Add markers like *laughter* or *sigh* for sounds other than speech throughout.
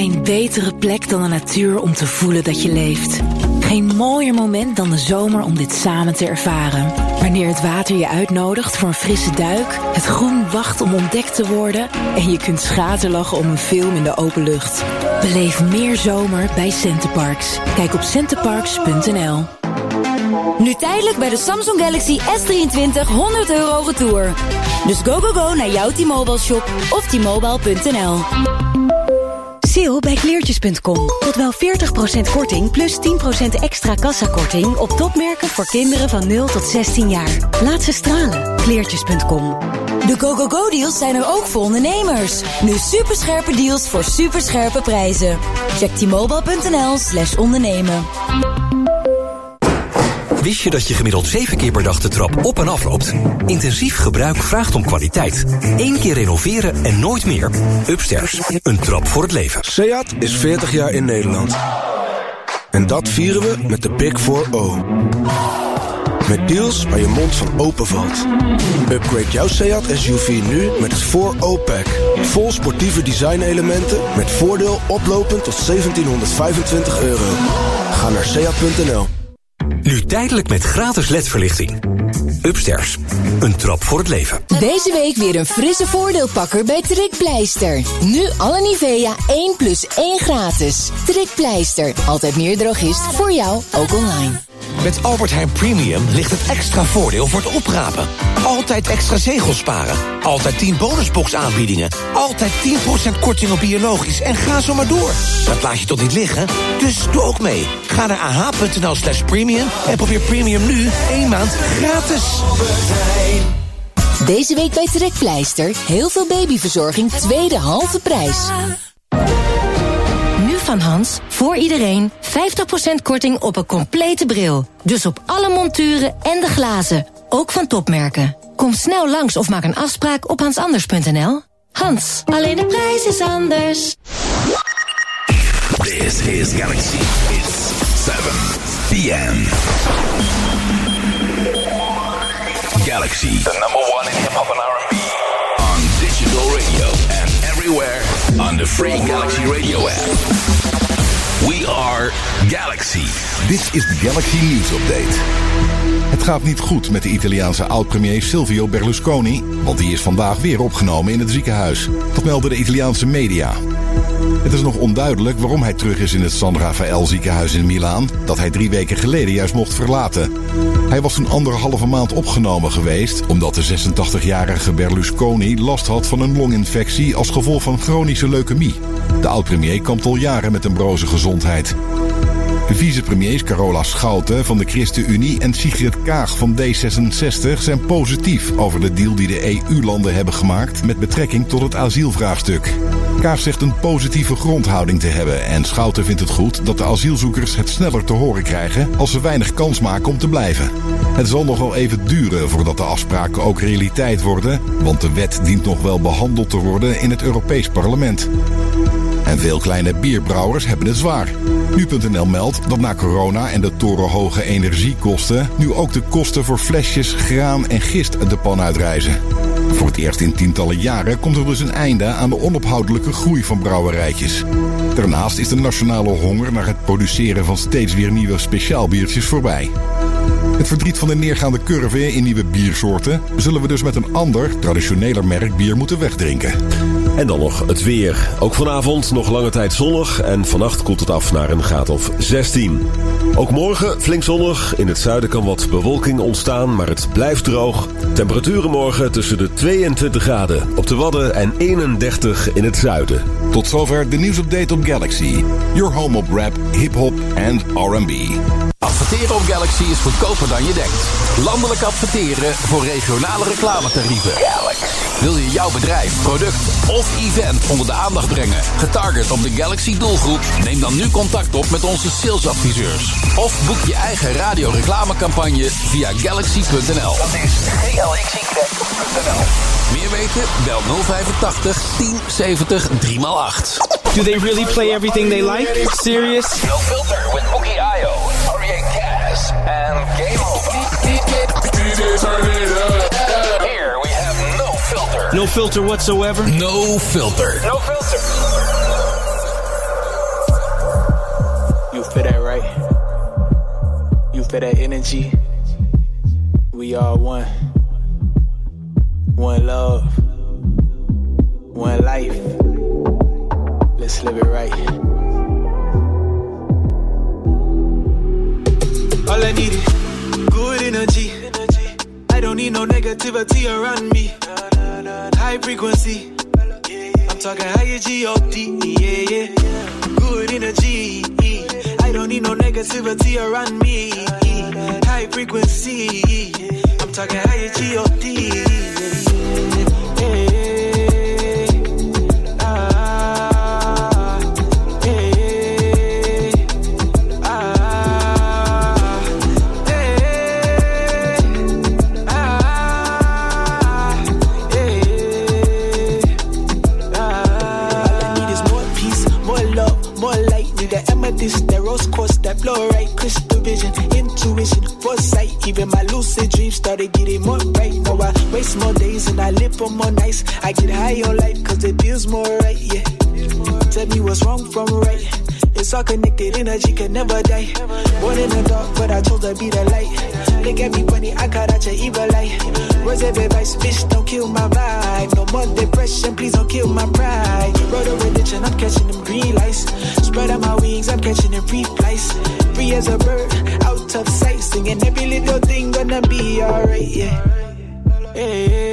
Geen betere plek dan de natuur om te voelen dat je leeft. Geen mooier moment dan de zomer om dit samen te ervaren. Wanneer het water je uitnodigt voor een frisse duik, het groen wacht om ontdekt te worden en je kunt schaterlachen om een film in de open lucht. Beleef meer zomer bij Centerparks. Kijk op centerparks.nl. Nu tijdelijk bij de Samsung Galaxy S23 100 euro retour. Dus go go go naar jouw T-Mobile shop of t-mobile.nl. Sale bij kleertjes.com. Tot wel 40% korting plus 10% extra kassakorting op topmerken voor kinderen van 0 tot 16 jaar. Laat ze stralen. Kleertjes.com. De go go go deals zijn er ook voor ondernemers. Nu superscherpe deals voor superscherpe prijzen. Check t-mobile.nl slash ondernemen. Wist je dat je gemiddeld 7 keer per dag de trap op en af loopt? Intensief gebruik vraagt om kwaliteit. Eén keer renoveren en nooit meer. Upstairs, een trap voor het leven. SEAT is 40 jaar in Nederland. En dat vieren we met de Big 4-O. Met deals waar je mond van open valt. Upgrade jouw Seat SUV nu met het 4O-pack. Vol sportieve design-elementen met voordeel oplopend tot 1725 euro. Ga naar seat.nl. Nu tijdelijk met gratis ledverlichting. Upstairs, een trap voor het leven. Deze week weer een frisse voordeelpakker bij Trekpleister. Nu alle Nivea 1 plus 1 gratis. Trekpleister, altijd meer drogist voor jou, ook online. Met Albert Heijn Premium ligt het extra voordeel voor het oprapen. Altijd extra zegels sparen. Altijd 10 bonusbox aanbiedingen. Altijd 10% korting op biologisch. En ga zo maar door. Dat laat je toch niet liggen? Dus doe ook mee. Ga naar ah.nl slash premium en probeer Premium nu één maand gratis. Deze week bij Trekpleister heel veel babyverzorging tweede halve prijs. Van Hans, voor iedereen, 50% korting op een complete bril. Dus op alle monturen en de glazen, ook van topmerken. Kom snel langs of maak een afspraak op hansanders.nl. Hans, alleen de prijs is anders. This is Galaxy. It's 7 p.m. Galaxy, the number one in hip hop and R&B. On digital radio and everywhere on the free Galaxy Radio app. We are Galaxy. Dit is de Galaxy News Update. Het gaat niet goed met de Italiaanse oud-premier Silvio Berlusconi, want die is vandaag weer opgenomen in het ziekenhuis. Dat melden de Italiaanse media. Het is nog onduidelijk waarom hij terug is in het San Rafael ziekenhuis in Milaan, dat hij drie weken geleden juist mocht verlaten. Hij was een anderhalve maand opgenomen geweest, omdat de 86-jarige Berlusconi last had van een longinfectie als gevolg van chronische leukemie. De oud-premier kampt al jaren met een broze gezondheid. De vicepremiers Carola Schouten van de ChristenUnie en Sigrid Kaag van D66 zijn positief over de deal die de EU-landen hebben gemaakt met betrekking tot het asielvraagstuk. Kaag zegt een positieve grondhouding te hebben en Schouten vindt het goed dat de asielzoekers het sneller te horen krijgen als ze weinig kans maken om te blijven. Het zal nog wel even duren voordat de afspraken ook realiteit worden, want de wet dient nog wel behandeld te worden in het Europees Parlement. En veel kleine bierbrouwers hebben het zwaar. Nu.nl meldt dat na corona en de torenhoge energiekosten... nu ook de kosten voor flesjes, graan en gist de pan uitreizen. Voor het eerst in tientallen jaren komt er dus een einde aan de onophoudelijke groei van brouwerijtjes. Daarnaast is de nationale honger naar het produceren van steeds weer nieuwe speciaalbiertjes voorbij. Het verdriet van de neergaande curve in nieuwe biersoorten zullen we dus met een ander, traditioneler merk bier moeten wegdrinken. En dan nog het weer. Ook vanavond nog lange tijd zonnig en vannacht koelt het af naar een graad of 16. Ook morgen flink zonnig. In het zuiden kan wat bewolking ontstaan, maar het blijft droog. Temperaturen morgen tussen de 22 graden op de Wadden en 31 in het zuiden. Tot zover de nieuwsupdate op Galaxy. Your home op rap, hip-hop en R&B. Adverteren op Galaxy is goedkoper dan je denkt. Landelijk adverteren voor regionale reclametarieven. Wil je jouw bedrijf, product of event onder de aandacht brengen? Getarget op de Galaxy doelgroep? Neem dan nu contact op met onze salesadviseurs. Of boek je eigen radioreclamecampagne via galaxy.nl. Dat is galaxy.nl. Meer weten? Bel 085 1070 3x8. 8. Do they really play everything they like? Serious? No filter with Bukky Ayo, Oriye Cazz, and Game Ova. Here we have no filter. No filter whatsoever? No filter. No filter. You feel that right? You feel that energy? We are one. One love. One life. Let's live it right. All I need is good energy. I don't need no negativity around me. High frequency. I'm talking higher G-O-D, yeah, yeah. Good energy. I don't need no negativity around me. High frequency. I'm talking higher G-O-D. Even my lucid dreams started getting more bright. Now I waste more days and I live for more nights. I get high on life cause it feels more right, yeah. Tell me what's wrong from right. It's all connected, energy can never die. Born in the dark, but I chose to be the light. Look at me funny, I cut out your evil light. Words of advice, bitch, don't kill my vibe. No more depression, please don't kill my pride. Road of religion, I'm catching them green lights. Spread out my wings, I'm catching them free flights. Free as a bird, out of sight. Singing every little thing gonna be alright, yeah. Hey,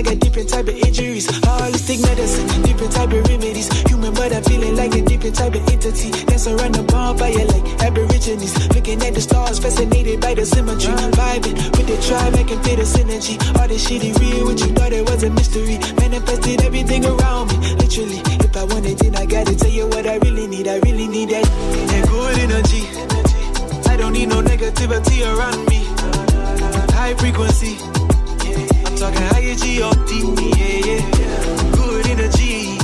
I got different type of injuries. Holistic medicine, different type of remedies. Human, but I'm feeling like a different type of entity. Dance around the bonfire like aborigines. Looking at the stars, fascinated by the symmetry. Vibing with the tribe, I can feel the synergy. All this shit is real, what you thought it was a mystery. Manifested everything around me, literally. If I want it, then I gotta tell you what I really need. I really need that, that good energy. I don't need no negativity around me. High frequency. Talking higher G-O-D, yeah, yeah. Good energy.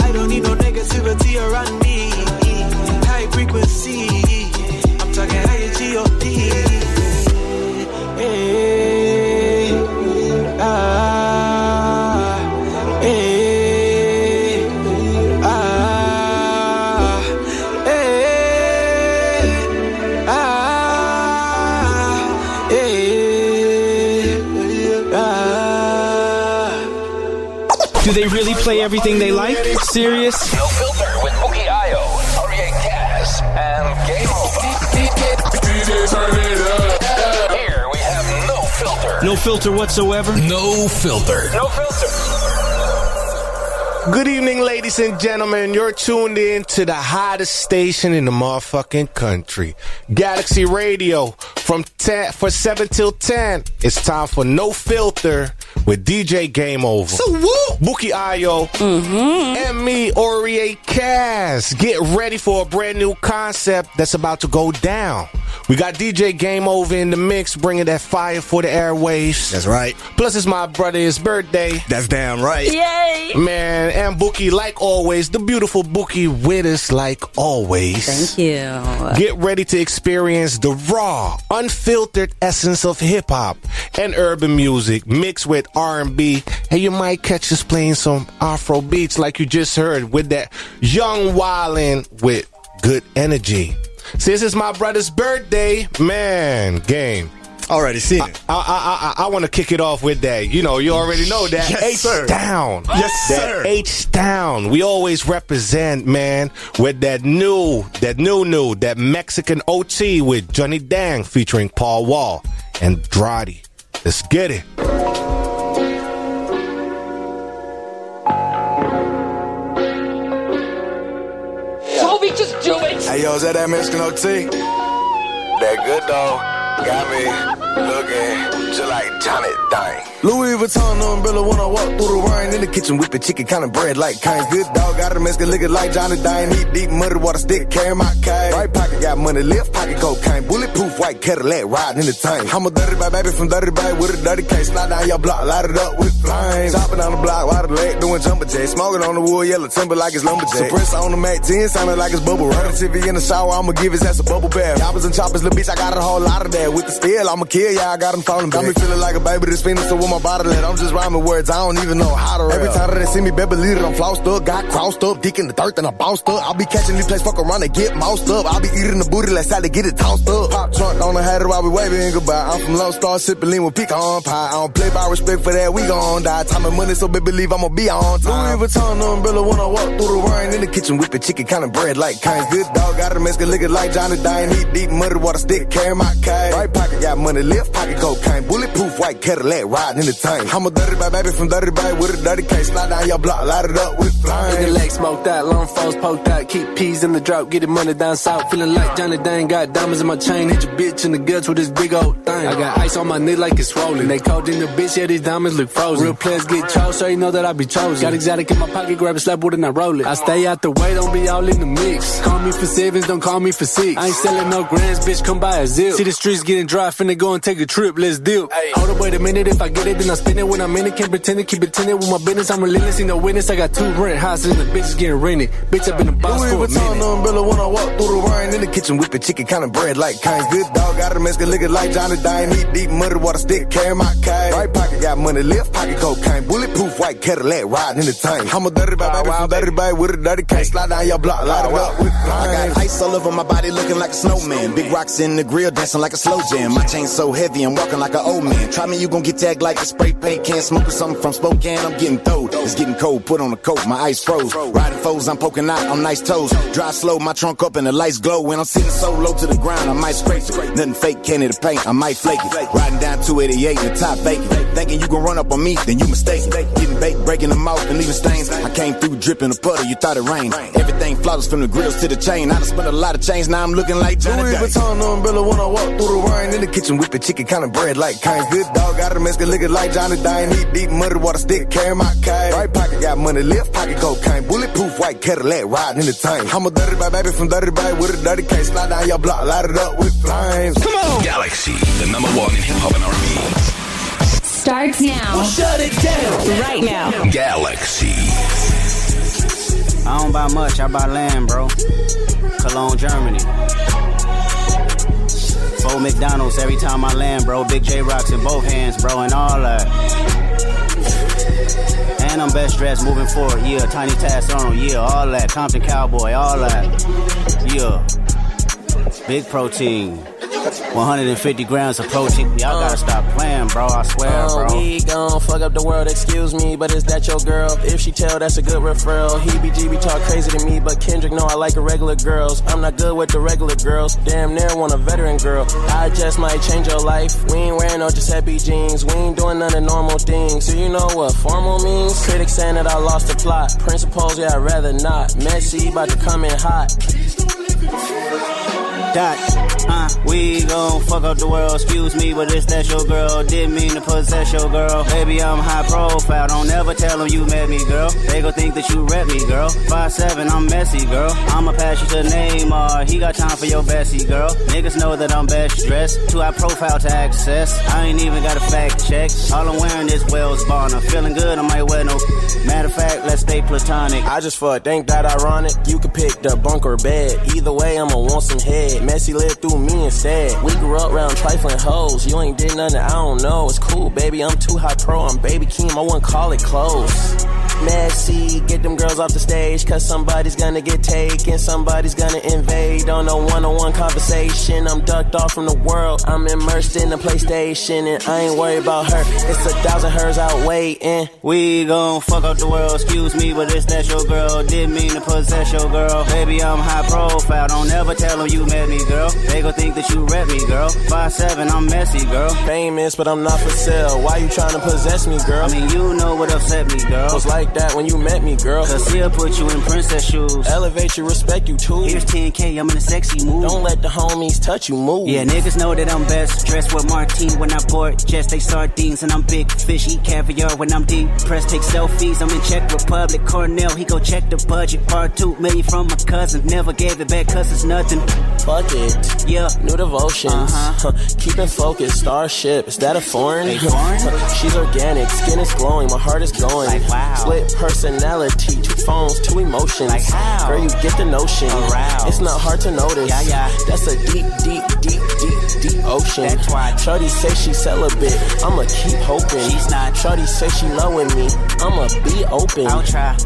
I don't need no negativity around me. High frequency. I'm talking higher G-O-D. Play everything they like? Serious? No filter with Bukky Ayo, Oriye Cazz, and Game Ova. Here we have no filter. No filter whatsoever? No filter. No filter. Good evening, ladies and gentlemen. You're tuned in to the hottest station in the motherfucking country. Galaxy Radio from 10 for 7 till 10. It's time for No Filter with DJ Game Ova. So woo! Bukky Ayo mm-hmm. and me, Oriye Cazz. Get ready for a brand new concept that's about to go down. We got DJ Game Over in the mix, bringing that fire for the airwaves. That's right. Plus, it's my brother's birthday. That's damn right. Yay! Man, and Bukky, like always, the beautiful Bukky with us, like always. Thank you. Get ready to experience the raw, unfiltered essence of hip hop and urban music mixed with R&B. And you might catch us playing some Afro beats like you just heard with that young wildin' with good energy. Since it's my brother's birthday, man, game. Already seen it. I I I, I want to kick it off with that. You know, you already know that Yes, H sir. down. Yes, that sir. H down. We always represent, man, with that new, that new, new, that Mexican OT with Johnny Dang featuring Paul Wall and Drodi. Let's get it. Hey, yo, is that that Mexican OT? That good dog got me looking like Johnny Dang. Louis Vuitton umbrella when I walk through the rain. In the kitchen whipping chicken kind of bread like Kane's good dog got a Mexican like Johnny Dang heat deep muddy water stick carry my cane. Right pocket got money left pocket cocaine. Bulletproof white Cadillac riding in the tank. I'm a dirty bag baby from dirty bag with a dirty case. Slide down your block light it up with flames. Chopping on the block wide the leg doing jumper jacks. Smoking on the wood yellow timber like it's lumberjack. Suppressor on the Mac 10 sounding like it's bubble running TV in the shower I'ma give his ass a bubble bath. Choppers and choppers little bitch I got a whole lot of that. With the steel I'ma kill ya I got him falling back got me feeling like a baby that's spinning so with my body let I'm just rhyming words I don't even know how to rap. every time that they see me baby lead it I'm flossed up got crossed up dick in the dirt then I bounced up. I'll be catching these plays fuck around and get moused up. I'll be eating the booty let's to get it tossed up. Pop trunk on the hat while we waving goodbye. I'm from Lone Star sipping lean with pecan pie. I don't play by respect for that we gon' die. Time and money so baby believe I'ma be on time. Louis Vuitton umbrella when I walk through the rain. In the kitchen whipping chicken kind of bread like Kane's good dog got a Mexican liquor like Johnny Dang. Heat deep muddy water stick carry my cane. Right pocket got money left pocket cocaine bulletproof white Cadillac riding in the tank. I'm a dirty bag baby from dirty bag with a dirty case. Slide down your block light it up with flames Nigga leg smoked out long foes poked out keep peas in the drop get the money down south. Feeling like Johnny Dang got diamonds in my chain. Hit your bitch in the guts with this big old thing. I got ice on my neck like it's swollen. They called in the bitch yeah these diamonds look frozen. Real players get chose so you know that I be chosen. Got exotic in my pocket grab a slap with and I roll it. I stay out the way don't be all in the mix. Call me for sevens don't call me for six. I ain't selling no grands bitch come by a zip. See the streets getting dry finna go and take a trip let's deal hey. hold up wait a minute if I get it then I spin it. When I'm in it can't pretend to keep pretending with my business I'm relentless no witness. I got two rent houses and the bitch getting rented. Bitch I've been a boss Louis for a minute. umbrella when I walk through the rain. In the kitchen whipping chicken kind of bread like Kane's good dog got a Mexican liquor like Johnny Dang heat deep muddy water stick carry my cane. Right pocket got money left pocket cocaine. Bulletproof white Cadillac riding in the tank. I'm a dirty bag baby from dirty bag with a dirty case slide down your block light it up with flames I got ice all over my body looking like a snowman. Big rocks in the grill dancing like a slow jam. My chain so heavy I'm walking like an old man try me you gonna get tagged like a spray paint. Can't smoke something from Spokane I'm getting throwed. It's getting cold put on a coat my ice froze. Riding foes I'm poking out on nice toes. Drive slow my trunk up and the lights glow. When I'm sitting so low to the ground I might scrape it. Nothing fake candy to paint I might flake it. Riding down 288 in the top vacant thinking you gonna run up on me then you mistake getting baked breaking them out and leaving stains. I came through dripping a puddle you thought it rained. Everything flawless from the grills to the chain. I done spent a lot of change, now I'm looking like Johnny Louis Vuitton umbrella when I walk through the rain. In the kitchen whipping chicken kind of bread like Kane's good dog got a Mexican liquor like Johnny Dang. Heat deep muddy water stick carry my cane. Right pocket got money left pocket cocaine. Bulletproof white Cadillac riding in the tank. I'm a dirty bag baby from dirty bag with a dirty case. Slide down your block light it up with flames. Come on! Galaxy the number one in hip-hop and R&B starts now. We'll shut it down. Right now. Galaxy. I don't buy much I buy land bro. Cologne Germany Four McDonald's every time I land bro. Big J rocks in both hands bro and all that. And I'm best dressed moving forward yeah. Tiny task on yeah all that. Compton cowboy all that yeah. Big protein 150 grams of protein. Y'all gotta uh. stop playing bro I swear oh, bro. we gon' fuck up the world excuse me but is that your girl? If she tell that's a good referral. He be GB talk crazy to me but Kendrick know I like a regular girls. I'm not good with the regular girls. Damn near want a veteran girl. I just might change your life. We ain't wearing no just happy jeans. We ain't doing none of normal things. So you know what formal means? Critics saying that I lost the plot. Principles yeah I'd rather not. Messy about to come in hot dot. Uh we gon' fuck up the world. Excuse me but it's that your girl. Didn't mean to possess your girl. Baby I'm high profile. Don't ever tell them you met me girl. They gon' think that you rep me girl. Five seven I'm messy girl. I'ma pass you name uh he got time for your Bessie girl. Niggas know that I'm best dressed. Too high profile to access? I ain't even got a fact check. All I'm wearing is Wells Bond I'm feeling good I might wear no matter of fact let's stay platonic. I just fuck think that ironic you could pick the bunker bed. Either way I'ma want some head messy lived through me instead we grew up around trifling hoes. You ain't did nothing I don't know. It's cool baby. I'm too high pro. I'm baby Keem. I wouldn't call it close messy get them girls off the stage cause somebody's gonna get taken somebody's gonna invade. On a one-on-one conversation I'm ducked off from the world I'm immersed in the PlayStation and I ain't worried about her. It's a thousand hers out waiting. We gon' fuck up the world excuse me but it's that your girl didn't mean to possess your girl. Baby I'm high profile don't ever tell them you met me girl. They gon' think that you rep me girl. Five seven I'm messy girl. Famous but I'm not for sale why you trying to possess me girl? I mean you know what upset me girl. Was like that when you met me, girl. Cause he'll put you in princess shoes. Elevate you, respect you too. Here's 10K, I'm in a sexy mood. Don't let the homies touch you, move. Yeah, niggas know that I'm best. Dressed with Martine when I board. Just they sardines and I'm big fish. Eat caviar when I'm deep. Press take selfies. I'm in Czech Republic. Cornell, he go check the budget. Part two million from my cousin. Never gave it back cause it's nothing. Fuck it. Yeah. New devotions. Uh-huh. *laughs* Keeping focused. Starship. Is that a foreign? Hey, foreign? *laughs* She's organic. Skin is glowing. My heart is going. Like, wow. Split personality. Two phones. Two emotions. Like how? Girl, you get the notion. Aroused. It's not hard to notice. Yeah, yeah. That's a deep, deep, deep, deep, deep ocean. That's why. Shorty say she celibate. I'ma keep hoping. She's not. Shorty say she loving me. I'ma be open. I'll try.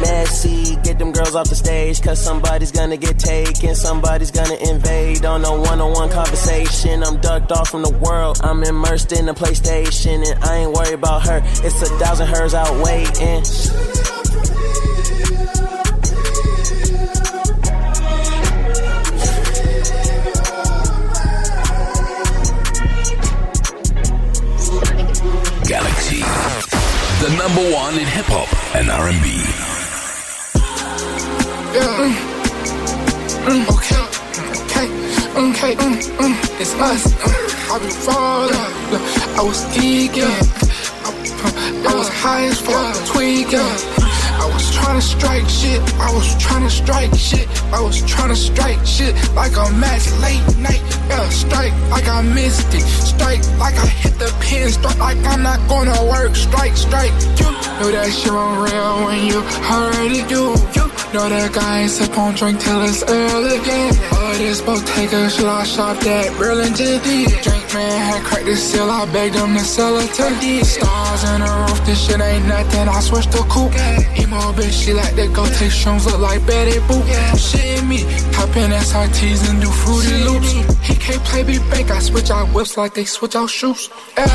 Messy, get them girls off the stage, cause somebody's gonna get taken, somebody's gonna invade on a one on one conversation. I'm ducked off from the world, I'm immersed in the PlayStation, and I ain't worried about her. It's a thousand hers out waiting. Galaxy. The number one in hip hop and R&B. Yeah. Mm, okay, okay, okay, mm, mm, it's us. I been falling, I was geeking, I, I was high as fuck, tweaking. I was trying to strike shit, I was trying to strike shit, I was trying to strike shit like a match late night. Yeah, strike like I missed it, strike like I hit the pin, strike like I'm not gonna work, strike, strike. You know that shit on real when you already do. You know that guy ain't sip on drink till it's early again. All this Bottega shit I shop that Burlington. Drink man had cracked the seal, I begged him to sell it to Stars in the roof, this shit ain't nothing. I switched the coupe. Emo bitch, she like to go take shrooms, look like Betty Boop. Shit in me, hop in SRTs and do fruity loops. He can't play me bank, I switch out whips like they switch out shoes. Yeah,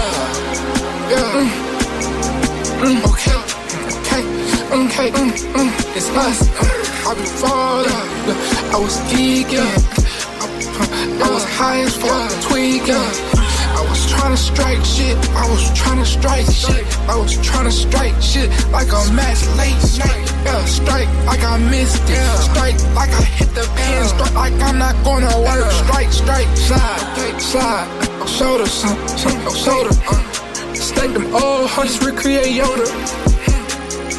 yeah. Mm. Mm, okay, okay, okay, mm, mm, it's us. I been falling, I was geeking, I, I was high as fuck, tweaking. I was trying to strike shit, I was trying to strike shit, I was trying to strike shit like a match late night. Yeah, strike like I missed it, strike like I hit the pin, strike like I'm not gonna work. Strike, strike, slide, slide, oh, shoulder, son, shoulder. Uh. Stack them all hunts, recreate Yoda.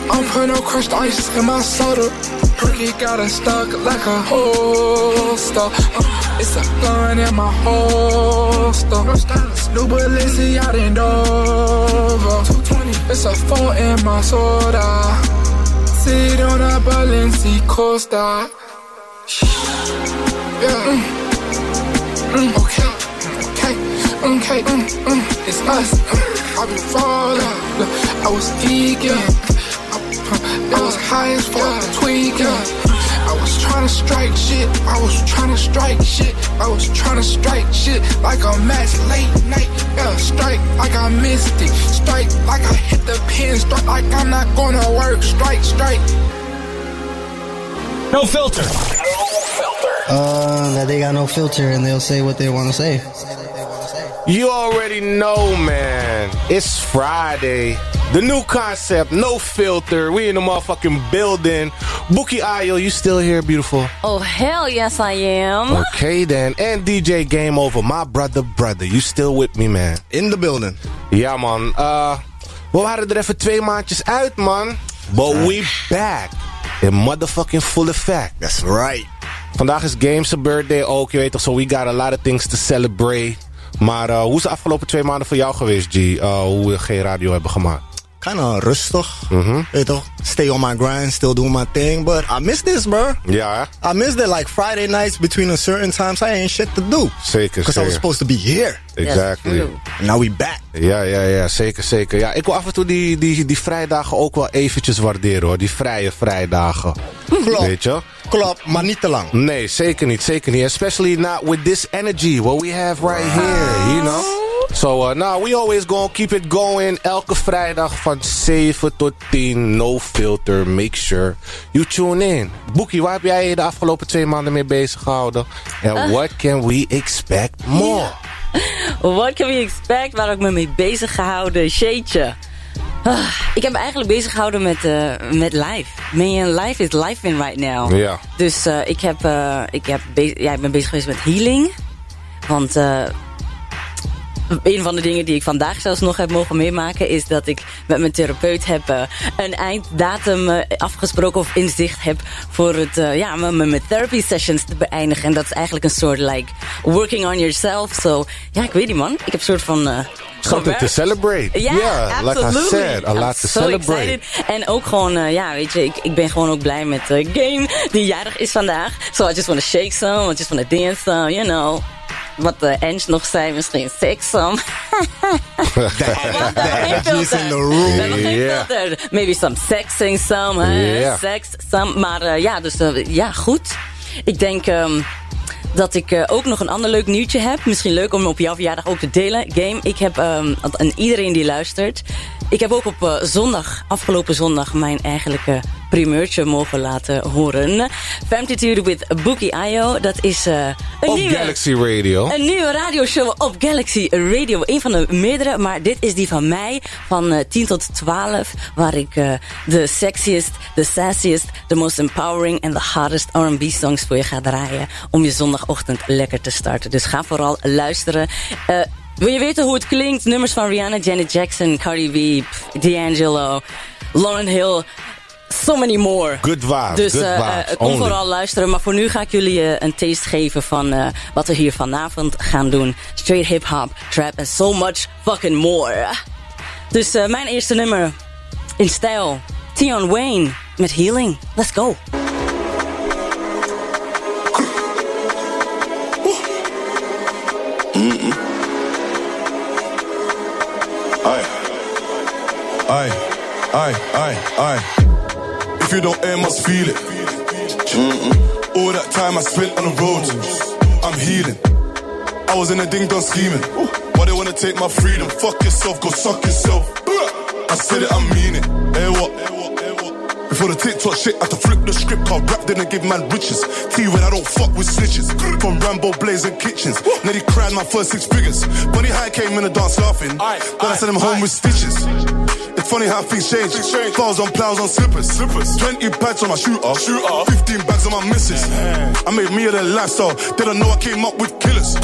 I'm putting no crushed ice in my soda. Perky got it stuck like a holster. It's a gun in my holster. New Balenciaga Dover. 220. It's a four in my soda. Sit on a Balenci Costa. Yeah. Mm. Mm, okay. Okay. Okay. Mm, mm, it's us. Uh, I been falling. I was geeking. I was high as fuck, tweaking. I was trying to strike shit. I was trying to strike shit. I was trying to strike shit like a match late night. Yeah, strike like I missed it. Strike like I hit the pin. Strike like I'm not gonna work. Strike, strike. No filter. Uh, that they got no filter and they'll say what they want to say. You already know, man. It's Friday. The new concept, no filter. We in the motherfucking building. Bookie Ayo, you still here, beautiful? Oh, hell yes, I am. Okay, then. And DJ Game Over, my brother, brother. You still with me, man? In the building. Ja, man. Uh, we waren er even twee maandjes uit, man. But we back. In motherfucking full effect. That's right. Vandaag is Games' birthday ook. Je weet toch zo, we got a lot of things to celebrate. Maar uh, hoe is de afgelopen twee maanden voor jou geweest, G? Uh, hoe we geen radio hebben gemaakt? Kinda rustig. Mhm. Weet toch? Stay on my grind, still doing my thing. But I miss this, bro. Ja, I missed it like Friday nights between a certain times. I ain't shit to do. Zeker, Because I was supposed to be here. Exactly. And now we back. Ja, ja, ja, zeker, zeker. Ja, ik wil af en toe die, die, die vrijdagen ook wel eventjes waarderen hoor. Die vrije vrijdagen. Klopt. Weet je? Klopt, maar niet te lang. Nee, zeker niet, zeker niet. Especially not with this energy, what we have right here, you know? So, uh, nou, we always gonna keep it going. Elke vrijdag van 7 tot 10. No filter. Make sure you tune in. Boekie, waar heb jij je de afgelopen twee maanden mee bezig gehouden? En Uh. what can we expect more? What can we expect? Waar heb ik me mee bezig gehouden? Shitje. Ah, ik heb me eigenlijk bezig gehouden met, eh, met live. Man, life is life in right now. Ja. Dus eh, ik, heb, eh, ik, heb ja, ik ben bezig geweest met healing. Want eh, een van de dingen die ik vandaag zelfs nog heb mogen meemaken... is dat ik met mijn therapeut heb eh, een einddatum eh, afgesproken... of inzicht heb voor het, eh, ja, mijn, mijn therapy sessions te beëindigen. En dat is eigenlijk een soort like working on yourself. So, ja, ik weet niet man. Ik heb een soort van... Something to celebrate. Ja, Yeah, like I said, a lot to so celebrate. excited. En ook gewoon, ja, weet je, ik, ik ben gewoon ook blij met de game die jarig is vandaag. So I just want to shake some, I just want to dance some, you know. Wat de Enge nog zei, misschien. Edge *laughs* is in the room. Yeah. Maybe some sexing some? Yeah. Sex some. Maar eh, ja, dus eh, ja, goed. Ik denk ehm, dat ik eh, ook nog een ander leuk nieuwtje heb. Misschien leuk om op jouw verjaardag ook te delen. Game, ik heb, ehm, en iedereen die luistert... Ik heb ook op eh, zondag, afgelopen zondag, mijn eigenlijke primeurtje mogen laten horen. Famtitude with Bookie Io. Dat is eh, een Op nieuwe... Galaxy Radio. Een nieuwe radioshow op Galaxy Radio. Een van de meerdere, maar dit is die van mij. Van eh, 10 tot 12. Waar ik de sexiest, de sassiest, de most empowering en de hardest R&B songs voor je ga draaien. Om je zondagochtend lekker te starten. Dus ga vooral luisteren. Wil je weten hoe het klinkt? Nummers van Rihanna, Janet Jackson, Cardi B, D'Angelo, Lauren Hill... So many more. Good vibes, Dus good eh, vibes, eh, kom only. vooral luisteren. Maar voor nu ga ik jullie eh, een taste geven van eh, wat we hier vanavond gaan doen. Straight hip-hop, trap en so much fucking more. Dus eh, mijn eerste nummer in stijl. Tion Wayne met Healing. Let's go. Aye. Aye. Aye. Aye. Aye. If you don't air, must feel it. Mm-mm. All that time I spent on the road, I'm healing. I was in a ding dong scheming. Why they wanna take my freedom? Fuck yourself, go suck yourself. I said it, I mean it. Hey, what? Before the TikTok shit, I had to flip the script. I rap, didn't give man riches. T when I don't fuck with snitches. From Rambo blazing kitchens. Nearly cried my first six figures. Funny how I came in the dance laughing. Then I sent him home with stitches. It's funny how things change. Plows on plows on slippers. slippers. 20 pads on my shooter. shooter. 15 bags on my missus. I made me the lifestyle. They don't know I came up with killers.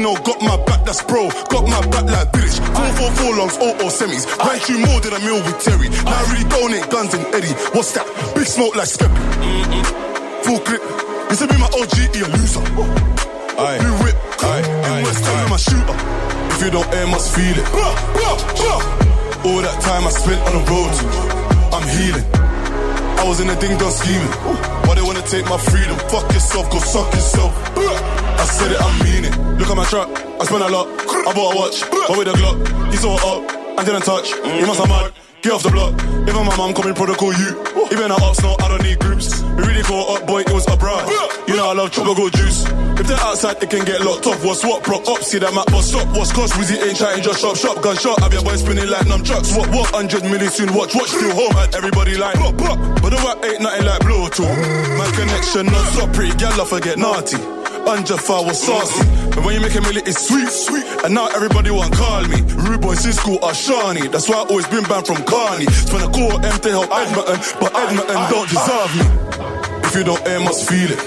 Got my back, that's bro. Got my back like British. 444 longs, 0 semis. Ran through more than a meal with Terry. Now I really donate guns and Eddie. What's that? Big smoke like Skeppy. Full clip. This will be my OG, he a loser. Aye. Blue whip. Aye. In West Ham, my shooter. If you don't air, must feel it. All that time I spent on the road, I'm healing. I was in a ding dong scheming. Why they wanna take my freedom? Fuck yourself, go suck yourself. I said it, I mean it. Look at my truck, I spent a lot. I bought a watch, but with a Glock. He saw it up, I didn't touch. He must have mad. Get off the block. Even my mom coming protocol you. Even our no, I don't need groups. We really caught up, boy, it was abroad. You know I love tropical juice. If they're outside, they can get locked off. What's what? Prop up, see that map, but stop. What's cost? Wizzy ain't trying just shop, shop, gun shot. Have your boy spinning like numb trucks. What, what? 100 million soon, watch, watch, still home. And everybody like, pop, pop. But the rap ain't nothing like blow to. My connection non stop, pretty gal, I forget naughty. Anja was saucy. But when you make a million, it's sweet, sweet. And now everybody want call me. Rude boys in school are shiny. That's why I always been banned from Carney. Spend a call to help Edmonton, but Edmonton don't deserve me. If you don't air, must feel it.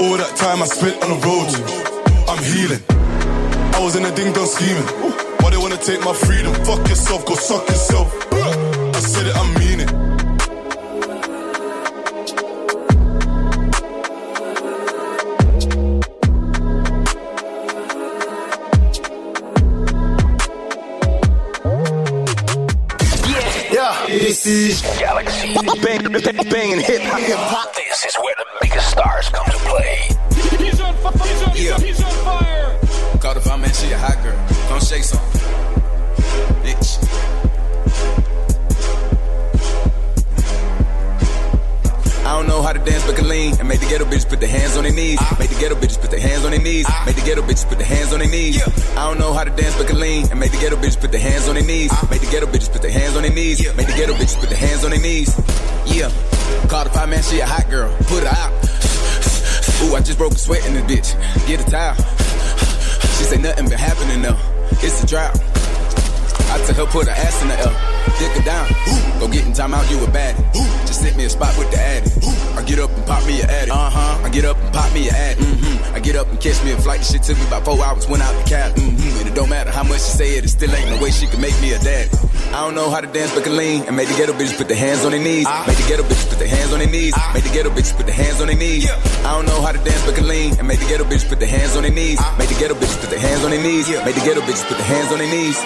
All that time I spent on the road, I'm healing. I was in a ding dong scheming. Why they wanna take my freedom? Fuck yourself, go suck yourself. I said it, I mean it. Yeah, this is Galaxy. Bang, bang, banging hip hop. This is where the biggest stars come to play. He's on fire. He's on, Yeah. he's on fire. Call the fire man, she a hot girl. Don't shake some. Bitch. I don't know how to dance but can lean. And make the ghetto bitches put their hands on their knees. Ah. Make the ghetto bitches put their hands on their knees. Ah. Make the ghetto bitches put their hands on their knees. I don't know how to dance but can lean. And make the ghetto bitches put their hands on their knees. Ah. Make the ghetto bitches put their hands on their knees. Make the ghetto bitches put their hands on their knees. Yeah. Call the five man, she a hot girl. Put her out. Ooh, I just broke a sweat in this bitch. Get a towel. She say nothing been happening though. It's a drought. I tell her put her ass in the L. Dick her down. Go get in time out, you a bad. Just sit me a spot with the addy. I get up and pop me a addy. Uh huh. I get up and pop me a addy. Mm-hmm. I get up and catch me a flight. The shit took me about four hours. Went out the Cali. Mm-hmm. And it don't matter how much she say it, it still ain't no way she can make me a daddy. I don't know how to dance but can lean. And make the ghetto bitches put their hands on their knees. Make the ghetto bitches put their hands on their knees. Make the ghetto bitches put their hands on their knees. I don't know how to dance but can lean. And make the ghetto bitches put their hands on their knees. Make the ghetto bitches put their hands on their knees. Make the ghetto bitches put their hands on their knees.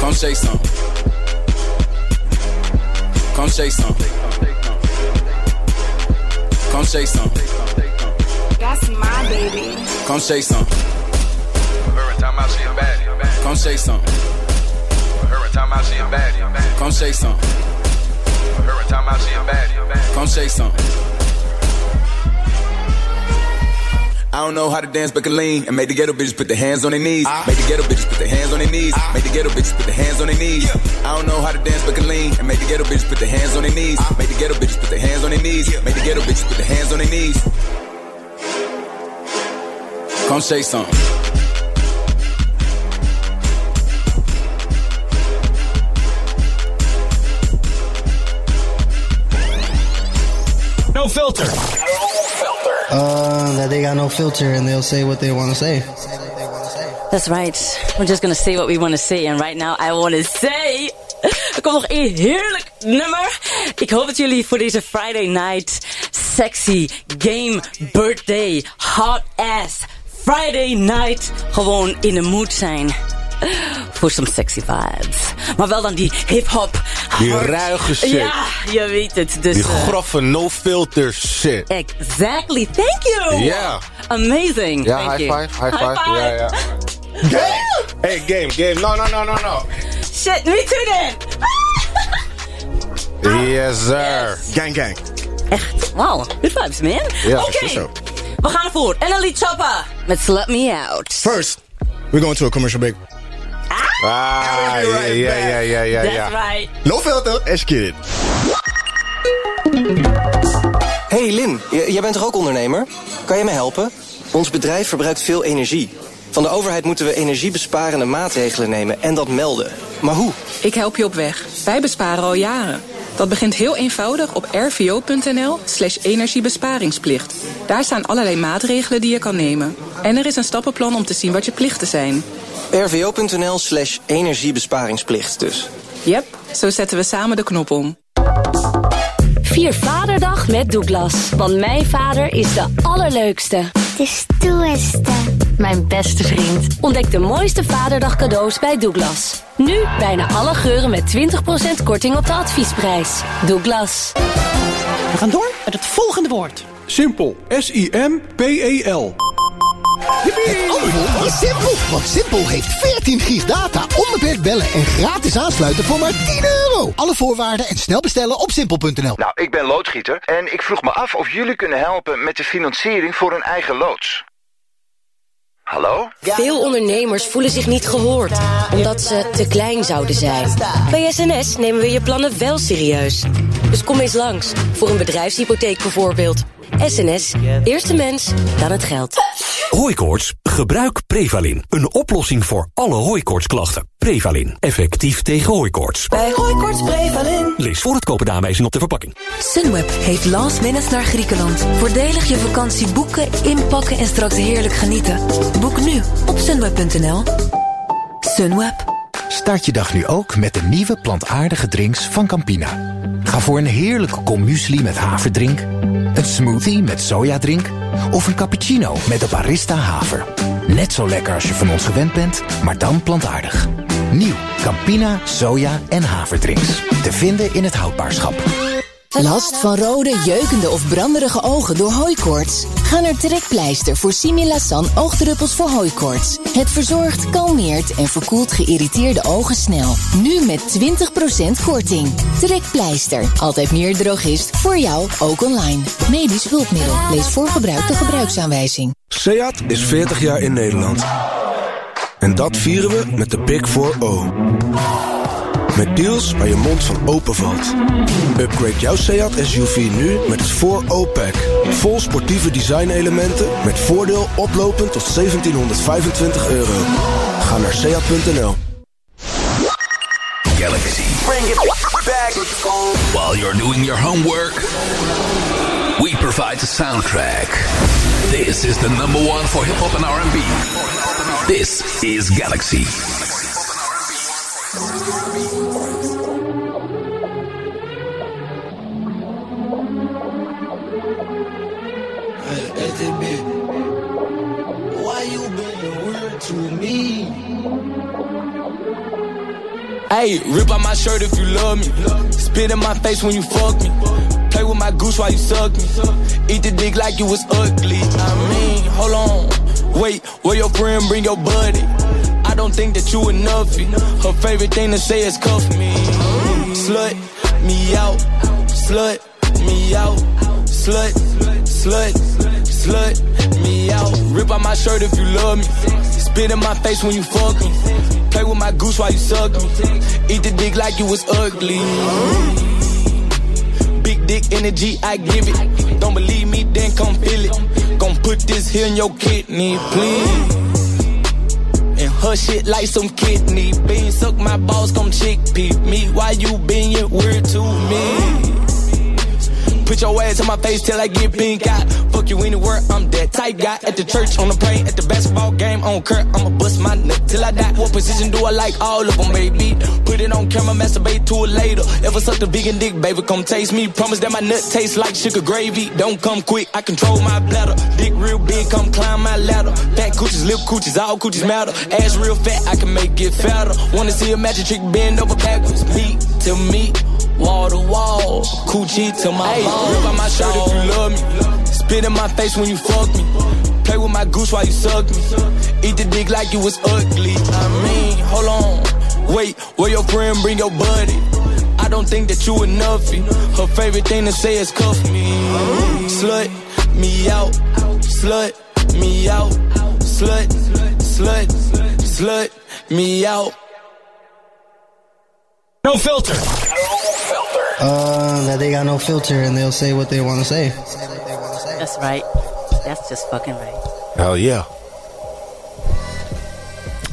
Come shake some. Come shake some. Come shake some. That's my baby. Come shake some. Her time out she a baddie. Come shake some. Her time out she a baddie. Come shake some. Her time out she a baddie. Come shake some. I don't know how to dance but can lean and make the ghetto bitches put their hands on their knees. Make the ghetto bitches put their hands on their knees. Make the ghetto bitches put their hands on their knees. I don't know how to dance but can lean and make the ghetto bitches put their hands on their knees. Make the ghetto bitches put their hands on their knees. Make the ghetto bitches put their hands on their knees. Come say something. No filter. Uh, that they got no filter and they'll say what they want to say. That's right. We're just gonna say what we want to say. And right now, I want to say... *laughs* Er komt nog een heerlijk nummer. Ik hoop dat jullie voor deze Friday night sexy game birthday hot ass Friday night gewoon in de mood zijn. Voor some sexy vibes. Maar wel dan die hip-hop. Die ruige shit. Ja, je weet het. Dus, Die eh, grove no filter shit. Exactly. Thank you. Ja. Amazing. Ja, Thank high you. five, high five. Ja, ja. Game! Hey, game, game. No, no, no, no, no. Shit, me too then. *laughs* Yes, sir. Gang, gang. Echt? Wow, good vibes, man. Ja, Oké, zo. we gaan ervoor. Ellie Choppa met Slut Me Out. First, we're going to a commercial break. Ah, ja, ja, ja, ja, ja, That's ja. right. No filter, let's get it. Hey Lin, j- jij bent toch ook ondernemer? Kan je me helpen? Ons bedrijf verbruikt veel energie. Van de overheid moeten we energiebesparende maatregelen nemen en dat melden. Maar hoe? Ik help je op weg. Wij besparen al jaren. Dat begint heel eenvoudig op rvo.nl slash energiebesparingsplicht. Daar staan allerlei maatregelen die je kan nemen. En er is een stappenplan om te zien wat je plichten zijn. rvo.nl slash energiebesparingsplicht dus. Yep, zo zetten we samen de knop om. Vier Vaderdag met Douglas. Want mijn vader is de allerleukste. De stoerste. Mijn beste vriend. Ontdek de mooiste Vaderdag cadeaus bij Douglas. Nu bijna alle geuren met 20% korting op de adviesprijs. Douglas. We gaan door met het volgende woord. Simpel. S-I-M-P-E-L. Het antwoord is simpel, want Simpel heeft 14 gig data, onbeperkt bellen en gratis aansluiten voor maar 10 euro. Alle voorwaarden en snel bestellen op simpel.nl. Nou, ik ben loodgieter en ik vroeg me af of jullie kunnen helpen met de financiering voor een eigen loods. Hallo? Veel ondernemers voelen zich niet gehoord, omdat ze te klein zouden zijn. Bij SNS nemen we je plannen wel serieus. Dus kom eens langs, voor een bedrijfshypotheek bijvoorbeeld. SNS, eerste mens, dan het geld. Hooikoorts? Gebruik Prevalin. Een oplossing voor alle hooikoortsklachten. Prevalin. Effectief tegen hooikoorts. Bij Hooikoorts Prevalin. Lees voor het kopen de aanwijzing op de verpakking. Sunweb heeft last minute naar Griekenland. Voordelig je vakantie boeken, inpakken en straks heerlijk genieten. Boek nu op sunweb.nl. Sunweb. Start je dag nu ook met de nieuwe plantaardige drinks van Campina. Ga voor een heerlijke kommuesli met haverdrink, een smoothie met sojadrink of een cappuccino met de barista haver. Net zo lekker als je van ons gewend bent, maar dan plantaardig. Nieuw Campina, soja en haverdrinks. Te vinden in het houdbaarschap. Last van rode, jeukende of branderige ogen door hooikoorts? Ga naar Trekpleister voor Similasan oogdruppels voor hooikoorts. Het verzorgt, kalmeert en verkoelt geïrriteerde ogen snel. Nu met 20% korting. Trekpleister, altijd meer drogist, voor jou ook online. Medisch hulpmiddel, lees voor gebruik de gebruiksaanwijzing. SEAT is 40 jaar in Nederland. En dat vieren we met de Big 4-0. Met deals waar je mond van open valt. Upgrade jouw Seat SUV nu met het 4O-pack. Vol sportieve design-elementen met voordeel oplopend tot 1725 euro. Ga naar seat.nl. Galaxy. Bring it back. While you're doing your homework, we provide the soundtrack. This is the number one for hip hop and R&B. This is Galaxy. Hey, rip out my shirt if you love me. Spit in my face when you fuck me. Play with my goose while you suck me. Eat the dick like you was ugly. I mean, hold on. Wait, where your friend bring your buddy? I don't think that you enough. Her favorite thing to say is cuff me. Slut me out. Slut me out. Slut, slut, slut me out. Rip out my shirt if you love me. Spit in my face when you fuck me. With my goose while you suck me. Eat the dick like you was ugly. Big dick energy, I give it. Don't believe me, then come feel it. Gon' put this here in your kidney, please. And her shit like some kidney beans. Suck my balls, come chickpea me. Why you being weird to me? Put your ass in my face till I get pink eye. Fuck you anywhere, I'm that type guy. At the church, on the plane, at the basketball game, on Kurt, I'ma bust my nut till I die. What position do I like? All of them, baby. Put it on camera, masturbate to it later. Ever sucked a vegan dick, baby, come taste me. Promise that my nut tastes like sugar gravy. Don't come quick, I control my bladder. Dick real big, come climb my ladder. Fat coochies, lip coochies, all coochies matter. Ass real fat, I can make it fatter. Wanna see a magic trick bend over backwards? Meat to meat wall to wall, coochie to my hey, Rip out my shirt if you love me. Spit in my face when you fuck me. Play with my goose while you suck me. Eat the dick like you was ugly. I mean, hold on. Wait, where your friend bring your buddy? I don't think that you enough. Her favorite thing to say is cuff me. Slut me out. Slut me out. Slut, slut, slut me out. No filter. Uh, that they got no filter and they'll say what they want to say. That's right. That's just fucking right. Hell yeah.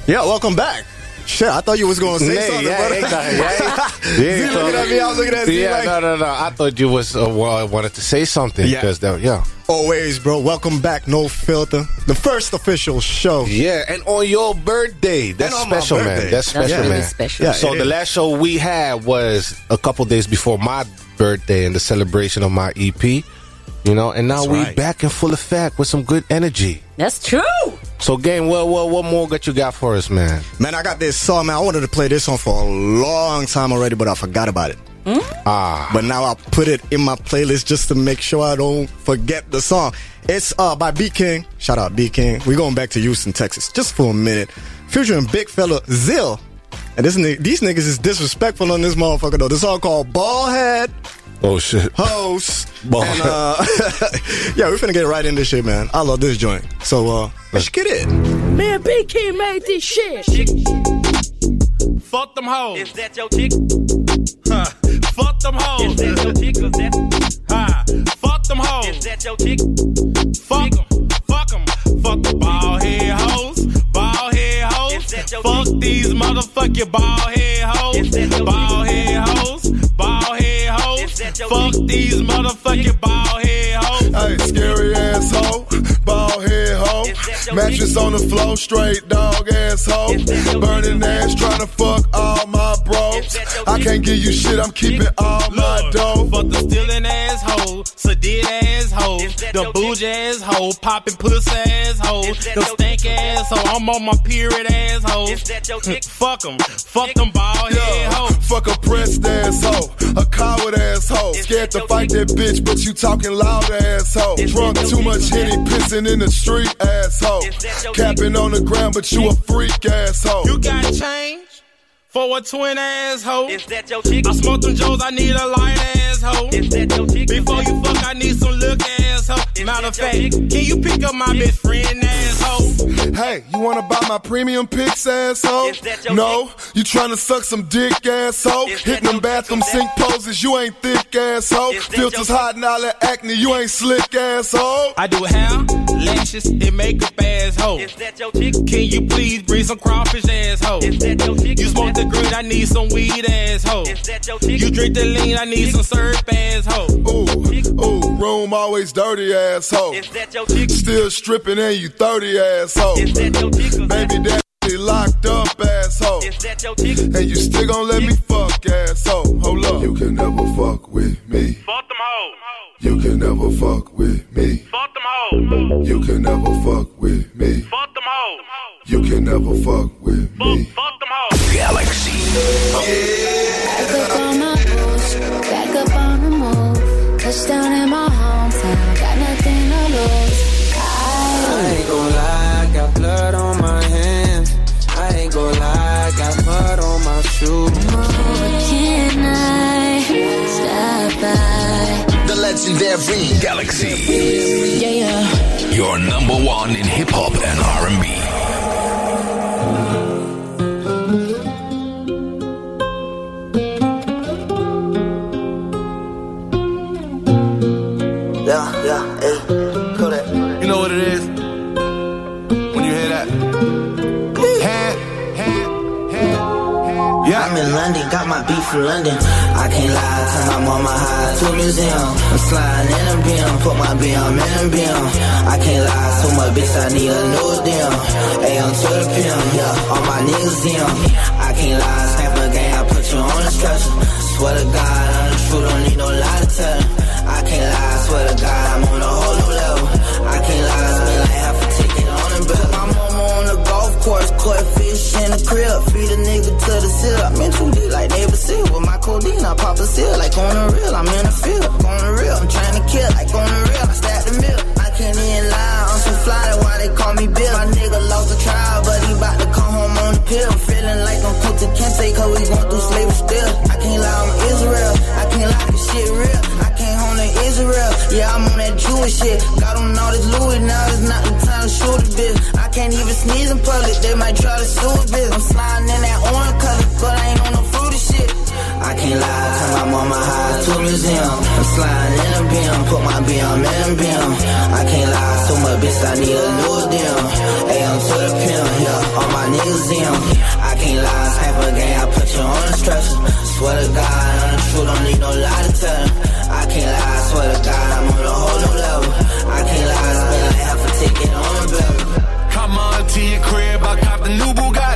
Yeah, welcome back. Shit, I thought you was going to say Nee, something, jij, brother. ik dacht, jij, Zie je looking at me, I was looking at Yeah, like- no, no, no. I thought you was uh, well, wanted to say something. Yeah. Because that, yeah. Always, bro. Welcome back, No Filter. The first official show. Yeah, and on your birthday. That's And on my special, man. birthday. That's That's special, really man. special. Yeah, so the last show we had was a couple days before my birthday and the celebration of my EP. You know, and now That's we right. back in full effect with some good energy. That's true. So, game, what what what more that you got for us, man? Man, I got this song, man. I wanted to play this song for a long time already, but I forgot about it. Ah, But now I put it in my playlist just to make sure I don't forget the song. It's uh by BeatKing. Shout out BeatKing. We're going back to Houston, Texas, just for a minute. Featuring big fella Zill. And this these niggas is disrespectful on this motherfucker though. This song called Ball Ballhead oh shit. Host. Ball And, uh, *laughs* yeah, we're finna get right in this shit, man. I love this joint. So uh let's get it. Man, BeatKing made this shit. Fuck them hoes. Is that your chick? Huh. Fuck them hoes. Is that your chick? Is that, Ha. Fuck them hoes. is that your chick? Fuck them. Fuck them. Fuck the ball head hoes. Ball head hoes. Is that your Fuck chick? these motherfucking ball head hoes. Is that your Ball head hoes. Fuck these motherfucking ball head hoes. Hey, scary asshole, bald head hoe. Is that your Mattress on the floor, straight dog asshole. Is that Burning ass, trying to fuck all my bros. Is that your I can't give you shit, I'm keeping all my Look, the your bougie asshole, popping pussy asshole, Is the your stank asshole. I'm on my period asshole. Is that your chick? *laughs* Fuck them, fuck them bald head Yeah, hoes. fuck a pressed asshole, a coward asshole. Is scared to fight that bitch, but you talking loud, asshole. Drunk too much Henny, pissing in the street, asshole. Capping on the ground, but you a freak, asshole. You got change for a twin asshole. Is that your chick? I smoke them Joes, I need a light asshole. Is that your chick? Before you fuck, I need some look asshole. Matter of fact, can you pick up my best friend asshole? Hey, you wanna buy my premium pics, asshole? No, you tryna suck some dick, asshole? Hitting them bathroom sink poses, you ain't thick, asshole. Filters hot and all that acne, you ain't slick, asshole. I do hair, lashes, and makeup asshole. Is that your chick? Can you please bring some crawfish asshole? Is that your chick? You smoke the grid, I need some weed asshole. Is that your chick? You drink the lean, I need some syrup asshole. Ooh, ooh, room always dirty, asshole. Is that your chick? Still stripping and you 30, asshole. Is that your chick? Baby, that locked up, asshole. Is that your chick? And you still gon' let me fuck, asshole. Hold up. You can never fuck with me. Fuck them hoes. You can never fuck with me. Fuck them hoes. You can never fuck with me. Fuck them hoes. You can never fuck with me. Fuck them hoes. Galaxy. Yeah. Back up on my boots, back up on the move. Touchdown in my hometown, got nothing to lose. I ain't gon' lie, got blood on my hands. I ain't gon' lie, got mud on my shoes. Oh, can I stop by? The legendary Galaxy. Yeah, yeah. Your number one in hip hop and R&B. Yeah, yeah, in London, got my beef from London. I can't lie, cause I'm on my high to a museum. I'm sliding in a beam, put my BM in a beam. I can't lie, so much bitch, I need a new deal. AM to the PM, yeah, all my niggas in. I can't lie, snap a game, I put you on the stretcher. Swear to God, I'm the truth, don't need no lie to tell. I can't lie, swear to God, I'm on a whole caught fish in the crib. Feed a nigga to the seal. I'm in too deep like Neighbor Seal. With my codeine, I pop a seal. Like on the real, I'm in the field. On the real, I'm trying to kill. Like on the real, I stack the mill. I can't even lie, I'm so fly, that's why they call me Bill. My nigga lost the trial, but he bout to come home pill. Feeling like I'm cooked to Kente, cause we going through slavery still. I can't lie, I'm Israel. I can't lie, this shit real. I came home to Israel. Yeah, I'm on that Jewish shit. Got on all this Louis, now it's not the time to shoot a bitch. I can't even sneeze in public, they might try to sue a bitch. I'm sliding in that orange color, but I ain't on no fruity shit. I can't lie, turn my mama high to a. I'm sliding in a beam, put my BM in a beam. I can't lie, so much bitch, I need a new deal. AM to the pimp, yeah, all my niggas in. I can't lie, snap a game, I put you on the stretcher. Swear to God, I'm the truth, don't need no lie to tell. I can't lie, swear to God, I'm on a whole new level. I can't lie, spend like half a ticket on the bill. Come on to your crib, I cop the new Bugatti.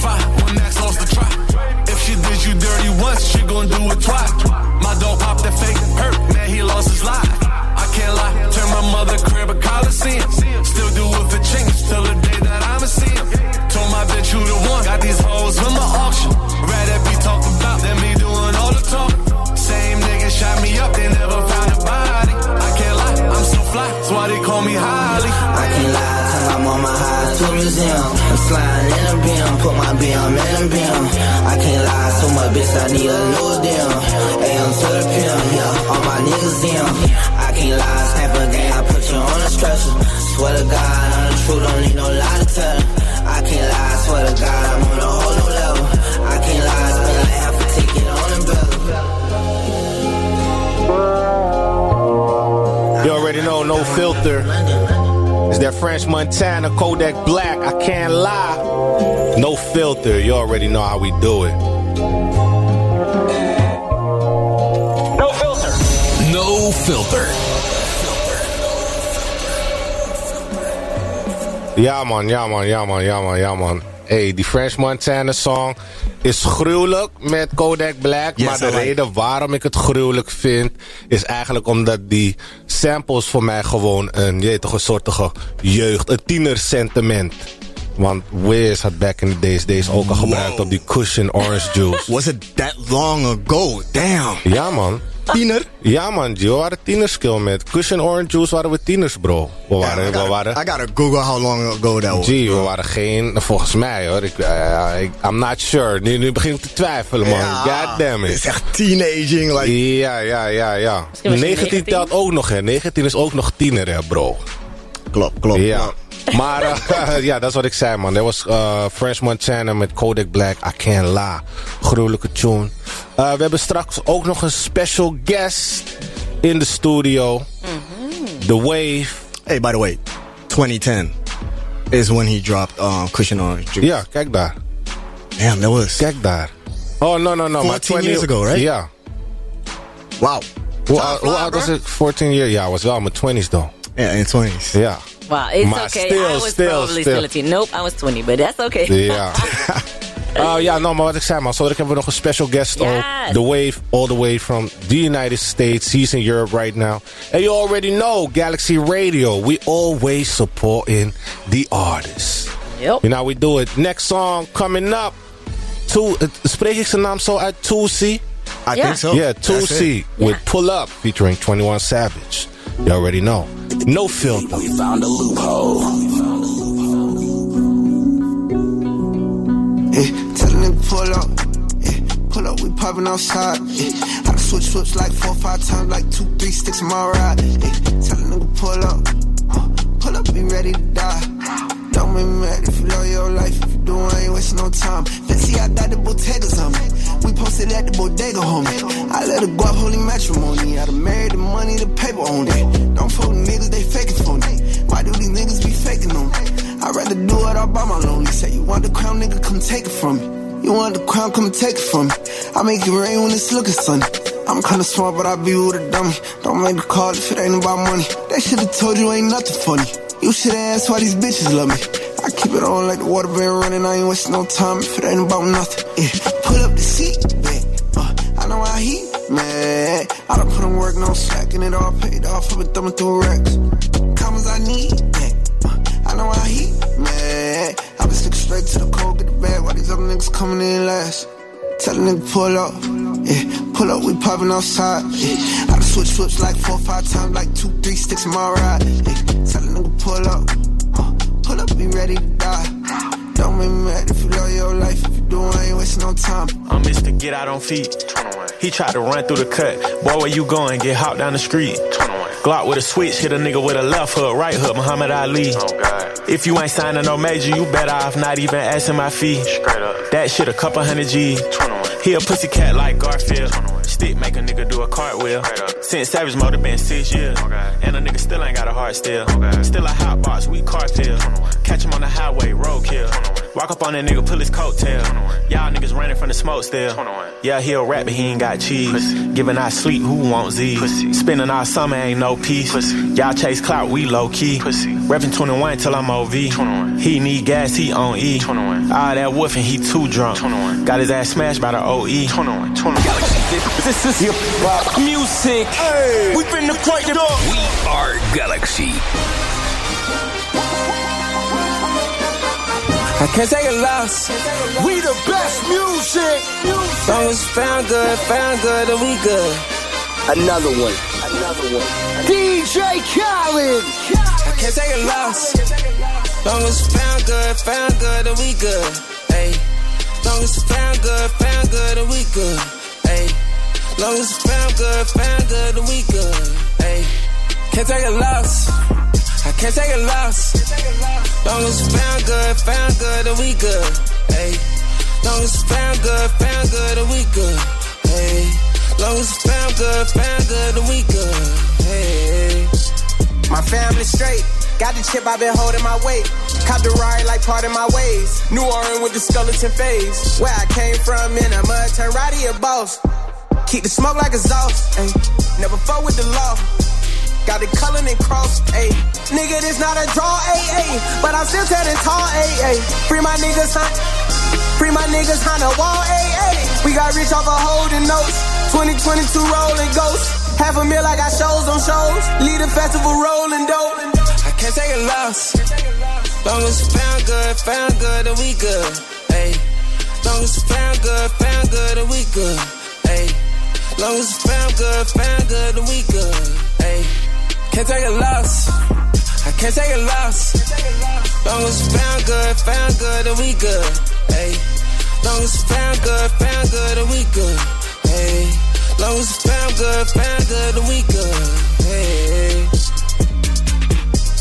The 7-5, when Max lost the try. If she did you dirty once, she gon' do it twice. My dog popped that fake hurt, man, he lost his life. I can't lie, turn my mother crib a coliseum. Still do it for change, till the day that I'ma see him. Told my bitch you the one, got these hoes in my auction. Rather be talked about than me doing all the talk. Same nigga shot me up, they never found a body. I can't lie, I'm so fly, that's why they call me Holly. To museum. I'm sliding in a beam, put my BM in a beam. I can't lie, so bitch, I need a new. AM to the pimp, yeah, all my niggas in. I can't lie, snap a game, I put you on a stretcher. Swear to God, I'm the truth, don't need no lie to tell. I can't lie, swear to God, I'm on a whole new level. I can't lie, spend half a ticket on. You already know, no filter. It's that French Montana Kodak Black. I can't lie. No filter. You already know how we do it. No filter. No filter. Ja man, ja man, ja man, ja man, ja man. Hey, die French Montana song is gruwelijk met Kodak Black. Yes, maar de reden waarom ik het gruwelijk vind... is eigenlijk omdat die samples voor mij gewoon een, een soortige jeugd... een tienersentiment Want Wiz had back in the days deze ook al gebruikt op die cushion orange juice. Was it that long ago? Damn. Ja, man. Tiener? Ja, man. G, We waren tieners, kill. Met cushion orange juice waren we tieners, bro. We waren... I, we gotta, waren I gotta Google how long ago that was. G, we waren geen... Volgens mij, hoor. Ik, eh, ik- I'm not sure. Nu, nu begin ik te twijfelen, man. Ja, God damn it. Het is echt teenaging. Like, Ja, ja, ja, ja. Misschien was je 19 19? telt ook nog, hè. 19 is ook nog tiener, hè, bro. Klopt, klopt. Ja. klopt. Maar eh, *laughs* ja, dat is wat ik zei, man. Dat was eh, French Montana met Kodak Black. I Can't Lie. Gruwelijke tune. Eh, we hebben straks ook nog een special guest in de studio. The Wave. Hey, by the way, 2010 is when he dropped um, Kush & Orange Juice. Ja, kijk daar. Damn, that was... Kijk daar. Oh, no, no, no. maar 14 years ago, right? Ja. Wow. Hoe, oud- hoe fly, oud was bro. ik? 14 jaar? Ja, was wel in mijn 20s, though. Yeah, in 20s. Yeah. Wow, it's Maar okay. still, I was still, probably still. still a teen. Nope, I was 20, but that's okay. Ja. *laughs* Oh ja, nou, maar wat ik zei, man. Zo hebben we nog een special guest Yes. ook. The Wave, all the way from the United States. He's in Europe right now. And you already know, Galaxy Radio. We always supporting the artists. Yep. You know, we do it. Next song coming up. To, het- eh, spreek ik zijn naam zo uit? Tusi? I Yeah. think so. Yeah, That's Tusi it. with Pull Up featuring 21 Savage. You already know. No filter. We found a loophole. Yeah, tell a nigga pull up. Yeah, pull up, we popping outside. Yeah, I switch flips like four, five times, like two, three sticks in my ride. Yeah, tell a nigga pull up. Uh, pull up, be ready to die. Make me mad if you love your life. If you do, I ain't wasting no time. Fancy, I got the bodegas on me. We posted at the bodega, homie. I let her go up holy matrimony. I done married the money, the paper on it. Don't fuck with niggas, they faking for me. Why do these niggas be faking on me? I'd rather do it all by my lonely. Say you want the crown, nigga, come take it from me. You want the crown, come take it from me. I make it rain when it's looking sunny. I'm kinda smart, but I be with a dummy. Don't make the call if it ain't about money. They should've told you ain't nothing funny. You should've asked why these bitches love me. I keep it on like the water been running. I ain't wasting no time if it ain't about nothing. Yeah, pull up the seat, back. Uh, I know how he mad. I done put in work, no slacking it all paid off. I've been thumbing through racks. Commas I need, back. Uh, I know how he mad. I been sticking straight to the cold, get the bag while these other niggas coming in last. Tell a nigga pull up, yeah, pull up, we popping outside. Yeah. I done switch flips like four, five times, like two, three sticks in my ride. Yeah. Tell a nigga pull up, uh, pull up, be ready to die. Don't make me mad if you love your life. If you do, I ain't wasting no time. I'm Mr. Get Out on feet. He tried to run through the cut. Boy, where you going? Get hopped down the street. Glock with a switch, hit a nigga with a left hook, right hook, Muhammad Ali. If you ain't signing no major, you better off not even asking my fee. That shit a couple hundred G's. He a pussy cat like Garfield. Stick make a nigga do a cartwheel. Since Savage Mode been six years. And a nigga still ain't got a heart still. Still a hot box, we cartel. Catch him on the highway, roadkill. Walk up on that nigga, pull his coattail. Y'all niggas running from the smoke still. Yeah, he a rap, but he ain't got cheese. Giving our sleep, who wants Z's? Spending our summer, ain't no peace. Y'all chase clout, we low key. Reppin' 21 till I'm OV. He need gas, he on E. All that woofing, he too drunk. Got his ass smashed by the OE. This is hip hop music. We finna crank it up. We are Galaxy. I can't take a loss. We the best music. Long as found good, found good, then we good. Another one. Another one. DJ Khaled. I can't take a loss. Long as found good, found good, then we good. Hey. Long as found good, found good, then we good. Hey. Long as found good, found good, then we good. Hey. Can't take a loss. Can't take a loss. Long as found good, found good, then we good. Hey. Long as found good, found good, then we good. Hey. Long as found good, found good, then we good. Hey. My family straight. Got the chip, I've been holding my weight. Caught the ride like part of my ways. New Orleans with the skeleton phase. Where I came from in a mud, turn right a boss. Keep the smoke like exhaust. Ay. Never fuck with the law. Got it culling and cross, ayy. Nigga, this not a draw, ayy, ayy. But I'm still telling tall, ayy, ayy. Free my niggas, hunt. Free my niggas, hunt a wall, ayy, ayy. We got rich off of holding notes. 2022 rolling ghosts. Half a mil, I got shows on shows. Lead a festival rolling dope. I can't take a loss. Long as it found good, found good, then we good. Ayy. Long as it found good, found good, then we good. Ayy. Long as it found good, found good, then we good. Can't take a loss. I can't take a loss. Long as found good, found good, then we good. Ayy. Long as found good, found good, then we good. Ayy. Long as found good, found good, then we good. Hey.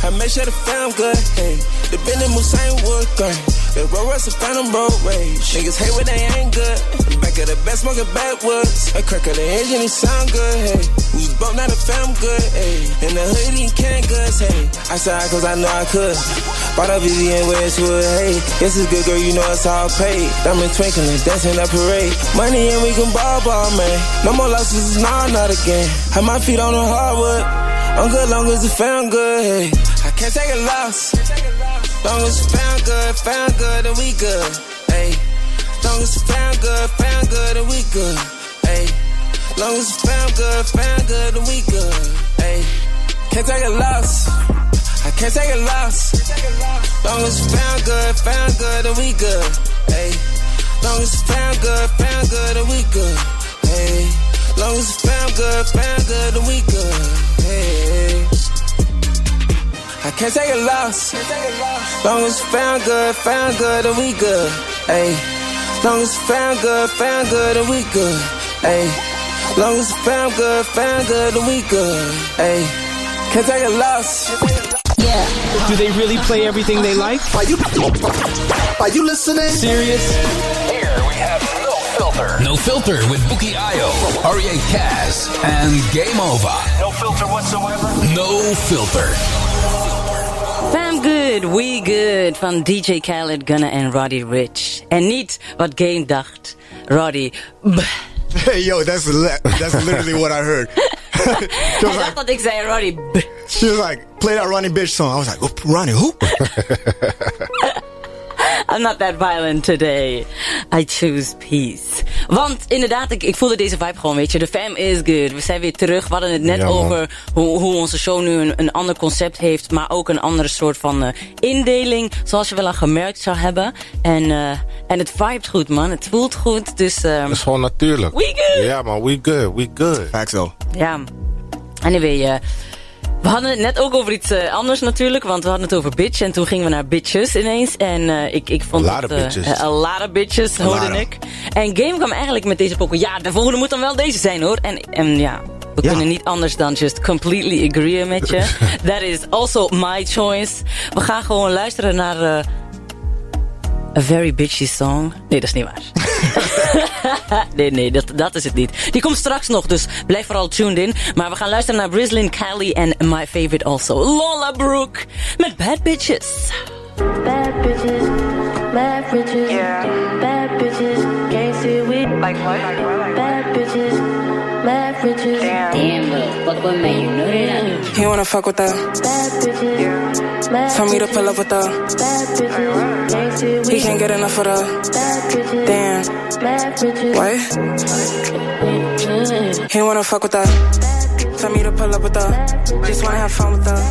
I make sure the fam good, hey. The Bentley Musain wood grain. The Roll Royce a Phantom road rage. Niggas hate when they ain't good. Back of the best smoking backwoods. A crack of the engine, it sound good, hey. We broke, now the fam good, hey. In the hood, eating can goods, hey. I said cause I know I could. Bought a Vivienne Westwood, hey. This is good, girl, you know it's all paid. Diamond twinkling, dancing that parade. Money and we can ball, ball, man. No more losses, nah, not again. Have my feet on the hardwood. I'm good, long as it found good, hey. I can't take a loss. Long as it found good, found good, then we good. Ayy. Long as it found good, found good, then we good. Ayy. Long as it found good, found good, then we good. Ayy. Can't take a loss. I can't take a loss. Long as it found good, found good, then we good. Ayy. Long as it found good, found good, then we good. Ayy. Long as it found good, found good, then we good. Hey. I can't take a loss. Long as found good, found good, and we good. Ayy. Long as found good, found good, and we good. Ayy. Long as found good, found good, and we good. Ayy. Can't take a loss. Yeah. Do they really play everything they like? Are you Are you listening? Serious? Here we have No Filter. No Filter with Bukky Ayo, Oriye Cazz, and Game Ova. No filter whatsoever. No Filter. Good, We Good van DJ Khaled, Gunna en Roddy Ricch. En niet wat Game dacht. Roddy, *laughs* Hey, yo, that's that's literally what I heard. *laughs* Hij dacht dat ik zei Roddy, b- She was like, play that Ronnie bitch song. I was like, Ronnie, who? *laughs* I'm not that violent today. I choose peace. Want inderdaad, ik, ik voelde deze vibe gewoon, weet je. De fam is good. We zijn weer terug. We hadden het net Ja, over hoe, hoe onze show nu een, een ander concept heeft. Maar ook een andere soort van eh, indeling. Zoals je wel al gemerkt zou hebben. En, eh, en het vibet goed, man. Het voelt goed. Dus ehm, Dat is gewoon natuurlijk. We good. Ja, man, we good, we good. Fact zo. ja. Anyway, eh, we hadden het net ook over iets eh, anders natuurlijk. Want we hadden het over bitch. En toen gingen we naar bitches ineens. En eh, ik, ik vond A het, of eh, bitches. a lot of bitches, hoorde ik. En Game kwam eigenlijk met deze pokoe. Ja, de volgende moet dan wel deze zijn hoor. En, en ja, we Ja. kunnen niet anders dan just completely agree met je. *laughs* That is also my choice. We gaan gewoon luisteren naar... A very bitchy song. Nee, dat is niet waar. *laughs* nee, nee, dat, dat is het niet. Die komt straks nog, dus blijf vooral tuned in. Maar we gaan luisteren naar Brislin Cali en my favorite also, Lola Brooke. Met Bad Bitches. Bad bitches, mad riches. Yeah. Bad bitches, can't sit with. Like what? Bad bitches, mad riches. Damn. Damn, fuck with me, you know that. He wanna fuck with her. Bad bitches, mad Tell me to pull up with her. Bad bitches, can't sit with. He can't get enough of her. Bad bitches, Damn. mad riches. What? He wanna fuck with her. Tell me to pull up with her. Just wanna have fun with her.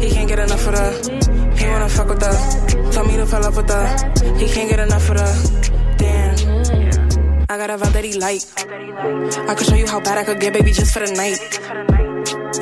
He can't get enough of her. He wanna fuck with her. Tell me to pull up with her. He can't get enough of her. Damn. I got a vibe that he like. I could show you how bad I could get, baby, just for the night.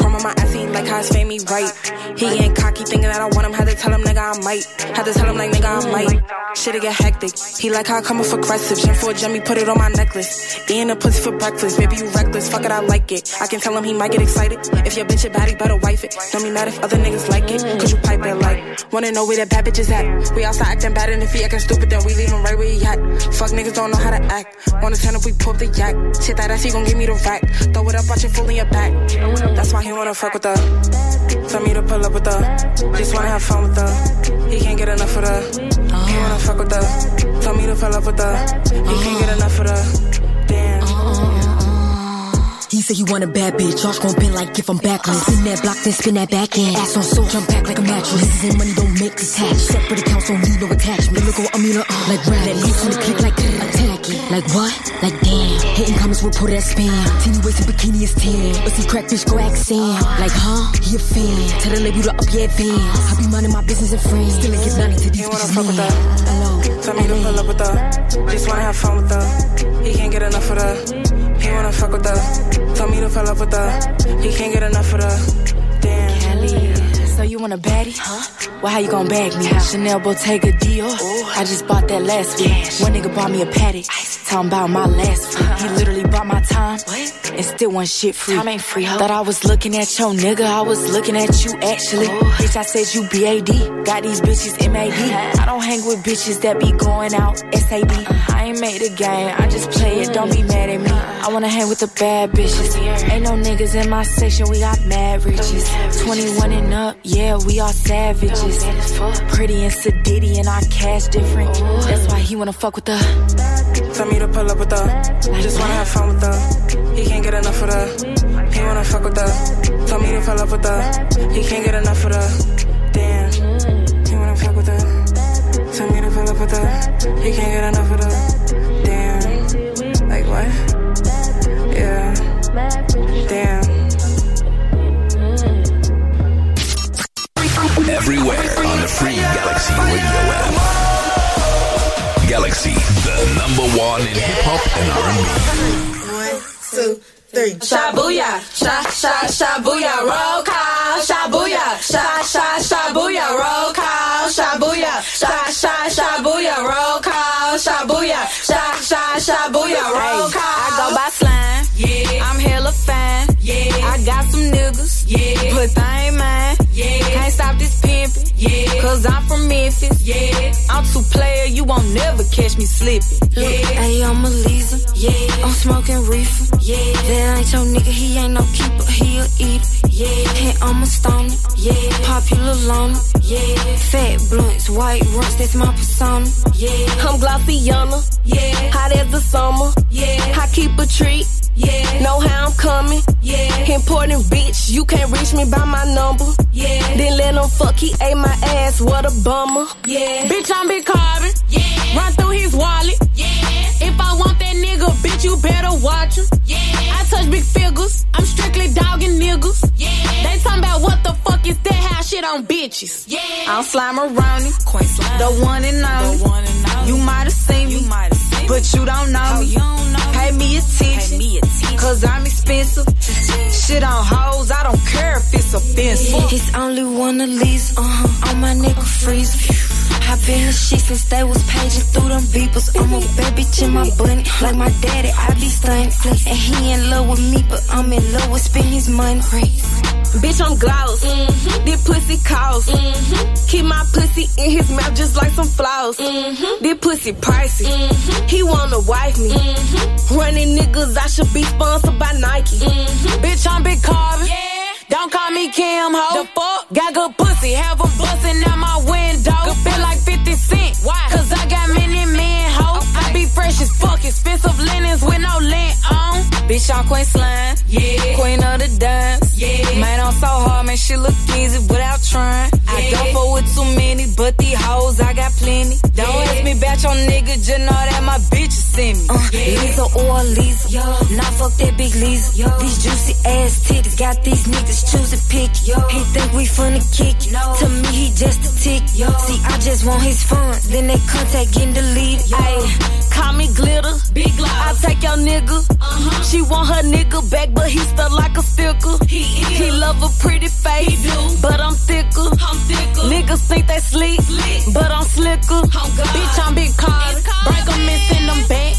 Chrome on my ass, he like how his fame me right. He ain't cocky, thinking that I want him. Had to tell him, nigga, I might. Had to tell him, like, nigga, I might. Shit'll get hectic. He like how I come off aggressive. Gym for a Jimmy, put it on my necklace. Eating a pussy for breakfast. Baby, you reckless. Fuck it, I like it. I can tell him he might get excited. If your bitch a baddie, better wife it. Don't be mad if other niggas like it. Cause you pipe it like. Wanna know where that bad bitch is at? We outside acting bad, and if he acting stupid, then we leave him right where he at. Fuck niggas don't know how to act. Wanna turn if we pull up the yak. Shit that ass, he gon' give me the rack. Throw it up, watch it full in your back. That's why he wanna fuck with her. Tell me to pull up with her. Just wanna have fun with her. He can't get enough of her. He wanna oh. fuck with her. Tell me to pull up with her. He can't get enough of her. Damn. Oh. He said he want a bad bitch. Josh gon' bend like if I'm backless. Spin that block, then spin that back end. Ass on soul, jump back like a mattress. This and money don't make detached. Separate accounts don't need no attachment. Look, I'm in uh, like rap. Let loose on the click like uh, attack it. Like what? Like damn. Hitting comments will pull that spin. Teeny waist and bikini is 10. But see crack bitch go accent. Like, huh? He a fan. Tell the label to up your advance. I be minding my business and friends. Still ain't give nothing to these bitches, man. Hello. Tell me to pull up with her. Just wanna have fun with her. He can't get enough of her. He wanna fuck with her. Tell me to pull up with her. He can't get enough of her. Damn. Kelly, so you want a baddie? Huh? Well, how you gonna bag me? How? Chanel Bottega Dior. I just bought that last week. One nigga bought me a paddock. Talking about my last week. He literally bought my time and still want shit free. Time ain't free, huh? Thought I was looking at your nigga. I was looking at you actually. Bitch, I said you BAD. Got these bitches MAD. I don't hang with bitches that be going out SAD. I ain't made a game. I just play it. Don't be mad at me. I wanna hang with the bad bitches. Ain't no niggas in my section. We got mad riches. 21 and up. Yeah, we all savages. Pretty and sedity and our cash different. That's why he wanna fuck with the. Tell me to pull up with her. Just wanna have fun with her. He can't get enough of her. He wanna fuck with her. Tell me to pull up with her. He can't get enough of her. Damn. He wanna fuck with her. Tell me to pull up with her. He can't get enough of her. Damn. Like what? Yeah. Damn. Everywhere on the free Galaxy Radio app. Galaxy, the number one in hip hop and R&B. One, two, three. Shabuya, sha sha shabuya, roll call. Shabuya, sha sha shabuya, roll call. Shabuya, sha sha shabuya, roll call. Shabuya, sha sha shabuya, roll call. I go by Yeah. I'm too player, you won't never catch me slipping. Yeah. Hey, I'm a Lisa. Yeah. I'm smoking reefer. Yeah. That ain't your nigga, he ain't no keeper, he a eater. Yeah. And I'm a stoner. Yeah. Popular loner. Yeah. Fat blunts, white runs, that's my persona. Yeah. I'm Glossiana. Yeah. Hot as the summer. Yeah. I keep a treat. Yeah. Know how I'm coming. Yeah. Important bitch, you can't reach me by my number. Yeah. Then let him fuck, he ate my ass, what a bummer. Yeah. Bitch, I'm Big Carbon. Yeah. Run through his wallet. Yeah. If I want that nigga, bitch, you better watch him. Yeah. I touch big figures, I'm strictly dogging niggas. On bitches. Yeah. I'm slime around it, Quite slime. the one and only. The one and only. You might have seen You me, might have seen but you don't know Oh, me. you don't know Pay me attention, Pay me attention. cause I'm expensive. Shit on hoes, I don't care if it's offensive. It's only one of these, uh-huh. On my nigga freeze. I been the shit since they was paging through them beepers. I'm a bad bitch in my bunny. Like my daddy, I be stunning. And he in love with me, but I'm in love with spending his money. Bitch, I'm gloss. Mm-hmm. This pussy cost. Keep my pussy in his mouth just like some floss. Mm-hmm. This pussy pricey. He wanna wife me. Mm-hmm. Running niggas, I should be sponsored by Nike. Bitch, I'm Big Carbon. Yeah. Don't call me Kim Ho. The fuck? Got good pussy, have 'em busting out my window. Expensive linens with no lint on. Bitch, I'm Queen Slime. Yeah. Queen of the dance. Yeah. Man, I'm so hard, man, shit look easy without trying. I don't fuck with too many, but these hoes, I got plenty. Don't Yeah. ask me about your nigga, just know that my bitches send me. Uh, Yeah. Lisa or Lisa. Yo. Nah, fuck that big Lisa. Yo. These juicy ass titties got these niggas choosing pick. Yo. He think we finna kick. No. To me, he just a tick. Yo. See, I just want his funds, then they contact getting deleted. Ayy, call me glitter. Big gloss. I take your nigga. Uh-huh. She want her nigga back, but he stuck like a sticker. He is. He love a pretty face, He do. but I'm thicker. I'm thicker. Niggas think they sleep, Slick. but I'm slicker. Oh, God. Bitch, I'm big card. It's card. Break 'em and send 'em back.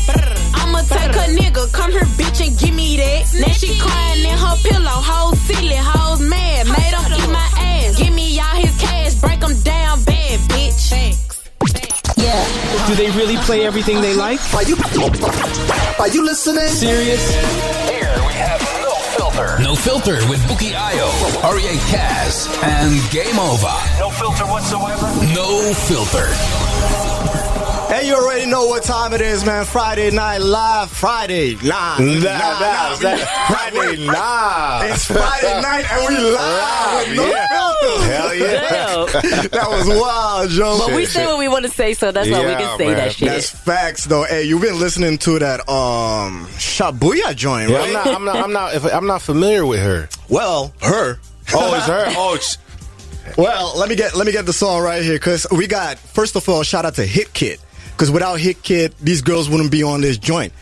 I'ma take a nigga, come here, bitch, and give me that. Now she crying in her pillow, hoes silly, hoes mad. Made 'em eat my ass. Give me all his cash, break 'em down bad, bitch. Yeah. Do they really play everything they like? Are you are you listening? Serious? Here we have No Filter. No Filter with Bukky Ayo, Oriye Cazz, and Game Ova. No filter whatsoever. No Filter. And you already know what time it is, man. Friday night live. Friday live. Nah, nah, that- Friday live. It's Friday night and we live with no yeah. filters. Hell yeah. that was wild, Joe. But we say what we want to say, so that's why we can say that shit. That's facts, though. Hey, you've been listening to that um Shabuya joint, Yeah, right? I'm not. I'm not. I'm not. If, I'm not familiar with her. Well, her. Oh, it's her. Oh, it's, Well, let me get let me get the song right here because we got first of all shout out to HitKidd because without HitKidd these girls wouldn't be on this joint.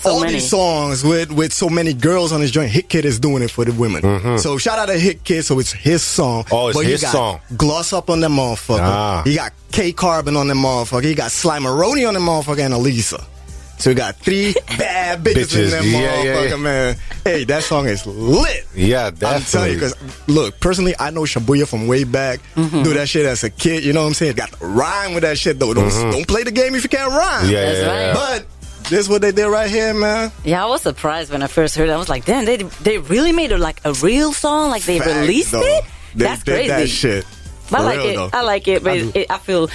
So all many. these songs with with so many girls on this joint, HitKidd is doing it for the women. So shout out to HitKidd, so it's his song. Mm-hmm. Oh, it's but you his got song. Gloss up on that motherfucker. Ah. He got K Carbon on that motherfucker. He got Slimeroni on that motherfucker and Aleza. So we got three *laughs* bad bitches, in Bitches. that Yeah, yeah, motherfucker, yeah. man. Hey, that song is lit. yeah, I'm telling you, because look, personally, I know Shabuya from way back. Mm-hmm. Do that shit as a kid. You know what I'm saying? Got to rhyme with that shit though. Don't don't play the game if you can't rhyme. Mm-hmm. Yeah, That's yeah, right. yeah. But this is what they did right here, man. Yeah, I was surprised when I first heard it. I was like, damn, they they really made it like a real song? Like they Facts, released though. it? They That's did crazy. that shit. I like real, it. though. I like it, but it, it, I feel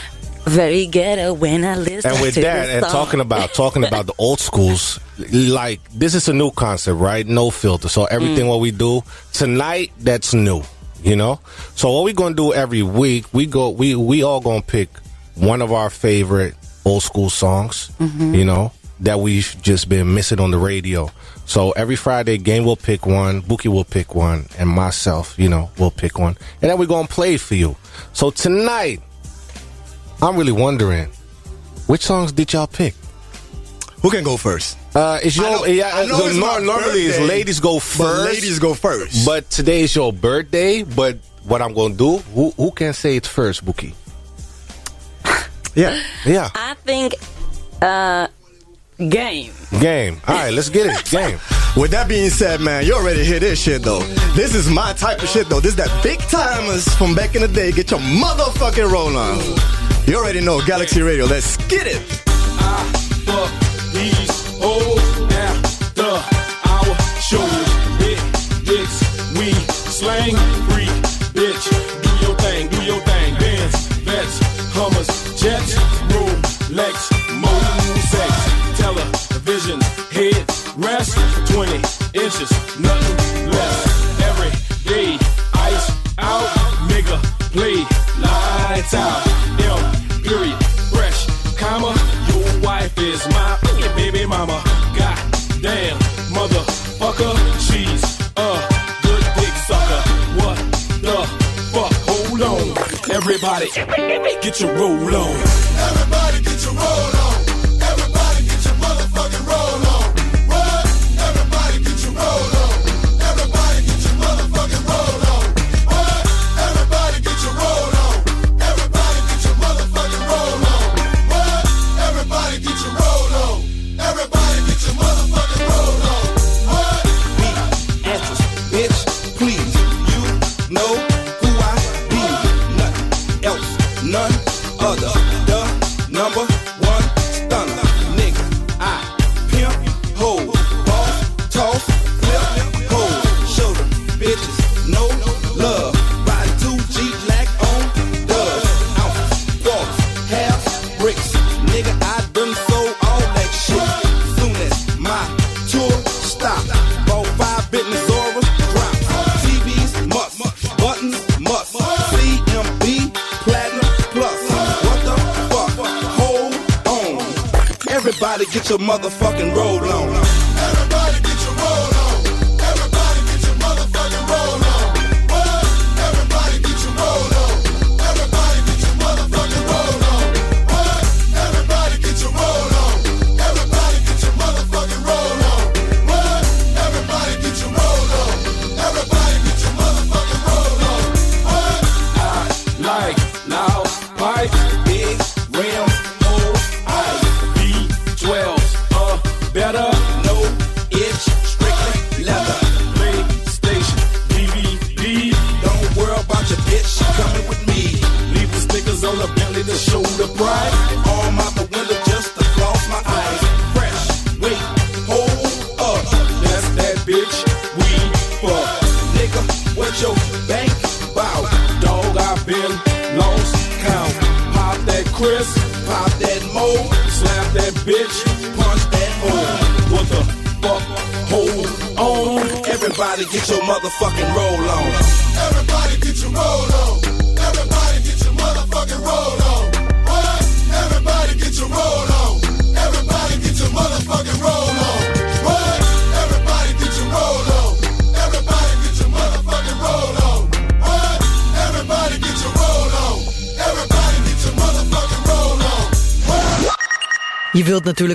very ghetto when I listen to. and with that, and talking about talking about the old schools, like this is a new concept, right? No filter. So everything Mm. what we do tonight, that's new. You know. So what we gonna do every week? We go. We we all gonna pick one of our favorite old school songs. Mm-hmm. You know that we've just been missing on the radio. So every Friday, Game will pick one, Bukky will pick one, and myself, you know, will pick one, and then we're gonna play for you. So tonight, I'm really wondering, which songs did y'all pick? Who can go first? Uh, it's your I know- yeah. I know so it's my nor- normally it's ladies go first. ladies go first. But today is your birthday. But what I'm gonna do? Who who can say it first, Bukky? *laughs* Yeah, yeah. I think uh, game. Game. All right, let's get it. *laughs* Game. With that being said, man, you already hear this shit though. This is my type of shit though. This is that Big Tymers from back in the day. Get your motherfucking roll on. You already know Galaxy Radio. Let's get it. fuck these after our show. We slang free, bitch. Do your thing, do your thing. Benz, Vets, Hummers, Jets, television, head rest, 20 inches, nothing less. Every day, ice out, nigga, play lights out. M, period, fresh, comma, your wife is my baby mama. God damn, motherfucker, she's a good dick sucker. What the fuck? Hold on, everybody, get your roll on.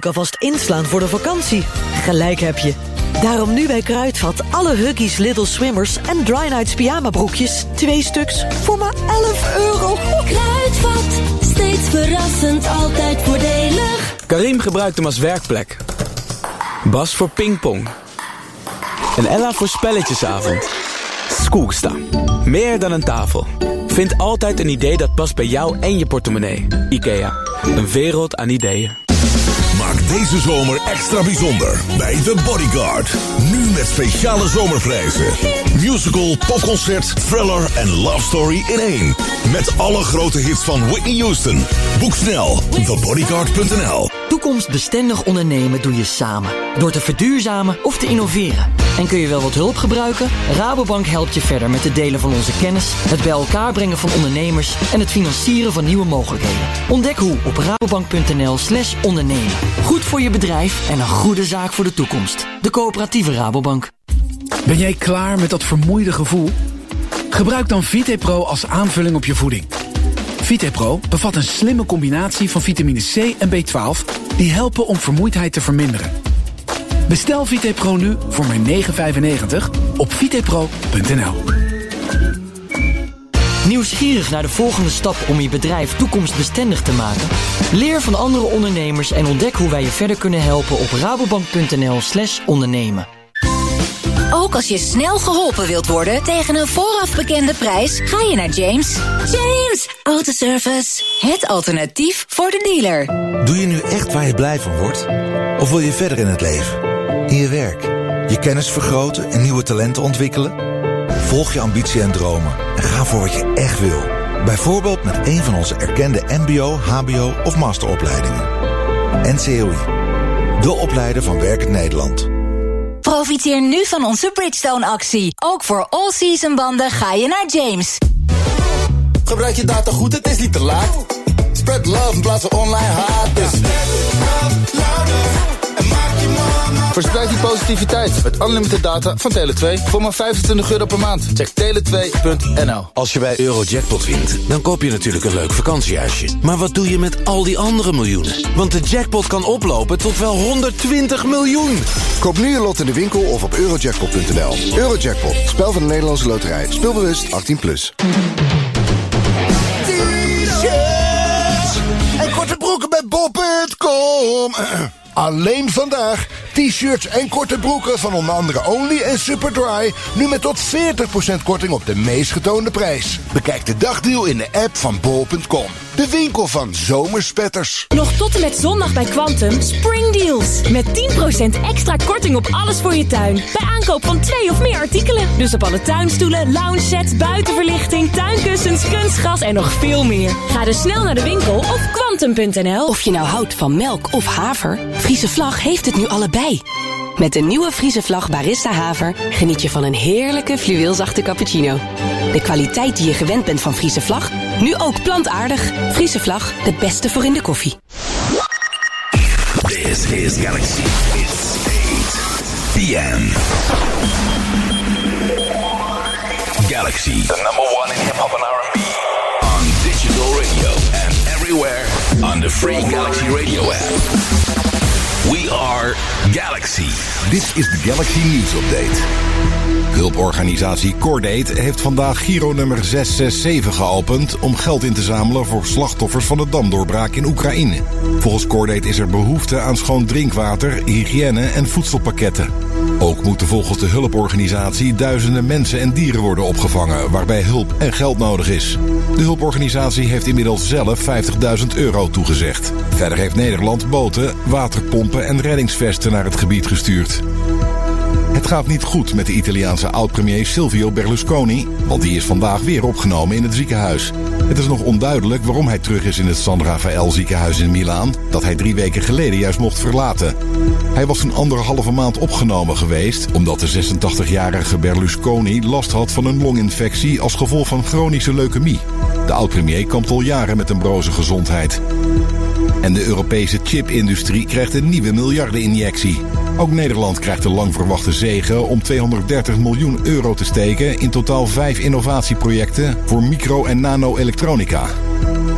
Natuurlijk alvast inslaan voor de vakantie. Gelijk heb je. Daarom nu bij Kruidvat alle Huggies Little Swimmers en Dry Nights pyjama broekjes. Twee stuks voor maar 11 euro. Kruidvat, steeds verrassend, altijd voordelig. Karim gebruikt hem als werkplek. Bas voor pingpong. En Ella voor spelletjesavond. Skoeksta. Meer dan een tafel. Vind altijd een idee dat past bij jou en je portemonnee. IKEA. Een wereld aan ideeën. Deze zomer extra bijzonder bij The Bodyguard. Nu met speciale zomerprijzen. Musical, popconcert, thriller en love story in één. Met alle grote hits van Whitney Houston. Boek snel thebodyguard.nl Toekomstbestendig ondernemen doe je samen. Door te verduurzamen of te innoveren. En kun je wel wat hulp gebruiken? Rabobank helpt je verder met het delen van onze kennis, het bij elkaar brengen van ondernemers en het financieren van nieuwe mogelijkheden. Ontdek hoe op rabobank.nl/slash ondernemen. Goed voor je bedrijf en een goede zaak voor de toekomst. De coöperatieve Rabobank. Ben jij klaar met dat vermoeide gevoel? Gebruik dan VitePro als aanvulling op je voeding. VitePro bevat een slimme combinatie van vitamine C en B12 die helpen om vermoeidheid te verminderen. Bestel VitePro nu voor maar 9,95 op vitepro.nl. Nieuwsgierig naar de volgende stap om je bedrijf toekomstbestendig te maken? Leer van andere ondernemers en ontdek hoe wij je verder kunnen helpen op rabobank.nl/slash ondernemen. Ook als je snel geholpen wilt worden tegen een vooraf bekende prijs, ga je naar James. James Autoservice. Het alternatief voor de dealer. Doe je nu echt waar je blij van wordt? Of wil je verder in het leven? In je werk? Je kennis vergroten en nieuwe talenten ontwikkelen? Volg je ambitie en dromen en ga voor wat je echt wil. Bijvoorbeeld met een van onze erkende mbo, hbo of masteropleidingen. NCOI. De opleider van Werkend Nederland. Profiteer nu van onze Bridgestone-actie. Ook voor all-season banden ga je naar James. Gebruik je data goed, het is niet te laat. Spread love in plaats van online haat. Dus. Verspreid die positiviteit met unlimited data van Tele2 voor maar 25 euro per maand. Check tele2.nl. Als je bij Eurojackpot wint, dan koop je natuurlijk een leuk vakantiehuisje. Maar wat doe je met al die andere miljoenen? Want de jackpot kan oplopen tot wel 120 miljoen. Koop nu je lot in de winkel of op eurojackpot.nl. Eurojackpot, spel van de Nederlandse loterij. Speelbewust 18+. Plus. En korte broeken bij bol.com. *clears throat* Alleen vandaag t-shirts en korte broeken van onder andere Only en Superdry. Nu met tot 40% korting op de meest getoonde prijs. Bekijk de dagdeal in de app van bol.com. De winkel van zomerspetters. Nog tot en met zondag bij Quantum Spring Deals. Met 10% extra korting op alles voor je tuin. Bij aankoop van twee of meer artikelen. Dus op alle tuinstoelen, lounge sets, buitenverlichting, tuinkussens, kunstgras en nog veel meer. Ga dus snel naar de winkel of quantum.nl. Of je nou houdt van melk of haver, Friese Vlag heeft het nu allebei. Met de nieuwe Friese Vlag Barista Haver geniet je van een heerlijke fluweelzachte cappuccino. De kwaliteit die je gewend bent van Friese Vlag, nu ook plantaardig. Friese Vlag, de beste voor in de koffie. This is Galaxy. It's 8 p.m. Galaxy, the number one in hip hop and R&B. On digital radio and everywhere free Galaxy Radio app. We are Galaxy. Dit is de Galaxy News Update. Hulporganisatie Cordate heeft vandaag Giro nummer 667 geopend om geld in te zamelen voor slachtoffers van de damdoorbraak in Oekraïne. Volgens Cordate is er behoefte aan schoon drinkwater, hygiëne en voedselpakketten. Ook moeten volgens de hulporganisatie duizenden mensen en dieren worden opgevangen waarbij hulp en geld nodig is. De hulporganisatie heeft inmiddels zelf 50.000 euro toegezegd. Verder heeft Nederland boten, waterpompen en reddingsvesten naar het gebied gestuurd. Het gaat niet goed met de Italiaanse oud-premier Silvio Berlusconi, want die is vandaag weer opgenomen in het ziekenhuis. Het is nog onduidelijk waarom hij terug is in het San Rafael ziekenhuis in Milaan, dat hij drie weken geleden juist mocht verlaten. Hij was een anderhalve maand opgenomen geweest, omdat de 86-jarige Berlusconi last had van een longinfectie als gevolg van chronische leukemie. De oud-premier kampt al jaren met een broze gezondheid. En de Europese chipindustrie krijgt een nieuwe miljardeninjectie. Ook Nederland krijgt de lang verwachte zegen om 230 miljoen euro te steken in totaal vijf innovatieprojecten voor micro- en nano-elektronica.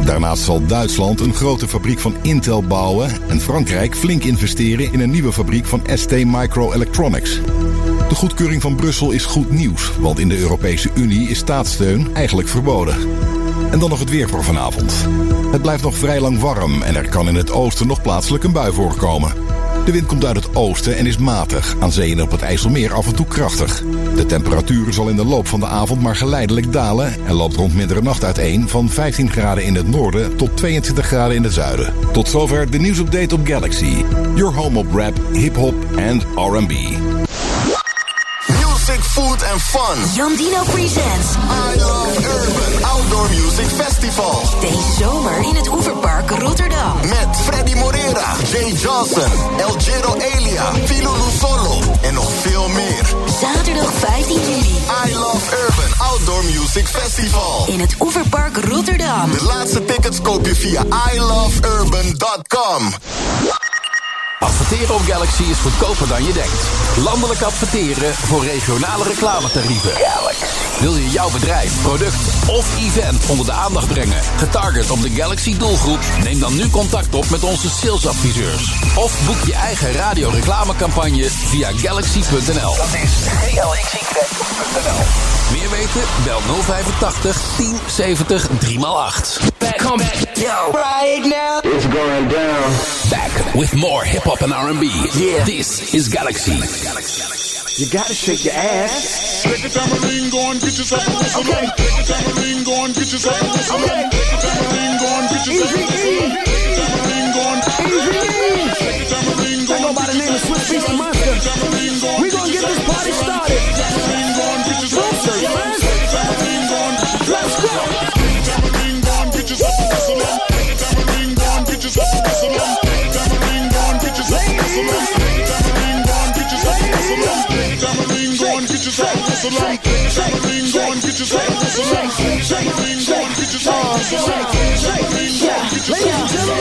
Daarnaast zal Duitsland een grote fabriek van Intel bouwen en Frankrijk flink investeren in een nieuwe fabriek van ST Microelectronics. De goedkeuring van Brussel is goed nieuws, want in de Europese Unie is staatssteun eigenlijk verboden. En dan nog het weer voor vanavond. Het blijft nog vrij lang warm en er kan in het oosten nog plaatselijk een bui voorkomen. De wind komt uit het oosten en is matig, aan zee en op het IJsselmeer af en toe krachtig. De temperatuur zal in de loop van de avond maar geleidelijk dalen en loopt rond middernacht uiteen van 15 graden in het noorden tot 22 graden in het zuiden. Tot zover de nieuwsupdate op Galaxy. Your home op rap, hip-hop en R&B. Food and fun. Jandino Presents. I Love Urban Outdoor Music Festival. Deze zomer in het Oeverpark Rotterdam. Met Freddy Morera, Jay Johnson, El Giro Elia, Philo Solo en nog veel meer. Zaterdag 15 juli. I Love Urban Outdoor Music Festival. In het Oeverpark Rotterdam. De laatste tickets koop je via iloveurban.com. Adverteren op Galaxy is goedkoper dan je denkt. Landelijk adverteren voor regionale reclametarieven. Wil je jouw bedrijf, product of event onder de aandacht brengen? Getarget op de Galaxy doelgroep? Neem dan nu contact op met onze salesadviseurs. Of boek je eigen radioreclamecampagne via galaxy.nl. Dat is galaxy.nl. Meer weten? Bel 085 1070 3x8. Come back, yo, right now. It's going down. Back with more hip hop and R&B. Yeah. This is Galaxy. You gotta shake your ass. Take a tambourine, go and get yourself a whistle. Okay. Take a tambourine, go and get yourself a whistle. Okay. Take a tambourine, go and get yourself a whistle. Take a tambourine, go and get Take a tambourine, go I go by the name of Swizz Beatz the Monster. We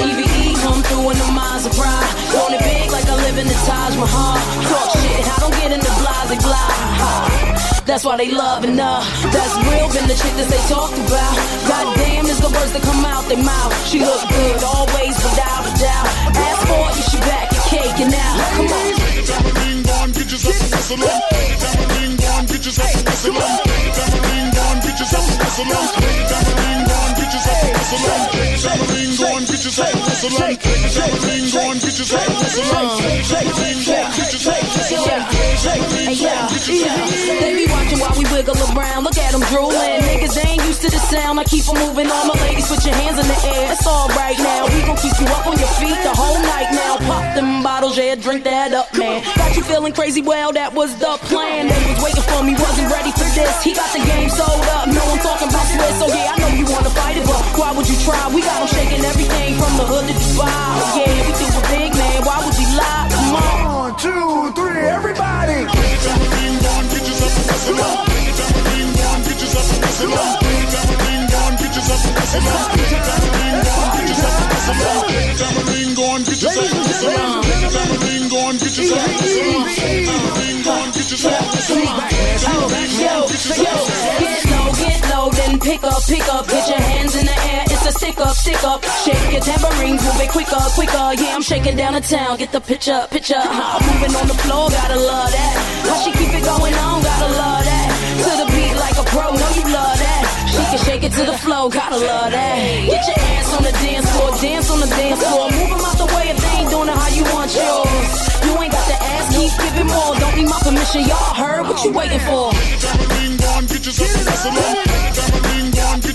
EVE come through in the it big like I live in the Taj Mahal. Talk shit, I don't get in the. That's why they loving her. Uh, that's real, been the chick that they talked about. Goddamn is the words that come out their mouth. She look good always, without a doubt. Ask for it, she back and out. Come on bitches up and whistle on. Time a ring on, bitches up and whistle on. Time a ring on, bitches up and whistle on. Time a ring on, bitches up and whistle on. Time a ring bitches up and whistle on. Time a ring on, bitches up and whistle on. They be watching while we wiggle around. Look at them drooling. Niggas they ain't used to the sound. I keep 'em moving on. My ladies, put your hands in the air. It's all right now. We gon' keep you up on your feet the whole night now. Pop them bottles, yeah, drink that up, man. Got you feeling crazy? Well, that was the plan. They was waiting for me, wasn't ready for this. He got the game sold up. No, I'm talking about Swizz. So yeah, I know you wanna fight it, but why would you try? We got 'em shaking everything from the hood to Dubai. Yeah, we do a big man. Why would you Get yourself a Barcelona. Take the diamond ring, go on, get yourself a Barcelona. Take the diamond ring, on, get yourself a Barcelona. Take the diamond ring, on, get yourself a Barcelona. Take the diamond ring, on, get yourself a Barcelona. Take the diamond ring, go on, get yourself a Barcelona. Get low, get low, then pick up, pick up. Get your hands in the a stick up, stick up. Shake your tambourines, move it quicker, quicker. Yeah, I'm shaking down the town, get the picture, picture. Huh? Moving on the floor, gotta love that. How she keep it going on, gotta love that. To the beat like a pro, know you love that. She can shake it to the flow, gotta love that. Get your ass on the dance floor, dance on the dance floor. Move out the way if they ain't doing it how you want yours. You ain't got to ask, keep giving more. Don't need my permission, y'all heard what you waiting for. tambourine go and get yourself a whistle and shake the tambourine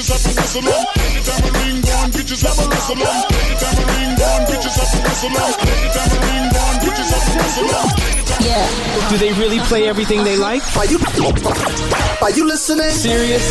go and get yourself a whistle and the tambourine go and get yourself a whistle and the tambourine go and get yourself a whistle and the tambourine go and get yourself a whistle and Yeah. Do they really play everything they like? Are you Are you listening? Serious?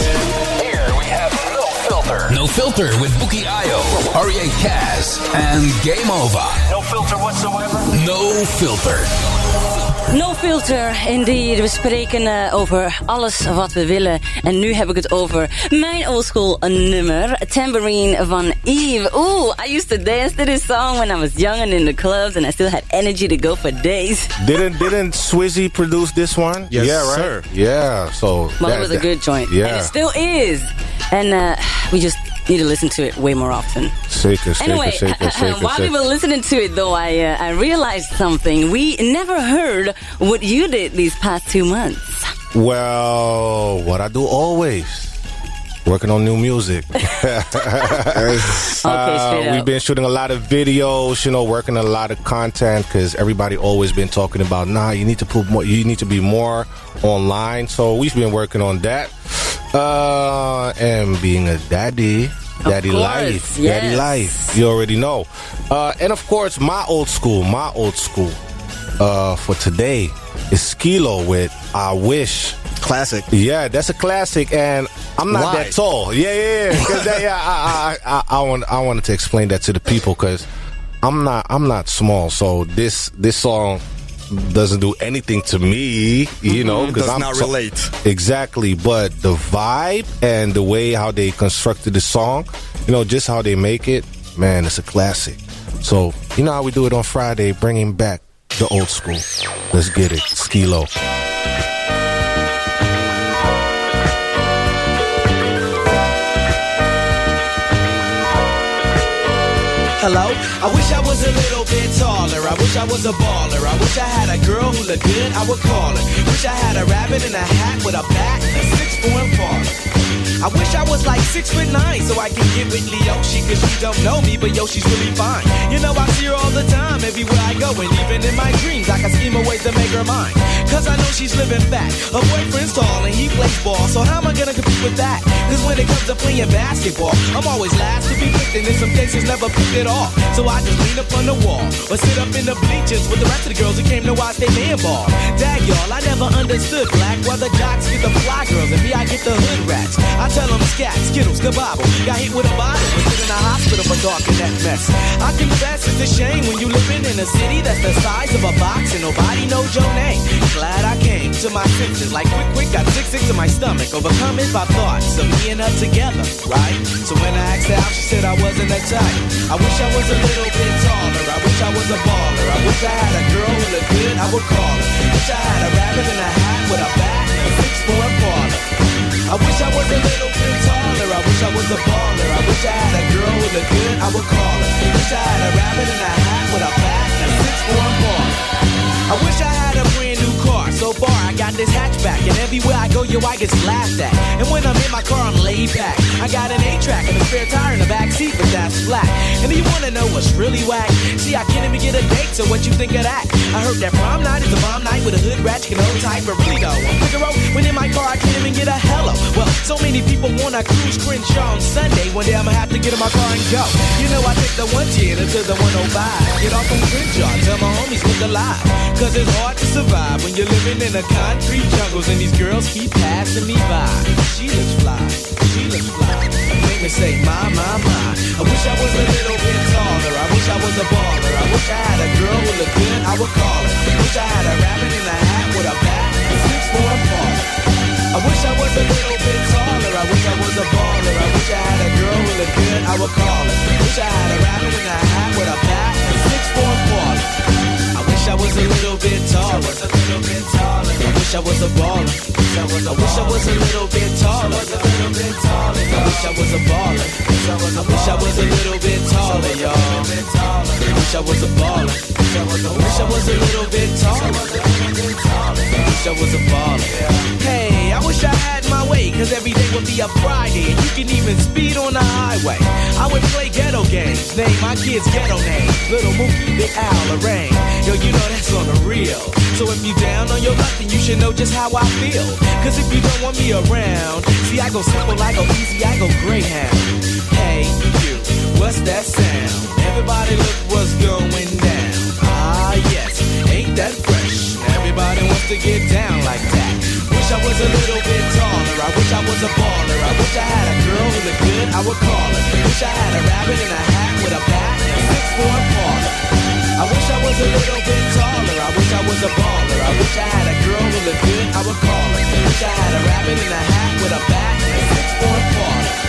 Here we have No Filter. No Filter with Bukky Ayo, Oriye Cazz, and Game Ova. No filter whatsoever. No Filter. No filter, indeed. We spreken eh, over alles wat we willen. En nu heb ik het over mijn oldschool nummer. Tambourine van Eve. Ooh, I used to dance to this song when I was young and in the clubs. And I still had energy to go for days. Didn't didn't Swizzy produce this one? Yes, yeah, right. sir. Yeah, so Well, that- it was a good joint. Yeah, And it still is. And uh, we just need to listen to it way more often. shaker, shaker, Anyway, shaker, shaker, *laughs* while we were listening to it, though, I uh, I realized something. We never heard what you did these past two months. Well, what I do always. Working on new music. *laughs* *laughs* Uh, we've been shooting a lot of videos, you know, working a lot of content because everybody always been talking about, nah, you need to put more, you need to be more online. So we've been working on that. Uh, and being a daddy, daddy course, life, yes. daddy life. You already know. Uh, and of course, my old school, my old school. Uh, for today is Skee-Lo with I Wish. Classic. Yeah, that's a classic, and I'm not Why? that tall. Yeah, yeah, yeah. that- yeah, I, I, I, I want, I wanted to explain that to the people because I'm not, I'm not small. So this, this song doesn't do anything to me, you know, because I'm not so- relate. exactly. But the vibe and the way how they constructed the song, you know, just how they make it, man, it's a classic. So you know how we do it on Friday, bringing back the old school. Let's get it, Skee-Lo. Hello? I wish I was a little bit taller. I wish I was a baller. I wish I had a girl who looked good, I would call her. Wish I had a rabbit in a hat with a bat a six foot baller. I wish I was like six foot nine so I can get with Leoshi cause she don't know me, but yo, she's really fine. You know, I see her all the time everywhere I go, and even in my dreams, I can scheme a ways to make her mine. Cause I know she's living back. Her boyfriend's tall and he plays ball, so how am I gonna compete with that? Cause when it comes to playing basketball, I'm always last to be picked, and in some cases never picked at all. So I just lean up on the wall or sit up in the bleachers with the rest of the girls who came to watch their man ball. Dag y'all, I never understood black why the jocks get the fly girls and me I get the hood rats. I tell them scat, skittles, kabobble. Got hit with a bottle and sit in a hospital for darking that mess. I confess it's a shame when you living in a city that's the size of a box and nobody knows your name. Glad I came to my senses like quick, quick, got sick, sick to my stomach. Overcome it by thoughts of me and her together, right? So when I asked her out, she said I wasn't that type. I wish I was a little bit taller. I wish I was a baller. I wish I had a girl who looked good, I would call her. Wish I had a rabbit in a hat with a bat and a six four Impala. I wish I was a little bit taller. I wish I was a baller. I wish I had a girl who looked good, I would call her. I Wish I had a rabbit in a hat with a bat and a six four Impala. I wish I had a new car. So far, I got this hatchback, and everywhere I go, yo, I get laughed at. And when I'm in my car, I'm laid back. I got an 8-track and a spare tire in the back seat, but that's flat. And do you wanna know what's really whack? See, I can't even get a date, so what you think of that? I heard that prom night is a bomb night with a hood rat, you can hold tight, but really though, I'm Figaro, when in my car, I can't even get a hello. Well, so many people wanna cruise Crenshaw on Sunday. One day I'ma have to get in my car and go. You know, I take the 110 to the 105. Get off on Crenshaw, tell my homies look alive. Cause it's hard to survive when you're living in the concrete jungles and these girls keep passing me by. She looks fly, she looks fly. Make me say, my, my, my. I wish I was a little bit taller. I wish I was a baller. I wish I had a girl who looked good, I would call her. Wish I had a rabbit in a hat with a bat and a six four baller. I wish I was a little bit taller. I wish I was a baller. I wish I had a girl who looked good, I would call her. Wish I had a rabbit in a hat with a bat and a six baller. I I was a little was a little bit taller. I wish I was a baller. I wish I was a little bit taller. I wish I was a baller. I wish I was a little bit taller, y'all. I wish I was a baller. I wish I was a little bit taller. I wish I was a baller. Hey, I wish I had my way, cause every day would be a Friday, and you can even speed on the highway. I would play ghetto games. Name my kids ghetto names. Little Mookie, Big Al, Lorraine. Yo, you know that's on the real. So if you down on your luck, then you should know just how I feel. Cause if you don't want me around, see I go simple, I go easy, I go Greyhound. Hey, you, what's that sound? Everybody look what's going down. Ah, yes, ain't that fresh? Everybody wants to get down like that. I wish I was a little bit taller. I wish I was a baller. I wish I had a girl who looked good. I would call her. Wish I had a rabbit in a hat with a bat and a six four Impala. I wish I was a little bit taller. I wish I was a baller. I wish I had a girl who looked good. I would call her. Wish I had a rabbit in a hat with a bat and a six four Impala.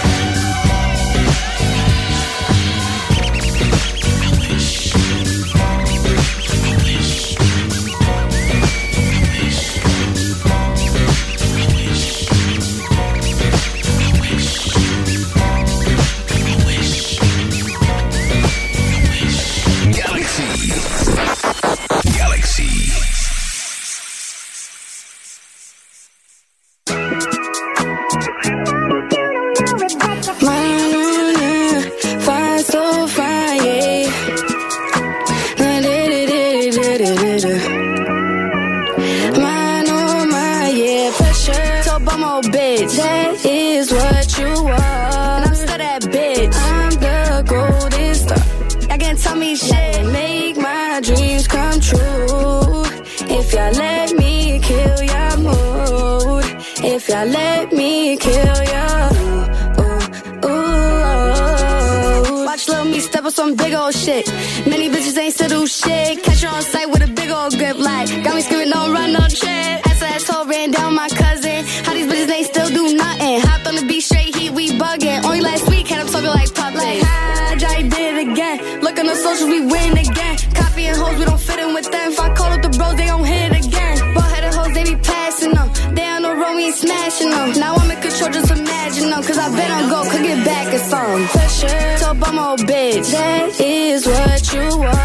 Socials, we win again. Copying hoes, we don't fit in with them. If I call up the bros, they don't hit it again. Ball headed hoes, they be passing them. They on the road, we ain't smashing them. Now I'm in control, just imagine them. Cause I been on go, could get back at some. Pressure, so bum old bitch. That is what you are.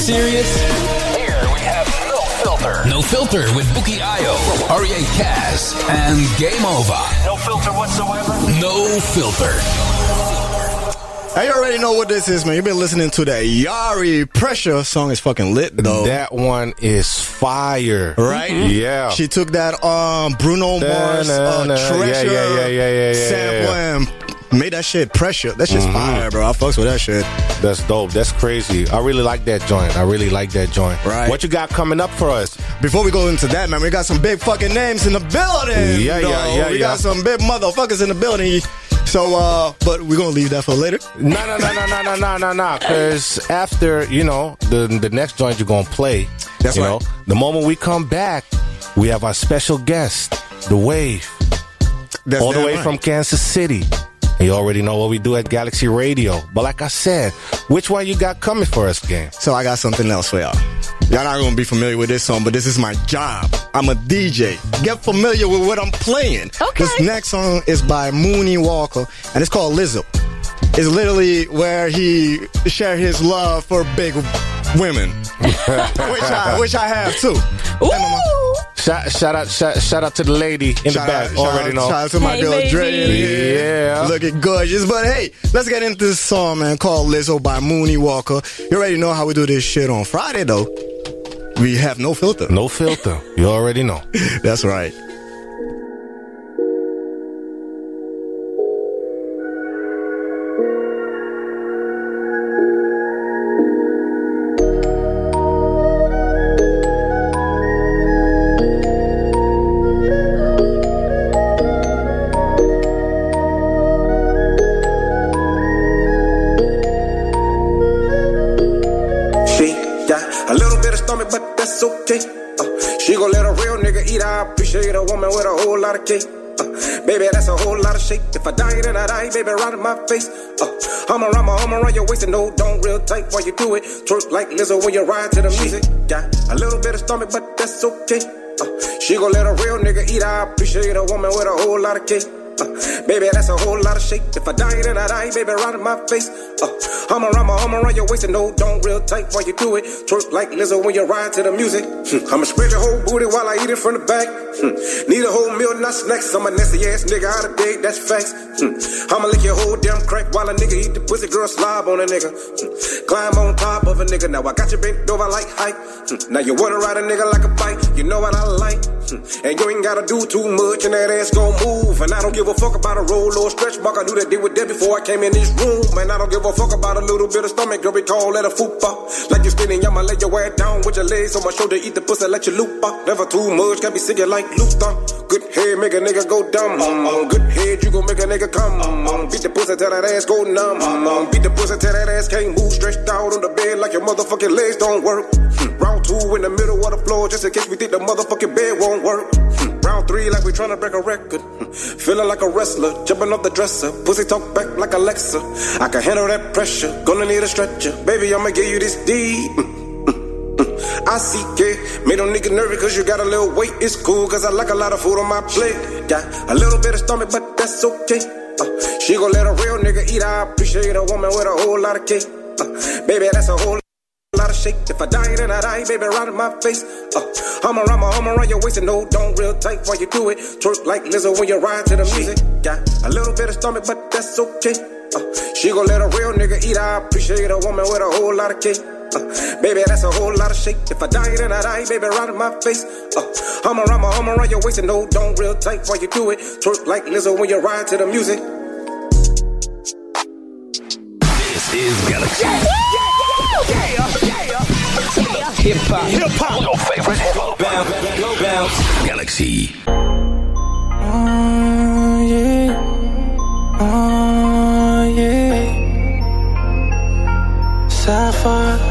Serious? Here we have No Filter. No Filter with Bukky Ayo, Oriye Cazz, and Game Ova. No filter whatsoever? No Filter. Hey, you already know what this is, man. You've been listening to that Yari Pressure song. is fucking lit, though. That one is fire. Right? Yeah. She took that um Bruno Mars uh. Treasure Yeah, yeah, yeah, yeah, yeah, yeah, sample yeah. and made that shit pressure. That shit's Mhm. fire, bro. I fucks with that shit. That's dope. That's crazy. I really like that joint. I really like that joint. Right. What you got coming up for us? Before we go into that, man, we got some big fucking names in the building. Yeah, yeah, though. yeah, We yeah. got some big motherfuckers in the building. So, uh, but we're gonna leave that for later. No, no, no, no, no, no, no, no, no. Because after you know the the next joint you're gonna play, That's you right. know, the moment we come back, we have our special guest, the WAV, That's all the way right. from Kansas City. And you already know what we do at Galaxy Radio. But like I said, which one you got coming for us, gang? So I got something else for y'all. Y'all not gonna be familiar with this song, but this is my job. I'm a DJ. Get familiar with what I'm playing. Okay. This next song is by Mooney Walker, and it's called Lizzo. It's literally where he share his love for big women, *laughs* which I which I have too. Shout, shout out, shout, shout out to the lady in Shout the back. out- already out- know. Shout out to my girl Dre in. Yeah. Looking gorgeous. But hey, let's get into this song, man, called Lizzo by Mooney Walker. You already know how we do this shit on Friday, though. We have no filter. No filter. You already know. *laughs* That's right. Shake. If I die, then I die, baby, right in my face. Uh, I'm around my arm around your waist and no, don't real tight while you do it. Twerk like Lizzo when you ride to the music. Got a little bit of stomach, but that's okay. Uh, she gon' let a real nigga eat. I appreciate a woman with a whole lot of cake. Baby, that's a whole lot of shake. If I die, then I die, baby, right in my face. Uh, I'm around my arm around your waist and no, don't real tight while you do it. Twerk like Lizzo when you ride to the music. Hmm. I'ma spread your whole booty while I eat it from the back. Hmm. Need a whole meal, not snacks. I'm a nasty ass nigga out of date, that's facts. Hmm. I'ma lick your whole damn crack while a nigga eat the pussy girl slob on a nigga. Hmm. Climb on top of a nigga. Now I got you bent over like hype. Hmm. Now you wanna ride a nigga like a bike. You know what I like. Hmm. And you ain't gotta do too much and that ass gon' move. And I don't give a fuck about a roll or a stretch mark. I knew that did with that before I came in this room. And I don't give a fuck about a little bit of stomach. Girl, we call that a fupa. Like you skinny, I'ma lay your ass down with your legs on my shoulder. Eat the pussy, let you loop up. Never too much, can't be singing like Luther. Good head, make a nigga go dumb. Um, good head, you gon' make a nigga come. Um, beat the pussy till that ass go numb. Um, beat the pussy till that ass can't move. Stretched out on the bed like your motherfucking legs don't work. Hmm. Round two in the middle of the floor, just in case we think the motherfucking bed won't work. Hmm. Round three, like we tryna break a record. Hmm. Feeling like a wrestler, jumping off the dresser. Pussy talk back like Alexa. I can handle that pressure, gonna need a stretcher. Baby, I'ma give you this D. I see it. Made a nigga nervous cause you got a little weight. It's cool cause I like a lot of food on my plate. Got a little bit of stomach, but that's okay. Uh, she gon' let a real nigga eat. I appreciate a woman with a whole lot of cake. Uh, baby, that's a whole lot of shake. If I die, then I die, baby, right in my face. Uh, I'm around my arm around your waist and no, don't real tight while you do it. Twerk like Lizzo when you ride to the music. Got a little bit of stomach, but that's okay. Uh, she gon' let a real nigga eat. I appreciate a woman with a whole lot of cake. Uh, baby, that's a whole lot of shake. If I die, then I die, baby, right in my face. Uh, I'm around my arm around your waist and no, don't real tight while you do it. Twerk like Lizzo when you ride to the music. This is Galaxy. Hip hop. Hip hop. Your favorite hip hop. Bounce. Bounce. Galaxy. Oh, yeah. Oh, yeah. Sapphire.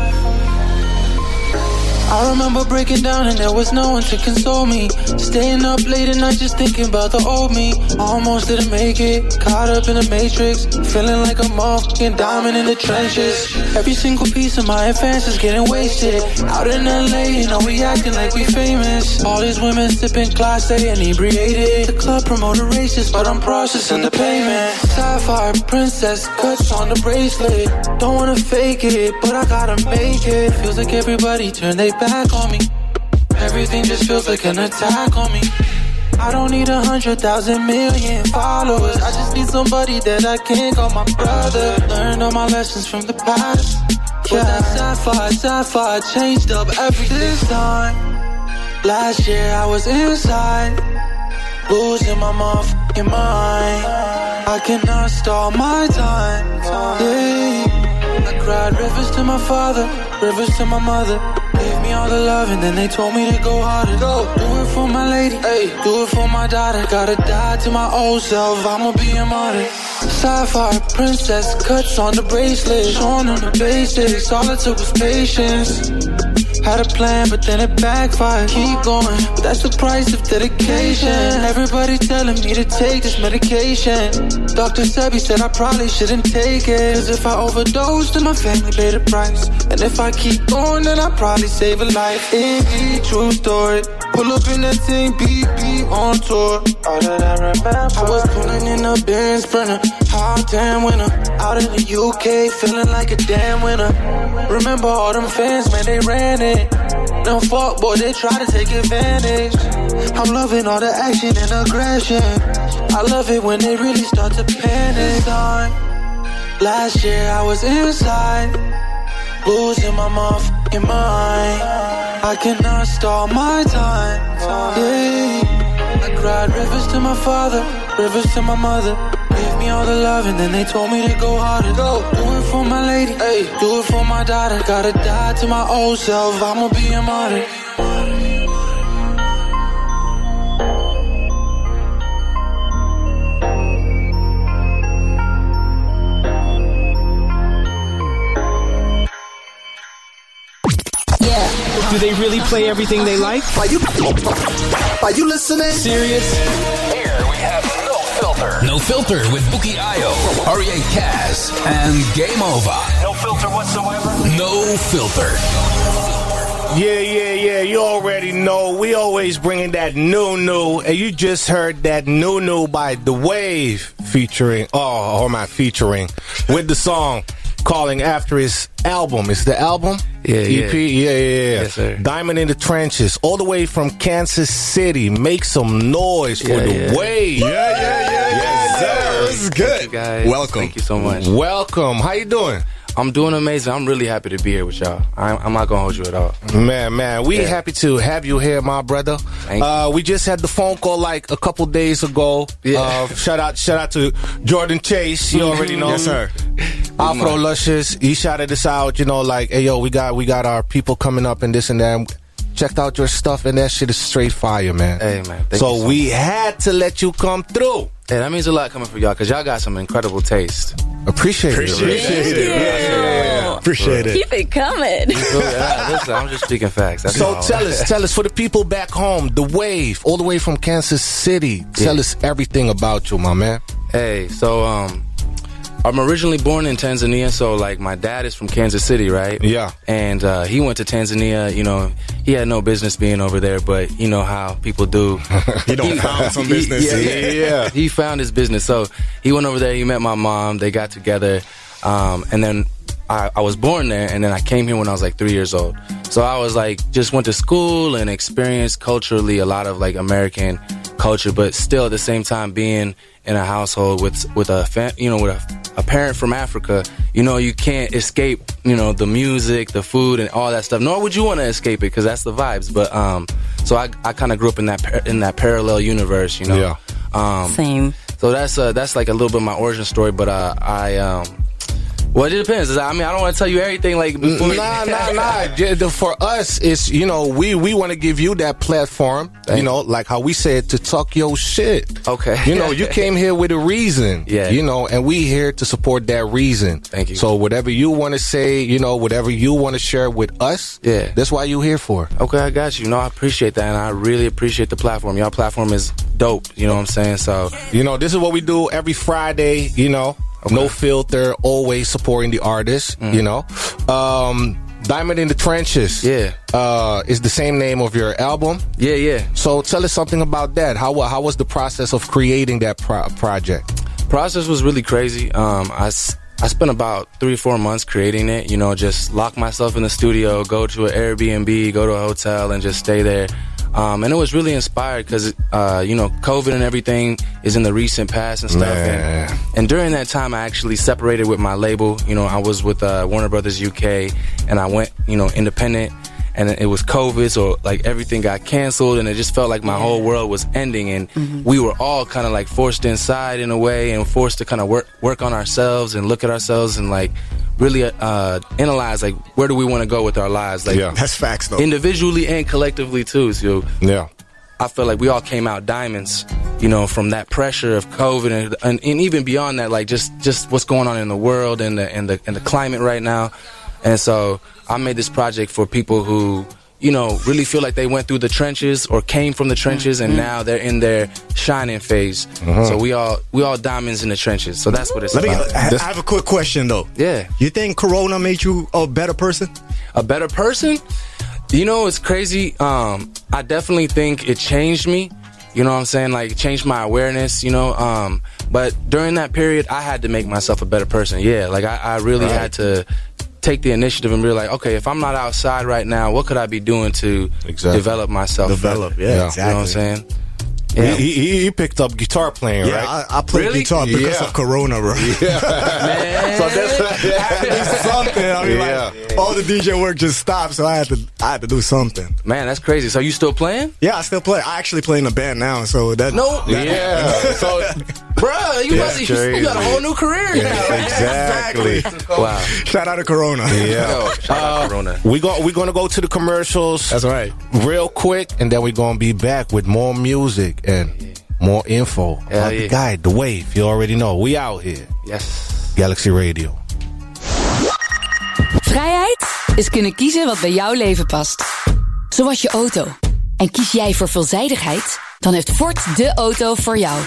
I remember breaking down and there was no one to console me. Staying up late at night just thinking about the old me. Almost didn't make it, caught up in the matrix. Feeling like a motherfucking diamond in the trenches. Every single piece of my advance is getting wasted. Out in LA, you know we acting like we famous. All these women sipping class A inebriated. The club promoter racist, but I'm processing the payment. Sapphire princess cuts on the bracelet. Don't wanna fake it, but I gotta make it. Feels like everybody turned their back on me. Everything just feels like an attack on me. I don't need a hundred thousand million followers. I just need somebody that I can call my brother. Learned all my lessons from the past. Yeah, that sapphire, sapphire changed up everything. time. Last year I was inside, losing my motherfucking mind. I cannot stall my time. Yeah, I cried rivers to my father, rivers to my mother. All the love and then they told me to go harder. Go, do it for my lady, hey, do it for my daughter. Gotta die to my old self, I'ma be a martyr. Sapphire princess cuts on the bracelet, showing them the basics. All it took was patience. Had a plan, but then it backfired. Keep going, but that's the price of dedication. Everybody telling me to take this medication. Dr. Sebi said I probably shouldn't take it. Cause if I overdose, then my family pay the price. And if I keep going, then I probably save a life. Be true story. Pull up in that thing, BB on tour. All that I remember. I was pulling in a Benz Sprinter, hot damn winner. Out in the UK, feeling like a damn winner. Remember all them fans, man, they ran it. No fuck, boy, they try to take advantage. I'm loving all the action and aggression. I love it when they really start to panic. Last year I was inside, losing my motherfucking mind. I cannot stall my time. Yeah, I cried rivers to my father, rivers to my mother. Gave me all the love and then they told me to go harder. Go, do it for my lady, hey, do it for my daughter. Gotta die to my old self, I'ma be a martyr. Yeah, Do they really play everything they like? Are you, are you listening? Serious? Filter. No Filter with Bukky Ayo, Oriye Cazz, and Game Ova. No filter whatsoever? No Filter. Yeah, yeah, yeah. You already know. We always bringing that new new, and you just heard that new new by The WAV featuring. Oh, or my featuring with the song calling after his album. Is the album? Yeah, EP. yeah. Yeah, yeah, yeah. Yes, sir. Diamond in the trenches, all the way from Kansas City. Make some noise for Yeah, The yeah. WAV. Yeah, yeah, yeah. Yes, sir. This is good. Thank you guys. Welcome. Thank you so much. Welcome. How you doing? I'm doing amazing. I'm really happy to be here with y'all. I'm, I'm not gonna hold you at all. Man, man, we Yeah. happy to have you here, my brother. Uh, we just had the phone call like a couple days ago. Uh, shout out, shout out to Jordan Chase. You already know, Yes, sir. Afro Luscious. He shouted us out. You know, like, hey, yo, we got we got our people coming up and this and that. Checked out your stuff and that shit is straight fire, man. Hey, man. thank so you so we much. had to let you come through. Yeah, that means a lot coming from y'all because y'all got some incredible taste. Appreciate, Appreciate it. it. Yeah. Appreciate it. Keep it coming. Yeah, listen, I'm just speaking facts. That's So all. tell us, tell us for the people back home, the WAV, all the way from Kansas City. Tell Yeah. us everything about you, my man. Hey, so um, I'm originally born in Tanzania. So like, my dad is from Kansas City, right? Yeah. And uh, he went to Tanzania. You know, he had no business being over there, but you know how people do. *laughs* He done found some *laughs* business. Yeah, yeah, yeah. he found his business. So he went over there. He met my mom. They got together, um, and then I, I was born there. And then I came here when I was like three years old. So I was like, just went to school and experienced culturally a lot of like American culture, but still at the same time being in a household with with a fa- you know with a, a parent from Africa. You know, you can't escape you know the music, the food, and all that stuff. Nor would you want to escape it because that's the vibes. But um, so I I kind of grew up in that par- in that parallel universe. You know. Yeah. Um, Same. So that's uh, that's like a little bit of my origin story, but uh, I um, well, it depends. I mean, I don't want to tell you everything like before. Nah, *laughs* nah, nah. For us, it's you know we we want to give you that platform. You know, like how we said to talk your shit. Okay. You know, you *laughs* came here with a reason. Yeah. You know, and we here to support that reason. Thank you. So whatever you want to say, you know, whatever you want to share with us. Yeah. That's why you here for. Okay, I got you. No, I appreciate that, and I really appreciate the platform. Y'all platform is dope. You know what I'm saying? So You know, this is what we do every Friday, you know. No filter, always supporting the artist, you know. Um Diamond in the Trenches. Yeah. Uh is the same name of your album. yeah, yeah. So tell us something about that. How how was the process of creating that pro- project? process was really crazy. Um, I, s- I spent about three or four months creating it. You know, just lock myself in the studio, go to an Airbnb, go to a hotel, and just stay there. Um, and it was really inspired because, uh, you know, COVID and everything is in the recent past and stuff. And, and during that time, I actually separated with my label. You know, I was with uh, Warner Brothers UK, and I went, you know, independent. And it was COVID, so like everything got canceled, and it just felt like my whole world was ending. And we were all kind of like forced inside in a way, and forced to kind of work work on ourselves and look at ourselves and like really uh, analyze like where do we want to go with our lives, like Yeah. That's facts, though. individually and collectively too. So Yeah. I feel like we all came out diamonds, you know, from that pressure of COVID and, and, and even beyond that, like just just what's going on in the world and the and the and the climate right now. And so I made this project for people who, you know, really feel like they went through the trenches or came from the trenches and now they're in their shining phase. So we all we all diamonds in the trenches. So that's what it's Let me. about. I, I have a quick question though. Yeah. You think Corona made you a better person? a better person. You know, it's crazy. Um, I definitely think it changed me. You know what I'm saying? Like, it changed my awareness, you know? Um, but during that period, I had to make myself a better person. Yeah, like, I, I really Right. had to take the initiative and be like, okay, if I'm not outside right now, what could I be doing to Exactly. develop myself? Develop, better? yeah, You know what. I'm saying? He, Yeah. he, he- he picked up guitar playing, Yeah, right? I, I play Really? guitar because Yeah. of Corona, bro. *laughs* Man. so that's I had to do something. I mean, Yeah. like, all the DJ work just stopped, so I had to I had to do something. Man, that's crazy. So you still playing? Yeah, I still play. I actually play in a band now, so that No. yeah. *laughs* So Bruh, you, Yeah, must, you you got a whole new career now. exactly. Wow. shout out to Corona. Yeah. Yo, shout out uh, Corona. We go, we're gonna go to the commercials That's right. real quick, and then we're gonna be back with more music and more info. Hell about yeah. the guy, the wave. You already know. We out here. Yes. Galaxy Radio. Vrijheid is kunnen kiezen wat bij jouw leven past. zoals je auto. En kies jij voor veelzijdigheid? Dan heeft Ford de auto voor jou.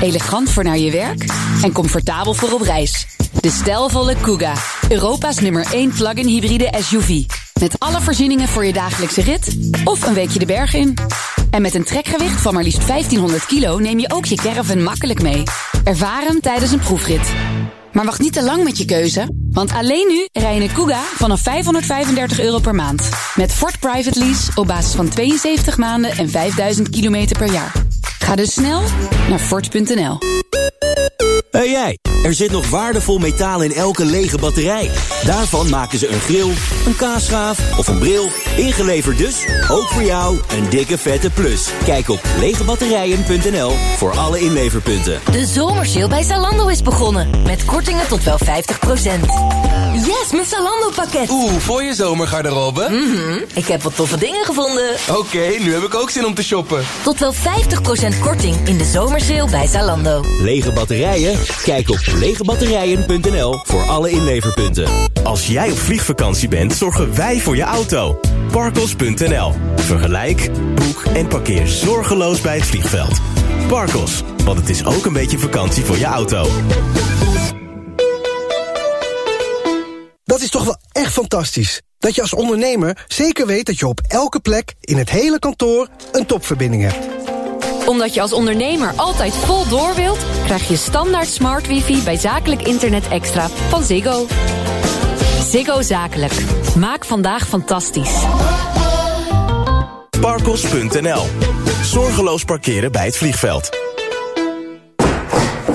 Elegant voor naar je werk en comfortabel voor op reis. De stijlvolle Kuga. Europa's nummer 1 plug-in hybride SUV. Met alle voorzieningen voor je dagelijkse rit of een weekje de berg in. En met een trekgewicht van maar liefst 1500 kilo neem je ook je caravan makkelijk mee. Ervaar hem tijdens een proefrit. Maar wacht niet te lang met je keuze, want alleen nu rij je een Kuga vanaf 535 euro per maand. Met Ford Private Lease op basis van 72 maanden en 5000 kilometer per jaar. Ga dus snel naar Ford.nl. Hey jij, er zit nog waardevol metaal in elke lege batterij. Daarvan maken ze een grill, een kaasschaaf of een bril. Ingeleverd dus, ook voor jou, een dikke vette plus. Kijk op legebatterijen.nl voor alle inleverpunten. De zomersale bij Zalando is begonnen. Met kortingen tot wel 50%. Yes, mijn Zalando-pakket. Oeh, voor je zomergarderobe? Mhm, ik heb wat toffe dingen gevonden. Oké, nu heb ik ook zin om te shoppen. Tot wel 50% korting in de zomersale bij Zalando. Lege batterijen? Kijk op legebatterijen.nl voor alle inleverpunten. Als jij op vliegvakantie bent, zorgen wij voor je auto. Parkos.nl. Vergelijk, boek en parkeer zorgeloos bij het vliegveld. Parkos, want het is ook een beetje vakantie voor je auto. Dat is toch wel echt fantastisch. Dat je als ondernemer zeker weet dat je op elke plek in het hele kantoor een topverbinding hebt. Omdat je als ondernemer altijd vol door wilt... krijg je standaard smart wifi bij zakelijk internet extra van Ziggo. Ziggo Zakelijk. Maak vandaag fantastisch. Parkos.nl. Zorgeloos parkeren bij het vliegveld.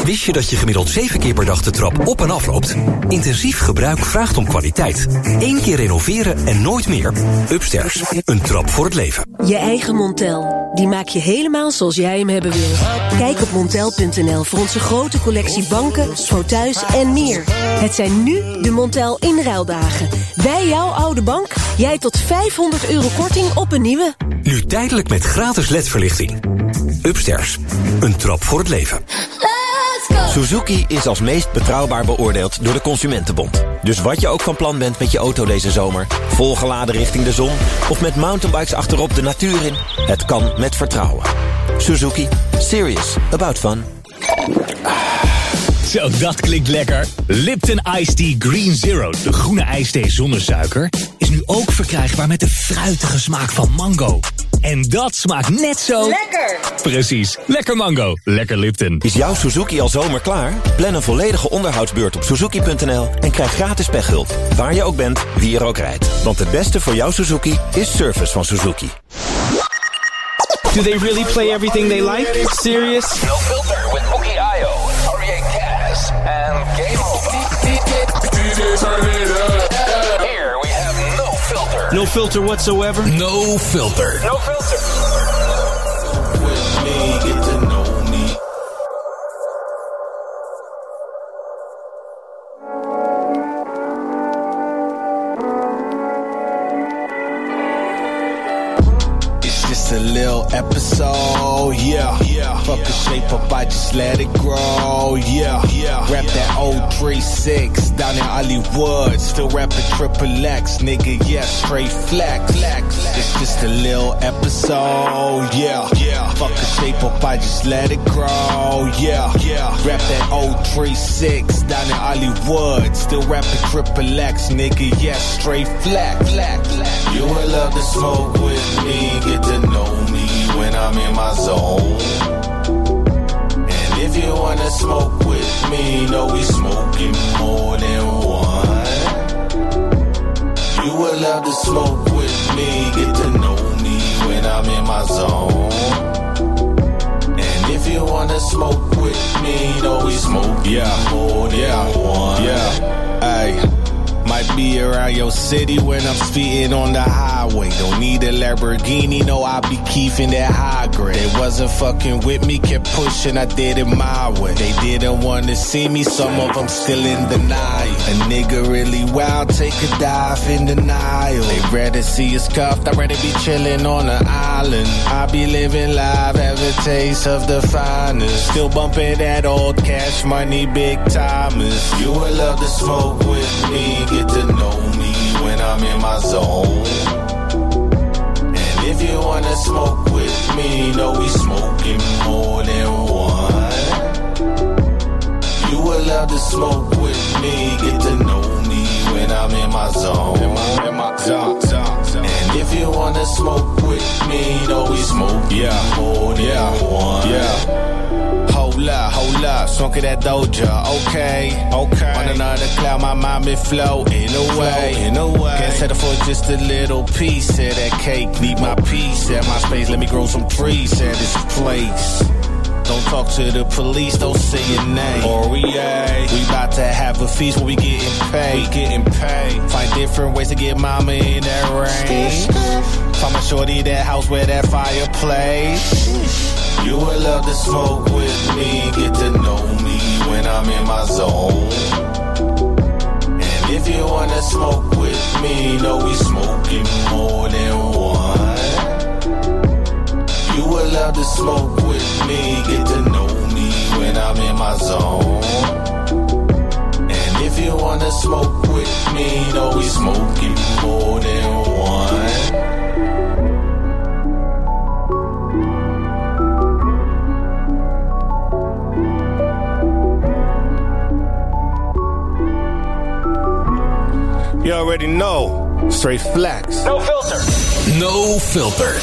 Wist je dat je gemiddeld 7 keer per dag de trap op en af loopt? Intensief gebruik vraagt om kwaliteit. Eén keer renoveren en nooit meer. Upstairs, een trap voor het leven. Je eigen Montel. Die maak je helemaal zoals jij hem hebben wil. Kijk op montel.nl voor onze grote collectie banken, fauteuils en meer. Het zijn nu de Montel inruildagen. Wij jouw oude bank, jij tot 500 euro korting op een nieuwe. Nu tijdelijk met gratis ledverlichting. Upstairs, een trap voor het leven. Suzuki is als meest betrouwbaar beoordeeld door de Consumentenbond. Dus wat je ook van plan bent met je auto deze zomer... volgeladen richting de zon of met mountainbikes achterop de natuur in... het kan met vertrouwen. Suzuki. Serious about fun. Zo, dat klinkt lekker. Lipton Ice Tea Green Zero, de groene ijsthee zonder suiker... is nu ook verkrijgbaar met de fruitige smaak van mango. En dat smaakt net zo... Lekker! Precies, lekker mango, lekker Lipton. Is jouw Suzuki al zomer klaar? Plan een volledige onderhoudsbeurt op suzuki.nl... en krijg gratis pechhulp. Waar je ook bent, wie er ook rijdt. Want het beste voor jouw Suzuki is service van Suzuki. Do they really play everything they like? Serious? No filter with Mookie and Game Here we have no filter. No filter whatsoever? No filter. No filter. It's just a little episode, yeah. Fuck the shape up, I just let it grow, yeah. yeah. Rap that old 3-6 down in Hollywood. Still rapping triple X, nigga, yeah, straight flex. It's just a little episode, yeah. yeah. Fuck the shape up, I just let it grow, yeah. yeah. Rap that old 3-6 down in Hollywood. Still rapping triple X, nigga, yeah, straight flex. You would love to smoke with me, get to know me when I'm in my zone. If you wanna smoke with me, know we smoking more than one. You would love to smoke with me, get to know me when I'm in my zone. And if you wanna smoke with me, know we smoking Yeah. more than Yeah. one. Yeah. Ay. Might be around your city when I'm speeding on the highway. Don't need a Lamborghini, no, I be keeping that high grade. They wasn't fucking with me, kept pushing, I did it my way. They didn't wanna see me, some of them still in denial. A nigga really wild, take a dive in denial. They rather see us cuffed, I'd rather be chilling on an island. I be living live, have a taste of the finest. Still bumping that old cash money, Big Tymers. You would love to smoke with me, get to know me when I'm in my zone. And if you wanna smoke with me, know we smoking more than one. You allowed to smoke with me, get to know me when I'm in my zone. In my, in my zone if you wanna smoke with me, know we smoke yeah. more than yeah. one. Yeah. Hold up, hold up, smoking that doja, okay, okay. On another cloud, my mind been floating away, in a way. Can't settle for just a little piece of that cake. Need my peace at my space, let me grow some trees at this place. Don't talk to the police, don't say your name. Or we, ain't. we about to have a feast where we getting paid. We getting paid. Find different ways to get mama in that rain. Find my shorty that house where that fireplace. You would love to smoke with me, get to know me when I'm in my zone. And if you wanna smoke with me, know we smoking more than one. You would love to smoke with me, get to know me when I'm in my zone. And if you wanna smoke with me, know we smoking more than one. You already know. Straight flex. No filter. No filter.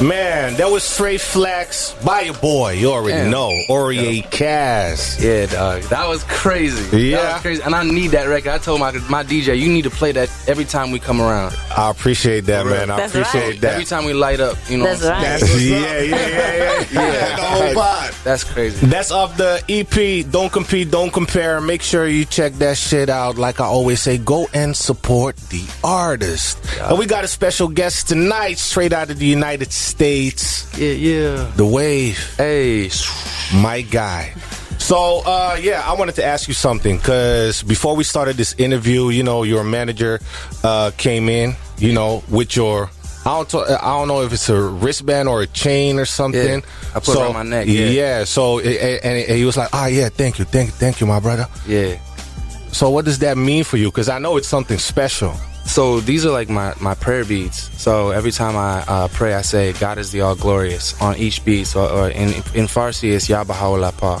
Man, that was straight flex by your boy. You already Damn. know. Oriye Cazz. Yeah, dog. That was crazy. Yeah. That was crazy. And I need that record. I told my my DJ, you need to play that every time we come around. I appreciate that, man. I appreciate right. that. Every time we light up, you know. That's what I'm right. That's what's yeah, yeah, yeah, yeah. *laughs* Yeah. the whole vibe. That's crazy. That's off the EP. Don't compete, don't compare. Make sure you check that shit out. Like I always say, go and support the artist. And we got a special guest tonight, straight out of the United States. Yeah, yeah. The WAV, Hey, my guy. So, uh, yeah, I wanted to ask you something because before we started this interview, you know, your manager uh, came in, you know, with your. I don't, t- I don't know if it's a wristband or a chain or something. Yeah, I put it around my neck, yeah. yeah so and, and he was like, "Ah, yeah, thank you, thank you, thank you, my brother." yeah. So, what does that mean for you? Because I know it's something special. So these are like my, my prayer beads. So every time I uh, pray, I say, God is the all glorious on each beat. So or in, in Farsi, it's Ya Baha'u'llah.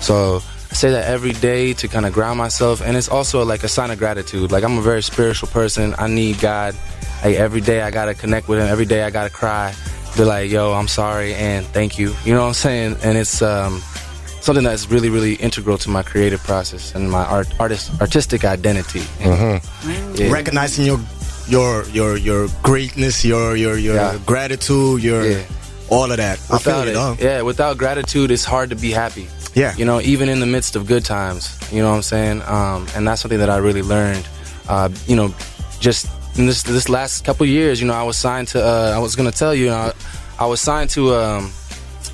So I say that every day to kind of ground myself. And it's also like a sign of gratitude. Like I'm a very spiritual person. I need God. Like every day I got to connect with him. Every day I got to cry. Be like, yo, I'm sorry and thank you. You know what I'm saying? And it's um, something that's really, really integral to my creative process and my art, artist, artistic identity. Yeah. Recognizing your your your your greatness, your your your Yeah. gratitude, your Yeah. all of that. I feel without you, it, yeah, without gratitude, it's hard to be happy. Yeah. you know, even in the midst of good times, you know what I'm saying. Um, and that's something that I really learned. Uh, you know, just in this this last couple years, you know, I was signed to. Uh, I was gonna tell you, you know, I, I was signed to um,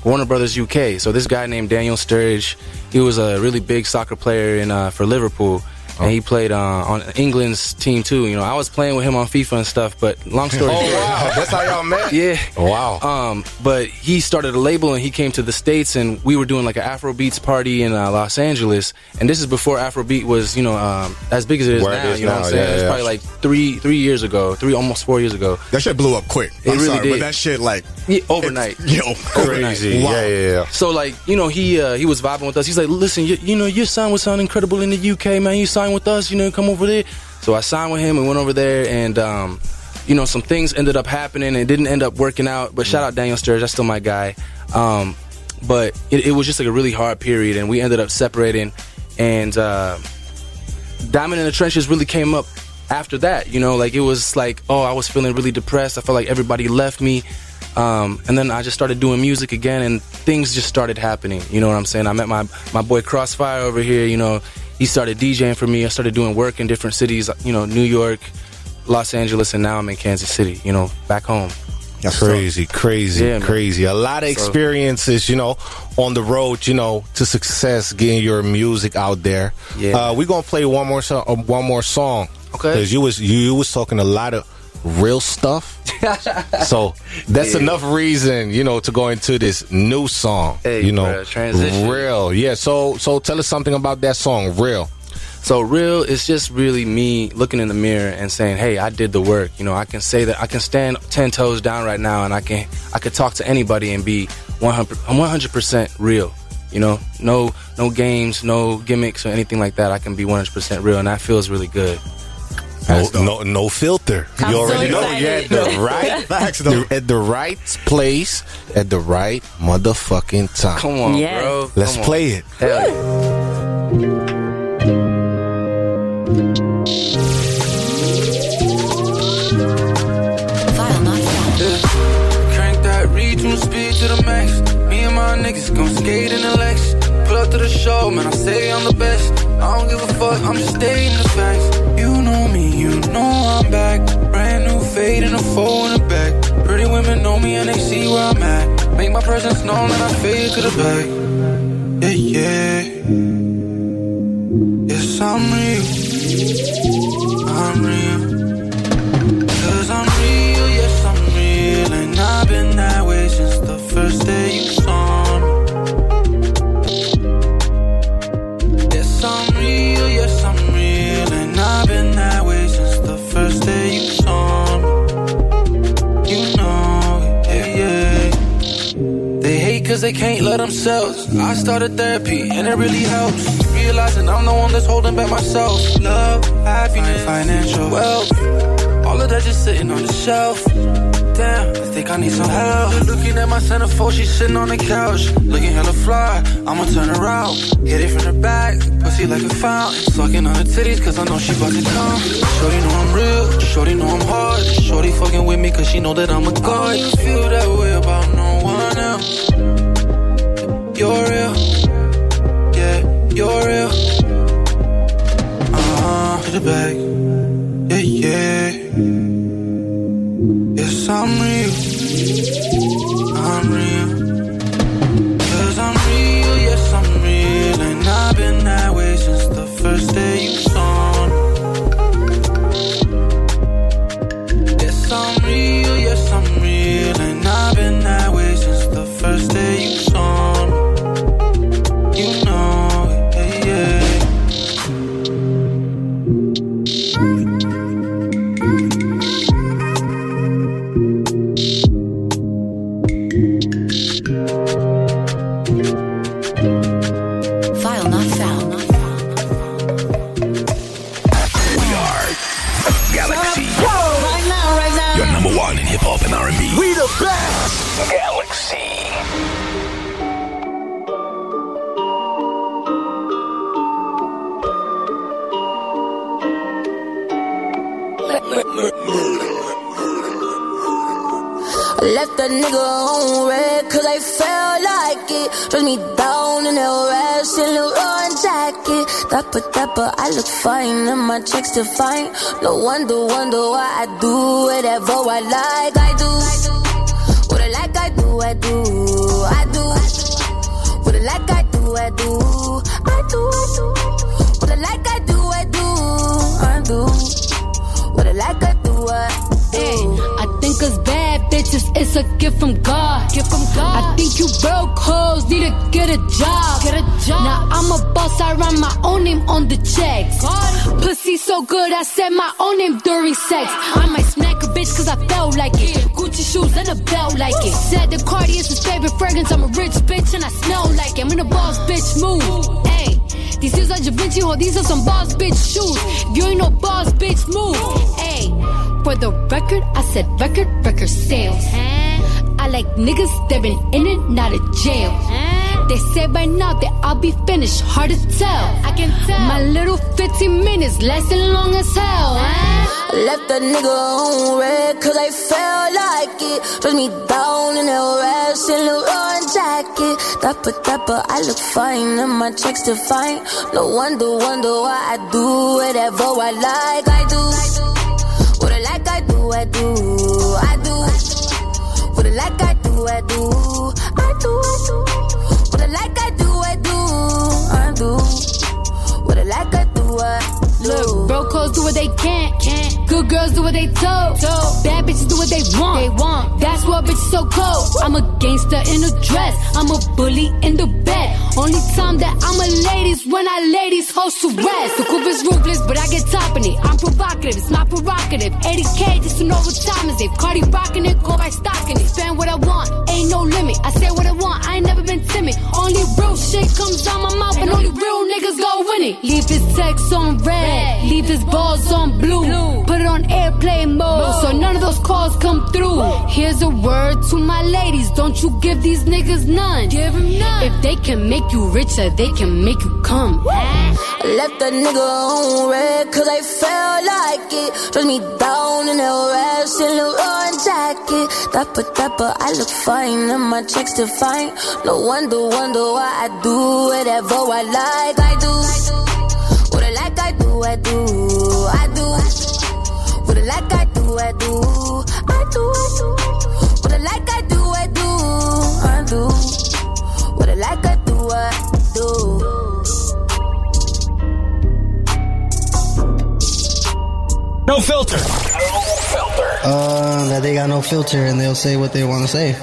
Warner Brothers UK. So this guy named Daniel Sturridge, he was a really big soccer player in uh, for Liverpool. And he played uh, on England's team too. You know, I was playing with him on FIFA and stuff. But long story Oh, short, wow. That's how y'all met? yeah. Wow. Um, but he started a label and he came to the states and we were doing like an Afrobeats party in uh, Los Angeles. And this is before Afrobeat was, you know, um, as big as it is Where now. is you know now, what I'm saying? yeah, It was yeah. probably like three three years ago, three almost four years ago. That shit blew up quick. It I'm really sorry, did. but that shit like Yeah, overnight. yo *laughs* Crazy. Wow. Yeah, yeah, yeah. So like you know he uh, he was vibing with us. He's like, listen, you, you know your sound would sound incredible in the UK, man. You sign with us, you know, come over there. So I signed with him and went over there, and um, you know some things ended up happening. It didn't end up working out, but shout out Daniel Sturridge, that's still my guy. Um, but it, it was just like a really hard period, and we ended up separating. And uh, Diamond in the Trenches really came up after that. You know, like it was like, oh, I was feeling really depressed. I felt like everybody left me. Um, and then I just started doing music again, and things just started happening. You know what I'm saying? I met my my boy Crossfire over here. You know, he started DJing for me. I started doing work in different cities. You know, New York, Los Angeles, and now I'm in Kansas City. You know, back home. That's crazy, crazy, Yeah, crazy. A lot of experiences, you know, on the road, you know, to success, getting your music out there. Yeah. Uh, we're gonna play one more song. Uh, one more song. Okay. Because you was you, you was talking a lot of real stuff. *laughs* so that's Yeah. enough reason, you know, to go into this new song. Hey, you know, transition. real. Yeah. So so tell us something about that song, real. So real is just really me looking in the mirror and saying, "Hey, I did the work." You know, I can say that I can stand ten toes down right now, and I can I could talk to anybody and be 100 100 percent real. You know, no no games, no gimmicks or anything like that. I can be 100% real, and that feels really good. No, no, no filter. I'm you so already know excited. you're at the right, *laughs* Facts, you're at the right place at the right motherfucking time. Come on, Yes. bro. Let's on. play it. Hell yeah. Crank that reach speed to the max. Me and my niggas gon' skate in the Lex. Pull up to the show, man, I say I'm the best. I don't give a fuck, I'm just stating the facts. You know I'm back. Brand new fade and a four in the back. Pretty women know me and they see where I'm at. Make my presence known and I fade to the back. Yeah, yeah. Yes, I'm real. I'm real. Cause I'm real, yes, I'm real. And I've been that way since the first day you saw me. Cause they can't let themselves. I started therapy and it really helps. Realizing I'm the one that's holding back myself. Love, happiness, financial wealth. All of that just sitting on the shelf. Damn, I think I need some help. Looking at my centerfold, she's sitting on the couch. Looking hella fly, I'ma turn her around. Hit it from the back, pussy like a fountain. Sucking on her titties, cause I know she about to come. Shorty know I'm real, shorty know I'm hard. Shorty fucking with me, cause she know that I'm a god. You feel that way about no one else. You're real, yeah, you're real. Uh-huh, to the back, yeah, yeah. I'm real. I'm real. Cause I'm real, yes, I'm real. And I've been that way since the first day you saw R&B. We the best. Galaxy. I left that nigga on red cause I felt like it. Dress me down in that rash and Leroy jacket. Dapper, dapper, I look fine and my checks define. No wonder, wonder why I do whatever I like. Do. What I like, I do, I do. I do. What I like, I do. I do, I do. What I like, I do, I do. I do. What I like, I do, I do. It's a gift from God. Gift from God. I think you broke hoes need to get a job. Get a job. Now I'm a boss, I run my own name on the checks. Pussy so good, I said my own name during sex. I might smack a bitch cause I felt like it. Gucci shoes and a belt like it. Said the Cardi is his favorite fragrance. I'm a rich bitch and I smell like it. I'm in a boss bitch move. Hey. These shoes are Da Vinci, ho, these are some boss bitch shoes. If you ain't no boss bitch move. Hey. For the record, I said record, record sales. I like niggas that been in and out of jail. They say by now that I'll be finished, hard to tell. I can tell. My little 15 minutes lasting long as hell. I left that nigga on red cause I felt like it. Dress me down in that rash and Leroy jacket. Dapper, dapper, I look fine and my checks define. No wonder, wonder why I do whatever I like. I do. I like, I I do. I do. What I like, I do, I do. I do, I do. What I like, I do, I do. I do. What I like, I do, I do. Look, broke hoes do what they can't, can't. Good girls do what they told, told. Bad bitches do what they want, they want. That's why bitches so cold. I'm a gangster in a dress, I'm a bully in the bed. Only time that I'm a ladies when I ladies host to rest. The coupe is ruthless, but I get top in it. I'm provocative, it's my provocative. 80k just to know what time is it. Cardi rocking it, go by stocking it. Spend what I want, ain't no limit. I say what I want, I ain't never been timid. Only real shit comes out my mouth, and only real niggas go win it. Leave his text on red, leave his balls on blue. Put it on airplane mode, so none of those calls come through. Here's a word to my ladies, don't you give these niggas none. Give them none. If they can make you richer, they can make you come. I left a nigga on red cause I felt like it. Dress me down in that rash and Leroy jacket. Dapper, dapper, I look fine and my checks define. No wonder, wonder why I do whatever I like. I do. I I do, I do. I do. What I like, I do, I do. I do, I do. What I like, I do, I do. I do. What I like, I do, I do. No filter. Uh, that they got no filter and they'll say what they want to say.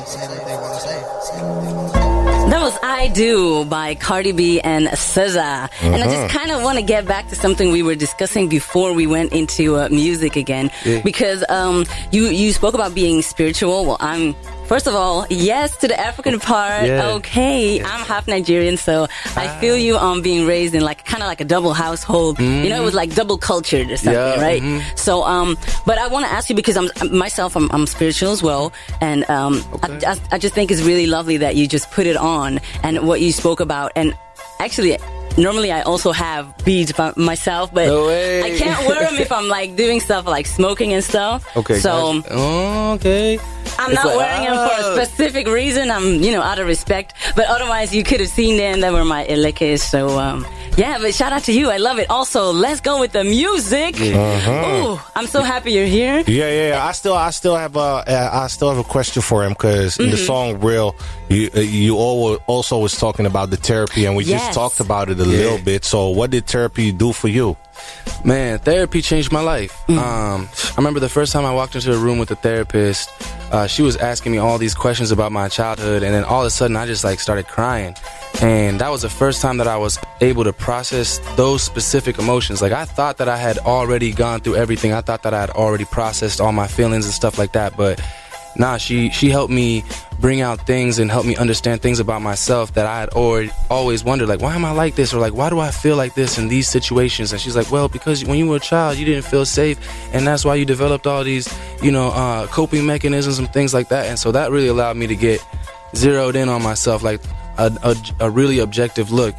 I Do by Cardi B and SZA. And I just Mhm. kind of want to get back to something we were discussing before we went into uh, music again. Yeah. Because um, you, you spoke about being spiritual. Well, I'm, first of all, yes to the African part. Yeah. Okay. I'm half Nigerian, so I feel you on being raised in like kind of like a double household. You know, it was like double cultured or something, Yeah, right? mhm. So, um, but I want to ask you because I'm myself, I'm, I'm spiritual as well, and um, I, I, I just think it's really lovely that you just put it on and what you spoke about. And actually, normally I also have beads by myself, but No. I can't wear them if I'm like doing stuff like smoking and stuff. Okay. so. gotcha. Oh, okay. I'm It's not like, wearing them for ah. a specific reason. I'm, you know, out of respect. But otherwise, you could have seen them. That were my elekes. So, um, yeah, but shout out to you. I love it. Also, let's go with the music. Uh-huh. Ooh, I'm so happy you're here. Yeah, yeah, yeah. I still, I still have a, uh, still have a question for him because in the Mhm. song "Real," you, uh, you all also was talking about the therapy, and we Yes. just talked about it a little bit. So, what did therapy do for you? Man, therapy changed my life. Um, I remember the first time I walked into a room with a therapist, uh, she was asking me all these questions about my childhood, and then all of a sudden I just like started crying. And that was the first time that I was able to process those specific emotions. Like I thought that I had already gone through everything. I thought that I had already processed all my feelings and stuff like that, but nah, she she helped me bring out things and help me understand things about myself that I had already always wondered, like why am I like this, or like why do I feel like this in these situations? And she's like, well, because when you were a child, you didn't feel safe, and that's why you developed all these, you know, uh, coping mechanisms and things like that. And so that really allowed me to get zeroed in on myself, like a, a, a really objective look.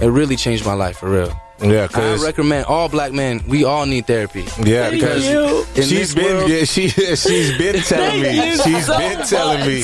It really changed my life for real. Yeah, cause I recommend all black men. We all need therapy. Yeah, because in she's this been world- yeah, she *laughs* she's been telling me Thank you she's so been telling me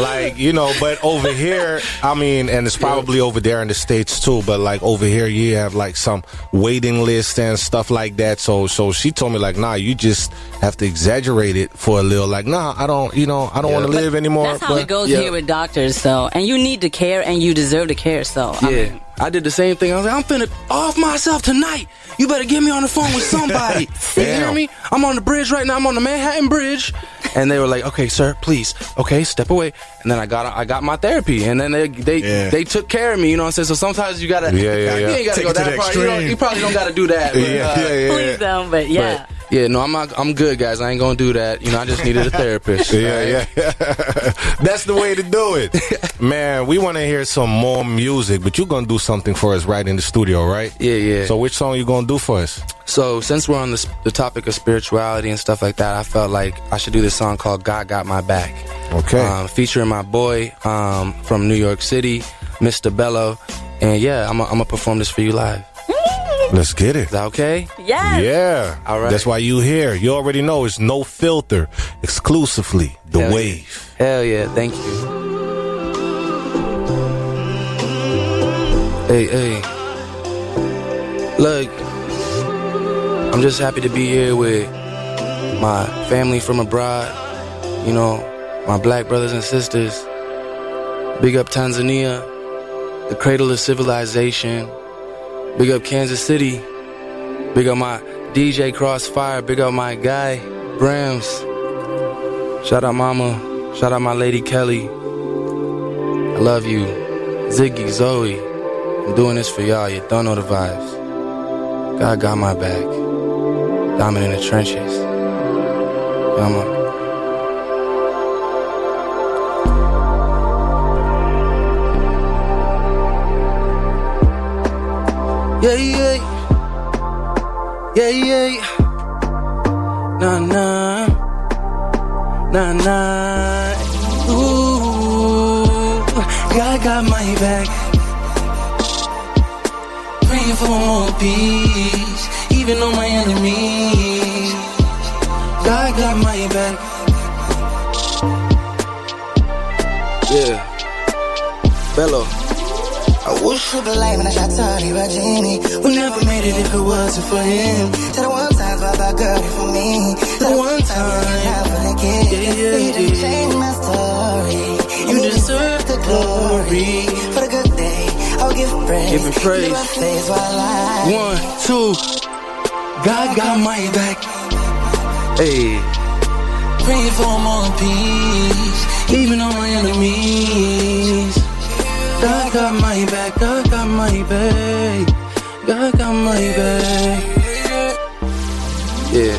like you know but over here I mean and it's probably over there in the states too but like over here you have like some waiting list and stuff like that so so she told me like nah you just have to exaggerate it for a little like nah I don't you know I don't want to live anymore That's how but it goes here with doctors. So, and you need to care, and you deserve to care. So, I Yeah. mean, I did the same thing. I was like, I'm finna off myself tonight. You better get me on the phone with somebody. *laughs* you hear me? I'm on the bridge right now. I'm on the Manhattan Bridge. And they were like, okay, sir, please. Okay, step away. And then I got I got my therapy. And then they they, they took care of me. You know what I'm saying? So sometimes you gotta, Yeah, yeah, you yeah. ain't gotta Take go to that the far. You, extreme. you probably don't gotta do that. But, *laughs* Yeah, uh, yeah, yeah, please don't. But yeah. but, yeah, no, I'm not, I'm good, guys. I ain't gonna do that. You know, I just needed a *laughs* therapist. Yeah, yeah. *laughs* That's the way to do it. *laughs* Man, we want to hear some more music, but you're going to do something for us right in the studio, right? Yeah, yeah. So which song you going to do for us? So since we're on the, the topic of spirituality and stuff like that, I felt like I should do this song called "God Got My Back." Okay. Um, featuring my boy um, from New York City, Mr. Bello, and yeah, I'm gonna perform this for you live. Let's get it. Is that okay? Yes. Yeah. All right. That's why you here. You already know it's no filter, exclusively the Hell yeah. WAV. Hell yeah, thank you. Hey, hey. Look, I'm just happy to be here with my family from abroad. You know, my black brothers and sisters. Big up Tanzania, the cradle of civilization. Big up Kansas City. Big up my DJ Crossfire. Big up my guy, Brams. Shout out Mama. Shout out my lady Kelly. I love you. Ziggy, Zoe. I'm doing this for y'all. You don't know the vibes. God got my back. Diamond in the trenches. Come on. Yeah, yeah. Yeah, yeah. Nah, nah. Nah, nah. Ooh. God got my back. Praying for more peace. Even on my enemies. God got my back. Yeah. Bello. I wish you believe when I got Tony Regini. We never made it if it wasn't for him. Tell the one time that girl for me. Tell the one time never forget. Yeah, yeah, You didn't change my story. You mm-hmm. deserve the glory. For the good day, I'll give praise. Give him praise. Give my face while I. One, two. God got my back. Hey. Pray for more peace. Even on my enemies. God got my back. God got my back. God got my back. Yeah.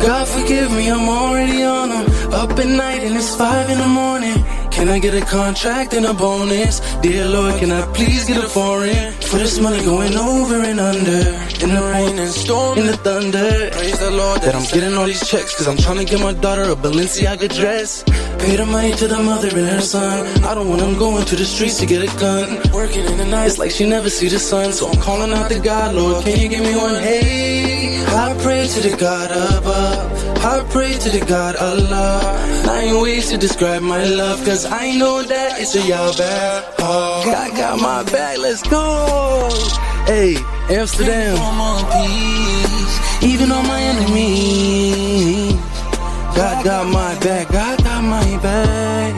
God forgive me, I'm already on them. Up at night and it's five in the morning. Can I get a contract and a bonus? Dear Lord, can I please get a foreign? For this money going over and under. In the rain and storm, in the thunder. Praise the Lord that I'm getting all these checks. Cause I'm trying to get my daughter a Balenciaga dress. Pay the money to the mother and her son. I don't want them going to the streets to get a gun. Working in the night, it's like she never see the sun. So I'm calling out to God, Lord, can you give me one? Hey, I pray to the God above. I pray to the God Allah. Nine ways to describe my love, cause I know that it's a y'all bad. Oh, God got my back, let's go. Hey, Amsterdam. Even on my enemies. God got my back, God got my back.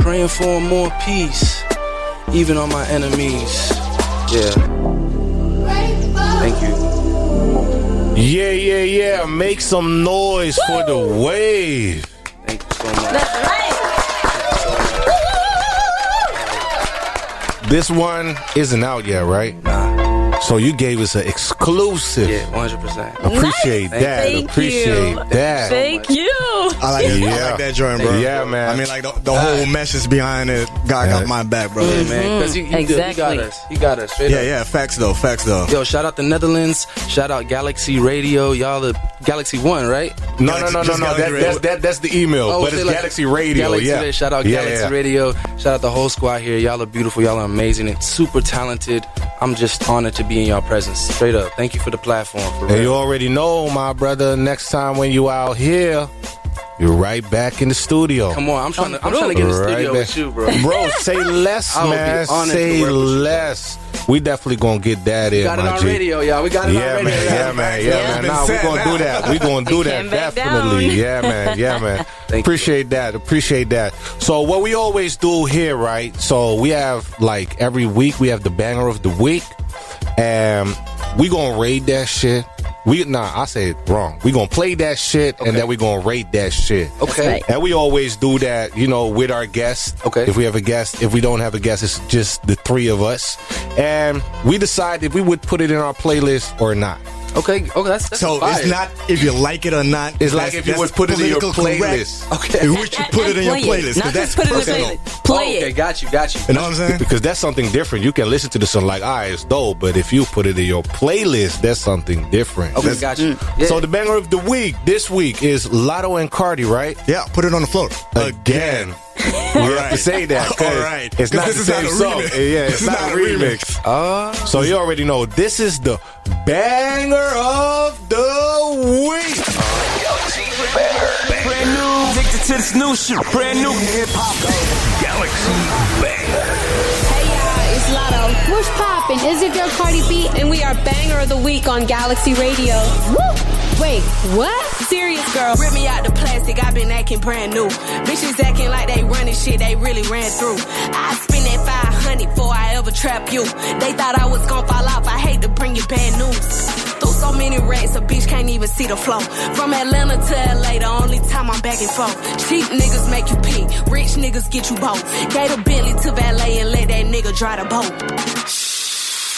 Praying for more peace, even on my enemies. Yeah. Thank you. Yeah, yeah, yeah. Make some noise for the WAV. Thank you so much. That's right. This one isn't out yet, right? Nah. So you gave us an exclusive. Yeah, 100%. Appreciate Nice. that. Thank Appreciate you. that. Thank you. I like, I like that joint, bro. Yeah, man. I mean, like the, the whole message behind it. God got my back, bro. Mm-hmm. Yeah, man. Because he, he, good. he got us. He got us. Straight Yeah, up. yeah. Facts though. Facts though. Yo, shout out the Netherlands. Shout out Galaxy Radio. Y'all the Galaxy One, right? No, no, no, no, no. That, that's, that, that's the email, Oh, but it's like- Galaxy Radio. Galaxy yeah. Shout out Yeah, Galaxy yeah. Radio. Shout out the whole squad here. Y'all are beautiful. Y'all are amazing and super talented. I'm just honored to be in y'all presence. Straight up. Thank you for the platform. For And you already know, my brother. Next time when you out here, you're right back in the studio. Come on, I'm trying to- I'm trying to get in the studio with you, bro. *laughs* Bro, say *laughs* less, I would be man. Say work with you, less. We definitely gonna get that in, got it my on G. radio, y'all. We got it on yeah, radio. Man, yeah, man. Yeah, Yeah. man. Nah, we're gonna do that. We're gonna do that definitely. down. Yeah, man. Yeah, *laughs* man. Appreciate that. Appreciate that. So what we always do here, right? So we have like every week we have the banger of the week, and we gonna raid that shit. We nah, I say it wrong. We gonna play that shit, and then we gonna rate that shit. Okay. right. And we always do that, you know, with our guests. Okay. If we have a guest, if we don't have a guest, it's just the three of us, and we decide if we would put it in our playlist or not. Okay. Okay. That's, that's So fire. it's not if you like it or not. It's like if you that's would put it in your political correct. playlist. Okay. In which you put it in your playlist. 'cause that's personal. Play okay, got you, got you. You know what I'm saying? Because that's something different. You can listen to the song like, ah, it's dope, but if you put it in your playlist, that's something different. Okay, That's- got you. So the banger of the week this week is Latto and Cardi, right? Yeah, put it on the floor again. *laughs* We have to say that. All right. It's not the is not same song. remix. Yeah, it's not, not a a remix. Uh, so you already know this is the banger of the week. Brand new, addicted to this new shit. Brand new hip hop. Galaxy Hey y'all, it's Latto. What's poppin'? Is it your Cardi B? And we are Banger of the Week on Galaxy Radio. Woo! Wait, what? Serious girl. Rip me out the plastic, i been acting brand new. Bitches acting like they running shit they really ran through. I spend that 500 before I ever trap you. They thought I was gonna fall off, I hate to bring you bad news. Through so many racks, a bitch can't even see the flow. From Atlanta to LA, the only time I'm back and forth. Cheap niggas make you pee, rich niggas get you both. Gave a Bentley to valet and let that nigga drive the boat.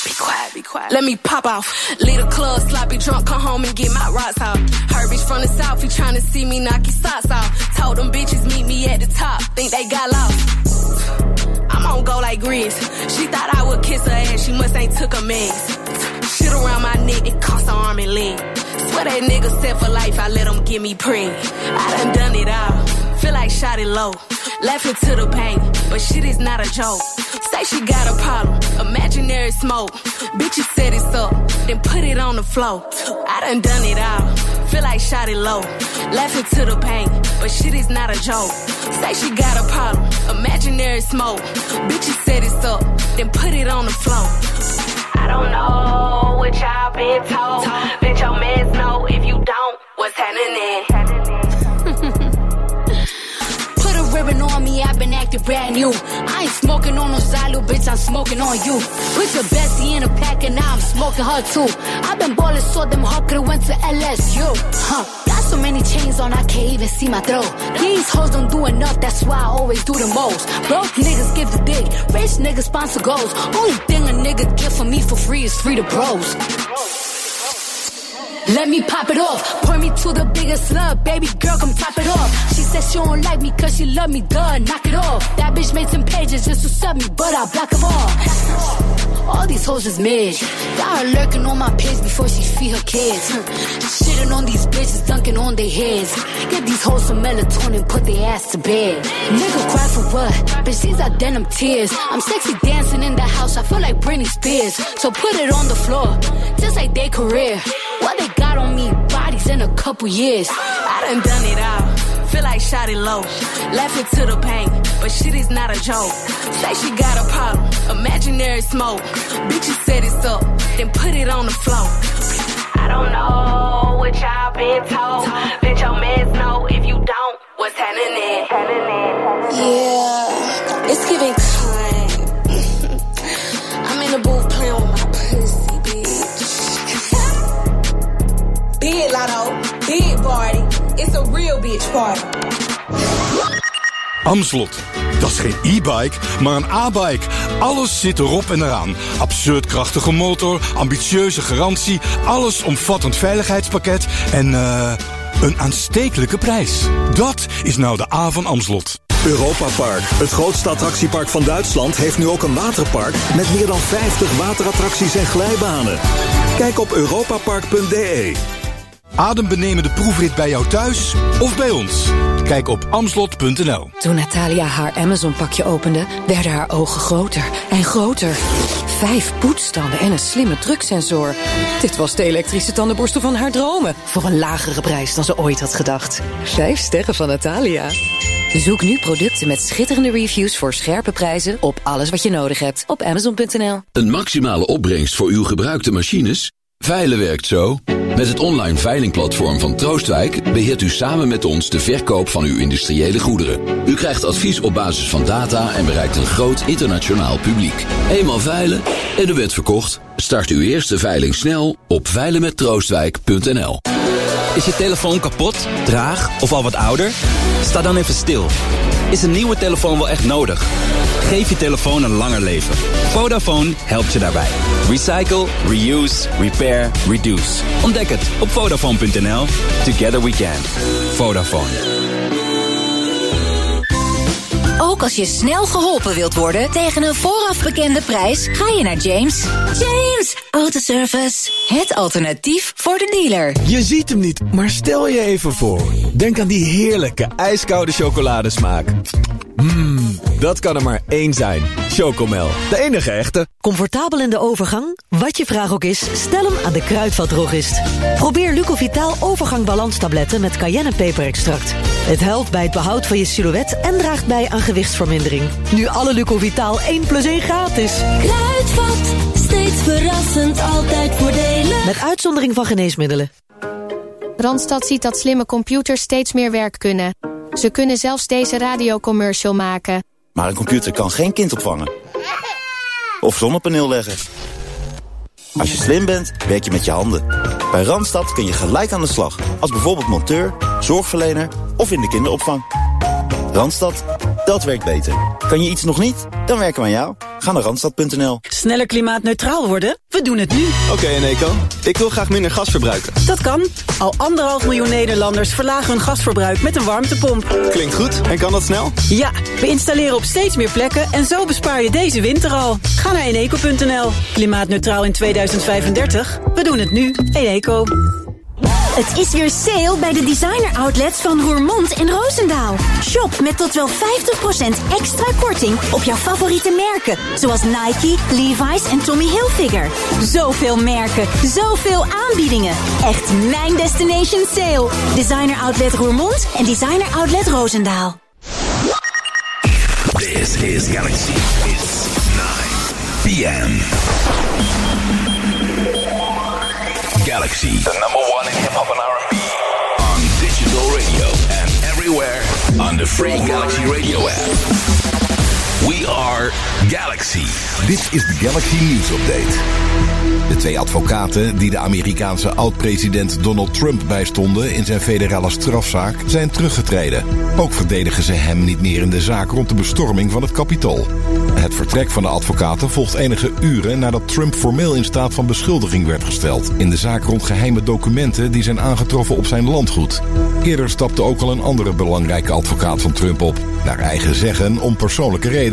Be quiet, be quiet. Let me pop off. Leave the club, sloppy drunk, come home and get my rocks off. Her bitch from the south, he tryna see me knock his socks off. Told them bitches meet me at the top, think they got lost. I'm on go like Grizz. She thought I would kiss her ass, she must ain't took a mess. Shit around my neck, it cost an arm and leg. Swear that nigga set for life, I let him get me preg. I done done it all. Feel like shot it low. Laughing to the bank, but shit is not a joke. Say she got a problem, imaginary smoke. Bitches set it up, then put it on the floor. I done done it all. Feel like shot it low. Laughing to the pain, but shit is not a joke. Say she got a problem, imaginary smoke. Bitches set it up, then put it on the floor. I don't know what y'all been told. Bitch, your mans know if you don't, what's happening? On me, I've been acting brand new. I ain't smoking on no side, bitch, I'm smoking on you. Put your bestie in a pack and now I'm smoking her too. I've been ballin' so them could've went to LSU. Huh. Got so many chains on, I can't even see my throat. These hoes don't do enough, that's why I always do the most. Broke niggas give the dick, rich niggas sponsor goals. Only thing a nigga get for me for free is free to bros. Let me pop it off. Pour me to the biggest love. Baby girl, come top it off. She said she don't like me cause she love me. Duh, knock it off. That bitch made some pages just to sub me, but I block them all. All these hoes is mid. Got her lurking on my page before she feed her kids. *laughs* Shitting on these bitches, dunking on their heads. Get these hoes some melatonin, put their ass to bed. Nigga cry for what? Bitch, these are denim tears. I'm sexy dancing in the house, I feel like Britney Spears. So put it on the floor, just like their career. What they got on me, bodies in a couple years. I done done it all. Feel like shot it low. It to the pain, but shit is not a joke. Say she got a problem, imaginary smoke. Bitches set it up, then put it on the floor. I don't know what y'all been told. Bitch, your mans know if you don't, what's happening? Yeah, it's giving Big Lotto, big party. It's a real bitch party. Amslot. Dat is geen e-bike, maar een A-bike. Alles zit erop en eraan. Absurd krachtige motor, ambitieuze garantie, alles omvattend veiligheidspakket en eh een aanstekelijke prijs. Dat is nou de A van Amslot. Europa Park, het grootste attractiepark van Duitsland, heeft nu ook een waterpark met meer dan 50 waterattracties en glijbanen. Kijk op europapark.de. Adembenemende proefrit bij jou thuis of bij ons? Kijk op amslot.nl. Toen Natalia haar Amazon-pakje opende, werden haar ogen groter en groter. Vijf poetsstanden en een slimme druksensor. Dit was de elektrische tandenborstel van haar dromen. Voor een lagere prijs dan ze ooit had gedacht. Vijf sterren van Natalia. Zoek nu producten met schitterende reviews voor scherpe prijzen op alles wat je nodig hebt op amazon.nl. Een maximale opbrengst voor uw gebruikte machines? Veilen werkt zo. Met het online veilingplatform van Troostwijk beheert u samen met ons de verkoop van uw industriële goederen. U krijgt advies op basis van data en bereikt een groot internationaal publiek. Eenmaal veilen en u bent verkocht. Start uw eerste veiling snel op veilenmettroostwijk.nl. Is je telefoon kapot, traag of al wat ouder? Sta dan even stil. Is een nieuwe telefoon wel echt nodig? Geef je telefoon een langer leven. Vodafone helpt je daarbij. Recycle, reuse, repair, reduce. Ontdek het op Vodafone.nl. Together we can. Vodafone. Ook als je snel geholpen wilt worden tegen een vooraf bekende prijs, ga je naar James. James Autoservice. Het alternatief voor de dealer. Je ziet hem niet, maar stel je even voor. Denk aan die heerlijke ijskoude chocoladesmaak. Mmm, dat kan er maar één zijn. Chocomel, de enige echte. Comfortabel in de overgang? Wat je vraag ook is, stel hem aan de kruidvatdrogist. Probeer Lucovitaal overgang balanstabletten met cayennepeperextract. Het helpt bij het behoud van je silhouet en draagt bij aan gewichtsvermindering. Nu alle Lucovitaal 1 plus 1 gratis. Kruidvat, steeds verrassend, altijd voordelen. Met uitzondering van geneesmiddelen. Randstad ziet dat slimme computers steeds meer werk kunnen. Ze kunnen zelfs deze radiocommercial maken. Maar een computer kan geen kind opvangen. Of zonnepaneel leggen. Als je slim bent, werk je met je handen. Bij Randstad kun je gelijk aan de slag. Als bijvoorbeeld monteur, zorgverlener of in de kinderopvang. Randstad, dat werkt beter. Kan je iets nog niet? Dan werken we aan jou. Ga naar randstad.nl. Sneller klimaatneutraal worden? We doen het nu. Oké Eneco, ik wil graag minder gas verbruiken. Dat kan. Al anderhalf miljoen Nederlanders verlagen hun gasverbruik met een warmtepomp. Klinkt goed. En kan dat snel? Ja, we installeren op steeds meer plekken en zo bespaar je deze winter al. Ga naar eneco.nl. Klimaatneutraal in 2035? We doen het nu. Eneco. Het is weer sale bij de designer outlets van Roermond en Roosendaal. Shop met tot wel 50% extra korting op jouw favoriete merken. Zoals Nike, Levi's en Tommy Hilfiger. Zoveel merken, zoveel aanbiedingen. Echt mijn destination sale. Designer outlet Roermond en designer outlet Roosendaal. This is Galaxy. It's 9 p.m. Galaxy, the number one in hip hop and R&B, on digital radio and everywhere on the free Galaxy Radio app. We are Galaxy. Dit is de Galaxy News Update. De twee advocaten die de Amerikaanse oud-president Donald Trump bijstonden in zijn federale strafzaak zijn teruggetreden. Ook verdedigen ze hem niet meer in de zaak rond de bestorming van het Capitool. Het vertrek van de advocaten volgt enige uren nadat Trump formeel in staat van beschuldiging werd gesteld in de zaak rond geheime documenten die zijn aangetroffen op zijn landgoed. Eerder stapte ook al een andere belangrijke advocaat van Trump op, naar eigen zeggen om persoonlijke redenen.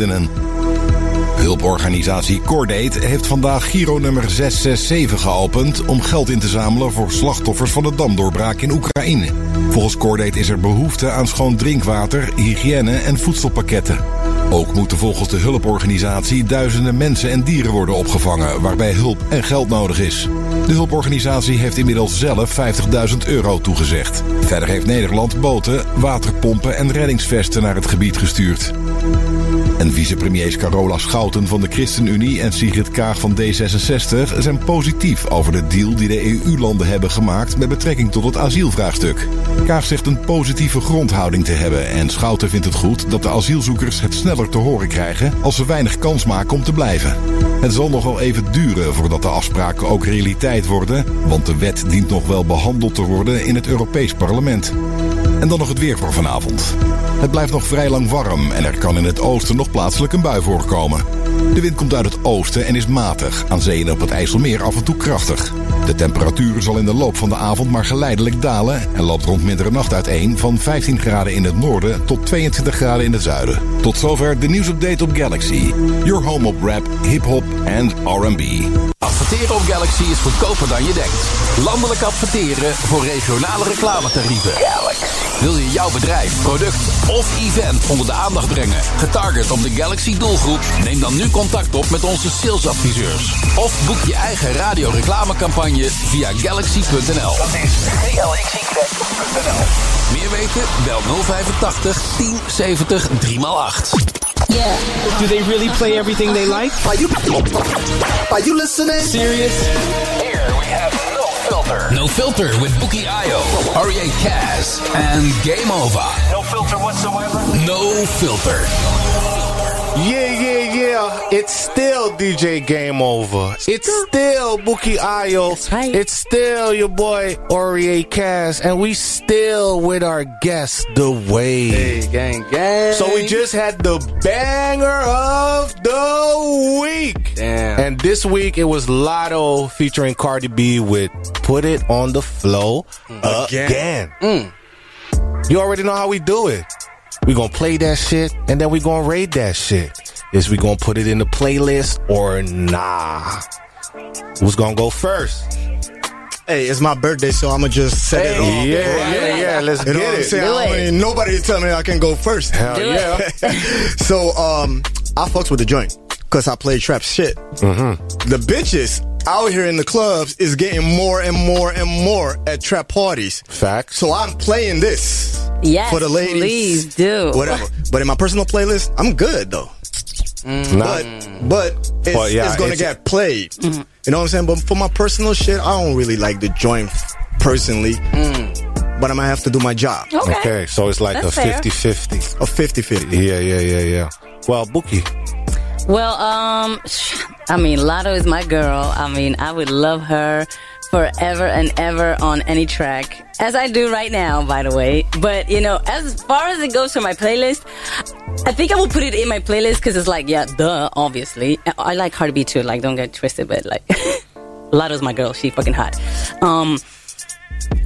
Hulporganisatie Cordate heeft vandaag Giro nummer 667 geopend om geld in te zamelen voor slachtoffers van de damdoorbraak in Oekraïne. Volgens Cordate is er behoefte aan schoon drinkwater, hygiëne en voedselpakketten. Ook moeten volgens de hulporganisatie duizenden mensen en dieren worden opgevangen waarbij hulp en geld nodig is. De hulporganisatie heeft inmiddels zelf 50.000 euro toegezegd. Verder heeft Nederland boten, waterpompen en reddingsvesten naar het gebied gestuurd. En vicepremiers Carola Schouten van de ChristenUnie en Sigrid Kaag van D66 zijn positief over de deal die de EU-landen hebben gemaakt met betrekking tot het asielvraagstuk. Kaag zegt een positieve grondhouding te hebben en Schouten vindt het goed dat de asielzoekers het sneller te horen krijgen als ze weinig kans maken om te blijven. Het zal nog wel even duren voordat de afspraken ook realiteit worden, want de wet dient nog wel behandeld te worden in het Europees Parlement. En dan nog het weer voor vanavond. Het blijft nog vrij lang warm en er kan in het oosten nog plaatselijk een bui voorkomen. De wind komt uit het oosten en is matig, aan zee en op het IJsselmeer af en toe krachtig. De temperatuur zal in de loop van de avond maar geleidelijk dalen en loopt rond middernacht uiteen van 15 graden in het noorden tot 22 graden in het zuiden. Tot zover de nieuwsupdate op Galaxy. Your home op rap, hip-hop en R&B. Adverteren op Galaxy is goedkoper dan je denkt. Landelijk adverteren voor regionale reclametarieven. Wil je jouw bedrijf, product of event onder de aandacht brengen? Getarget op de Galaxy doelgroep? Neem dan nu contact op met onze salesadviseurs. Of boek je eigen radioreclamecampagne via galaxy.nl. Dat is galaxy.nl. Meer weten? Bel 085 1070 3x8. Yeah. Do they really play everything they like? Are you, are you listening? Serious? Here we have No Filter. No Filter with Bukky Ayo, Oriye Cazz, and Game Ova. No filter whatsoever? No Filter. Yeah, yeah, yeah. It's still DJ Game Ova. It's still Bukky Ayo. It's still your boy Oriye Cazz. And we still with our guest, The WAV. Hey, gang, gang. So we just had the banger of the week. Damn. And this week it was Latto featuring Cardi B with Put It on the Floor again. Mm. You already know how we do it. We gonna play that shit and then we gonna raid that shit. Is we gonna put it in the playlist or nah? Who's gonna go first? Hey, it's my birthday, so I'ma just set it Hey, off. yeah, yeah, yeah, let's you know get what I'm it. Do I don't it. nobody to tell me I can go first. Hell Do yeah. *laughs* *laughs* so um, I fucks with the joint because I play trap shit. Mm-hmm. The bitches out here in the clubs is getting more and more and more at trap parties. Fact. So I'm playing this. Yes, for the ladies. please do. Whatever. But in my personal playlist, I'm good though. Mm. But mm. but it's, Well, yeah, it's gonna it's- get played. You know what I'm saying? But for my personal shit, I don't really like the joint personally. Mm. But I'm gonna have to do my job. Okay, so it's like That's a fair. 50 50. A 50 50. Yeah, yeah, yeah, yeah. Well, Bukky. Well, um, I mean, Latto is my girl. I mean, I would love her forever and ever on any track, as I do right now, by the way. But you know, as far as it goes for my playlist, I think I will put it in my playlist because it's like, yeah, duh, obviously. I like Cardi B too. Like, don't get twisted, but like, *laughs* Latto's my girl. She fucking hot. Um,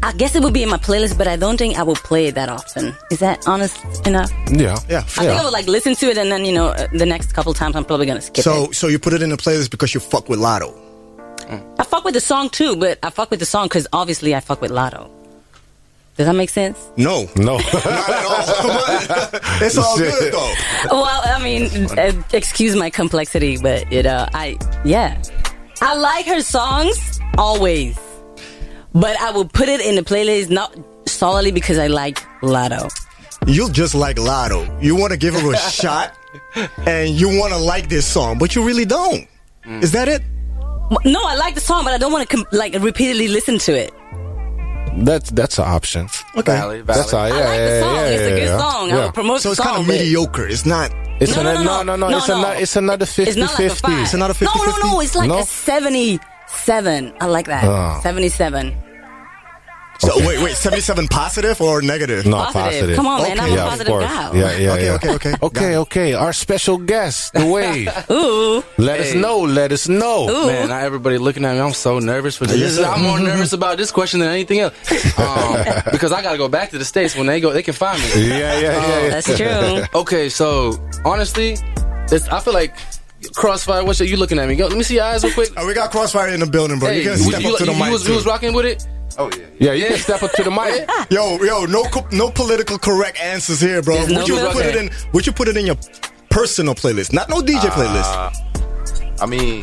I guess it would be in my playlist, but I don't think I will play it that often. Is that honest enough? Yeah. Yeah. I think I would like listen to it, and then you know, uh, the next couple times I'm probably gonna skip So it. so you put it in the playlist because you fuck with Latto. I fuck with the song too, but I fuck with the song because obviously I fuck with Latto. Does that make sense? No. No. *laughs* *laughs* It's all good though. well, I mean, uh, excuse my complexity, but you know, I yeah, I like her songs always, but I will put it in the playlist not solely because I like Latto. You just like Latto. You want to give her a *laughs* shot, and you want to like this song, but you really don't. Is that it? No, I like the song, but I don't want to com- like repeatedly listen to it. That's that's an option. Okay. That's all. Yeah, I like the yeah, song. yeah, It's a yeah, good yeah. song. I Yeah. will promote So the it's kind of but- mediocre. It's not. It's No, no, another, no, no, no, no. no, It's no. another. It's another 50 It's not like a 50. five. No, no, no. It's like No? a seventy-seven. I like that. Oh. Seventy-seven. So wait, wait, seventy-seven positive or negative? No, Positive. positive. Come on, man. I'm a yeah, of positive course. gal. Yeah, yeah, Okay, yeah. okay, okay. Okay, okay. Our special guest, the *laughs* WAV. Ooh. Let us know. Let us know. Ooh. Man, not everybody looking at me. I'm so nervous for this. Yes. I'm more *laughs* nervous about this question than anything else um, *laughs* because I got to go back to the states. When they go, they can find me. Yeah, yeah, yeah. yeah. That's true. Okay, so honestly, it's, I feel like Crossfire. What's your, you looking at me? Go, let me see your eyes real quick. Oh, we got Crossfire in the building, bro. Hey, you can step you, up to the you mic. was, too. you was rocking with it. Oh yeah. Yeah, you can step up to the mic. *laughs* Yo, yo, no, no political correct answers here, bro. There's Would no you filter. put it in? Would you put it in your personal playlist, not no DJ playlist? Uh, I mean,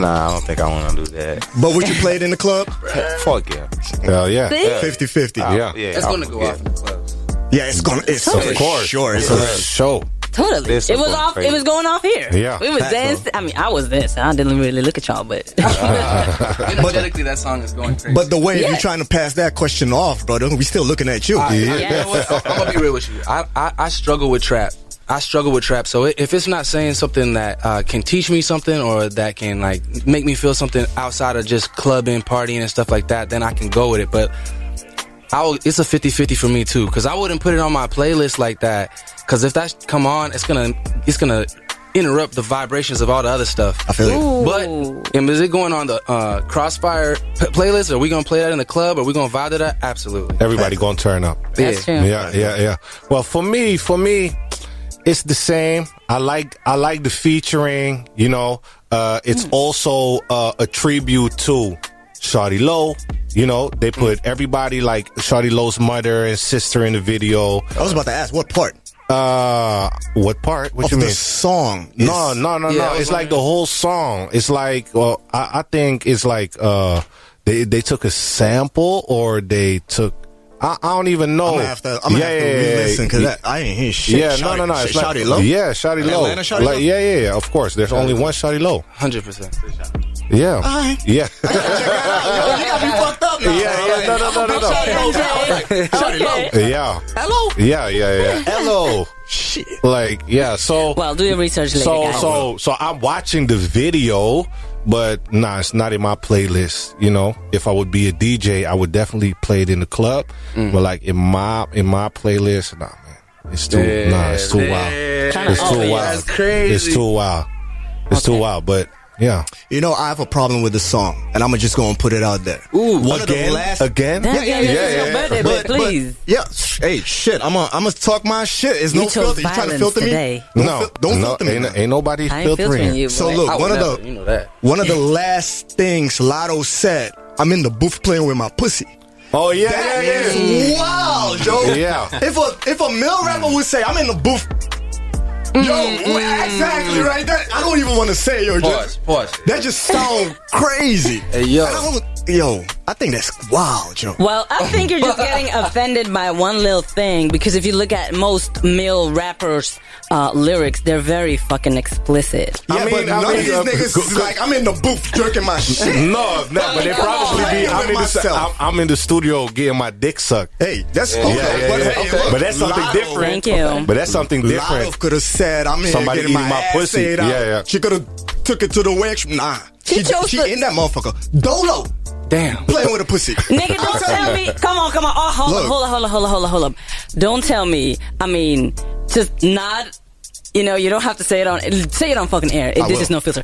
nah, I don't think I want to do that. But would you play it in the club? *laughs* Fuck yeah. Hell yeah. See? 50-50. Yeah. Yeah. It's gonna go yeah. off in the club. Yeah, it's gonna. It's Totally. of course. Sure, it's For gonna. sure. Totally. This it is was off. crazy. It was going off here. Yeah. We was Facts, dancing. I mean, I was dancing. I didn't really look at y'all, but *laughs* Energetically, that song is going crazy. But the way Yeah. you're trying to pass that question off, brother, we still looking at you. I, I- you know what? I'm gonna be real with you. I, I, I struggle with trap. I struggle with trap. So if it's not saying something that uh, can teach me something or that can like make me feel something outside of just clubbing, partying, and stuff like that, then I can go with it. But I'll, it's a 50-50 for me too, because I wouldn't put it on my playlist like that. Because if that come on, it's gonna it's gonna interrupt the vibrations of all the other stuff. I feel it. But and is it going on the uh, Crossfire p- playlist? Are we gonna play that in the club? Are we gonna vibe to that? Absolutely. Everybody gonna turn up. that's true. Yeah, yeah, yeah. Well, for me, for me, it's the same. I like I like the featuring. You know, uh, it's also uh, a tribute to Shawty Lo. You know, they put everybody like Shawty Lo's mother and sister in the video. I was about to ask what part Uh, what part? What of you the mean? song. No, is- no, no, Yeah, no. was It's like the whole song. It's like, well, I, I think it's like uh, they they took a sample or they took. I, I don't even know. I'm gonna have to. I'm gonna have to re-listen because yeah. I ain't hear shit. Yeah, Shawty- no, no, no. It's like, Shawty Lo. Yeah, Shawty Lo. Atlanta Shawty like, Low? Yeah, yeah, yeah. Of course, there's only one Shawty Lo. Hundred percent. Yeah, Alright. yeah, Yo, you got me fucked up now. yeah, yeah. No, no, no, no, no. *laughs* Shawty Lo. Yeah, Hello. yeah, yeah, yeah. Hello. Shit. Like, yeah. So, Well, do your research later, so, guys. so, so I'm watching the video, but nah, it's not in my playlist. You know, if I would be a DJ, I would definitely play it in the club. Mm. But like in my in my playlist, nah, man, it's too Yeah, nah, it's too wild. Kinda It's too wild. That's crazy. It's too wild. It's too wild. But yeah, You know, I have a problem with the song, and I'm just gonna put it out there. Ooh, One of the again, last again. Yeah, yeah, yeah, yeah, birthday, but please. yeah, sh- hey, shit. I'm gonna I'm gonna talk my shit. It's You no filter. You trying to filter today. me? Don't No, fil- don't no, filter me. ain't, man. ain't nobody filtering. filtering you. So look, I would one of the you know that. one of the *laughs* last things Latto said. I'm in the booth playing with my pussy. Oh yeah, That yeah, yeah. is wild, Joe. Yeah. If a if a male rapper would say, "I'm in the booth," yo, mm. well, exactly right. That I don't even want to say, yo. Pause. Just, Pause. that just sounds crazy. Hey, yo. Yo, I think that's wild, Joe. Well, I think you're just getting *laughs* offended by one little thing because if you look at most male rappers' uh, lyrics, they're very fucking explicit. Yeah, I mean, but I none mean, of these uh, niggas go- is go- like, I'm in the booth jerking my *laughs* shit. No, no, but they probably be. I'm in, the, Myself. I'm, I'm in the studio getting my dick sucked. Hey, that's Yeah, okay. yeah, yeah, but, yeah. hey, Okay. But that's something Latto- different. Thank you. But that's something different. Latto could have said, I'm here Somebody getting my, eating my ass pussy. Yeah, yeah. She could have took it to the way. Nah. She, chose she the- in that motherfucker. Dolo. Damn. Playing with a pussy. Nigga, don't *laughs* tell me. Come on, come on. Oh, hold Look. up, hold up, hold up, hold up, hold up, hold up. Don't tell me. I mean, just not. You know, you don't have to say it on. Say it on fucking air. I this will. is no filter.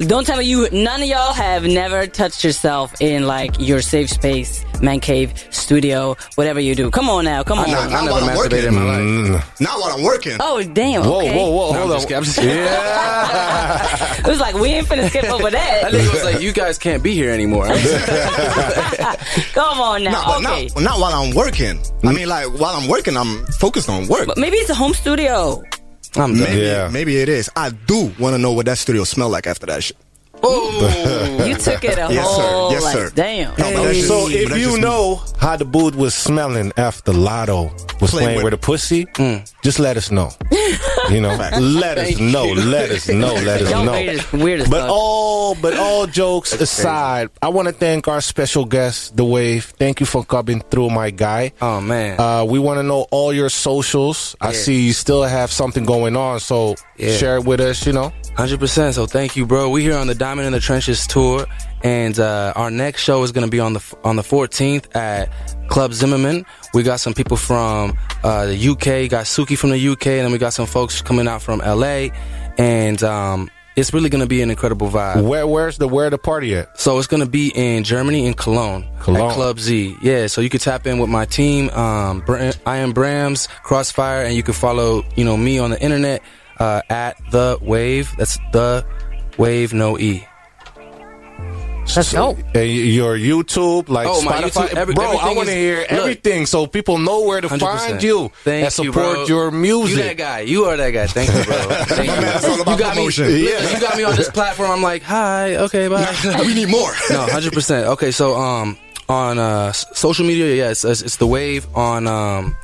C- Don't tell me you. None of y'all have never touched yourself in like your safe space, man cave, studio, whatever you do. Come on now, come on. Not, not while I'm working. In my life. Mm. Not while I'm working. Oh damn! Whoa, okay. whoa, whoa, No, hold I'm on. just I'm just *laughs* kidding. Yeah. *laughs* It was like we ain't finna skip over That that. nigga was like, you guys can't be here anymore. *laughs* Come on now. Nah, but okay. not, not while I'm working. I mean, like, while I'm working, I'm focused on work. But maybe it's a home studio. I'm done. Maybe, Yeah. maybe it is. I do want to know what that studio smell like after that shit. Oh *laughs* you took it a Yes, sir. whole Yes, like, sir. damn. No, but just- so if you just me. know how the booth was smelling after Latto was Playing playing with- with a pussy, mm. just let us know. *laughs* You know, Fact. let us know. you. Let us know. Let us Y'all know. weird as- But fuck. all but all jokes aside, I want to thank our special guest, The WAV. Thank you for coming through, my guy. Oh man. Uh, we want to know all your socials. I see you still have something going on, so Yeah. share it with us. You know, Hundred percent. So thank you, bro. We here on the Diamond in the Trenches tour, and uh, our next show is going to be on the on the 14th at Club Zimmerman. We got some people from uh, the UK. Got Suki from the UK, and then we got some folks coming out from LA, and um, it's really going to be an incredible vibe. where where's the where the party at? So it's gonna be in Germany, in Cologne, Cologne. at Club Z. Yeah, so you can tap in with my team, um, Bra- I am Brams Crossfire, and you can follow, you know, me on the internet uh, at the WAV. That's the WAV, no e. Let's go. Your YouTube, like Oh, my Spotify, YouTube, every- bro. I want to hear look. everything so people know where to 100%. find you Thank and support you, bro. your music. You that guy. You are that guy. Thank you, bro. *laughs* Thank you. man, *laughs* it's all about you got promotion. Me, Yeah. You got me on this *laughs* platform. I'm like, hi, okay, bye. we need more. no, hundred percent. Okay, so um, on uh, social media, yeah, it's, it's, it's the WAV on um,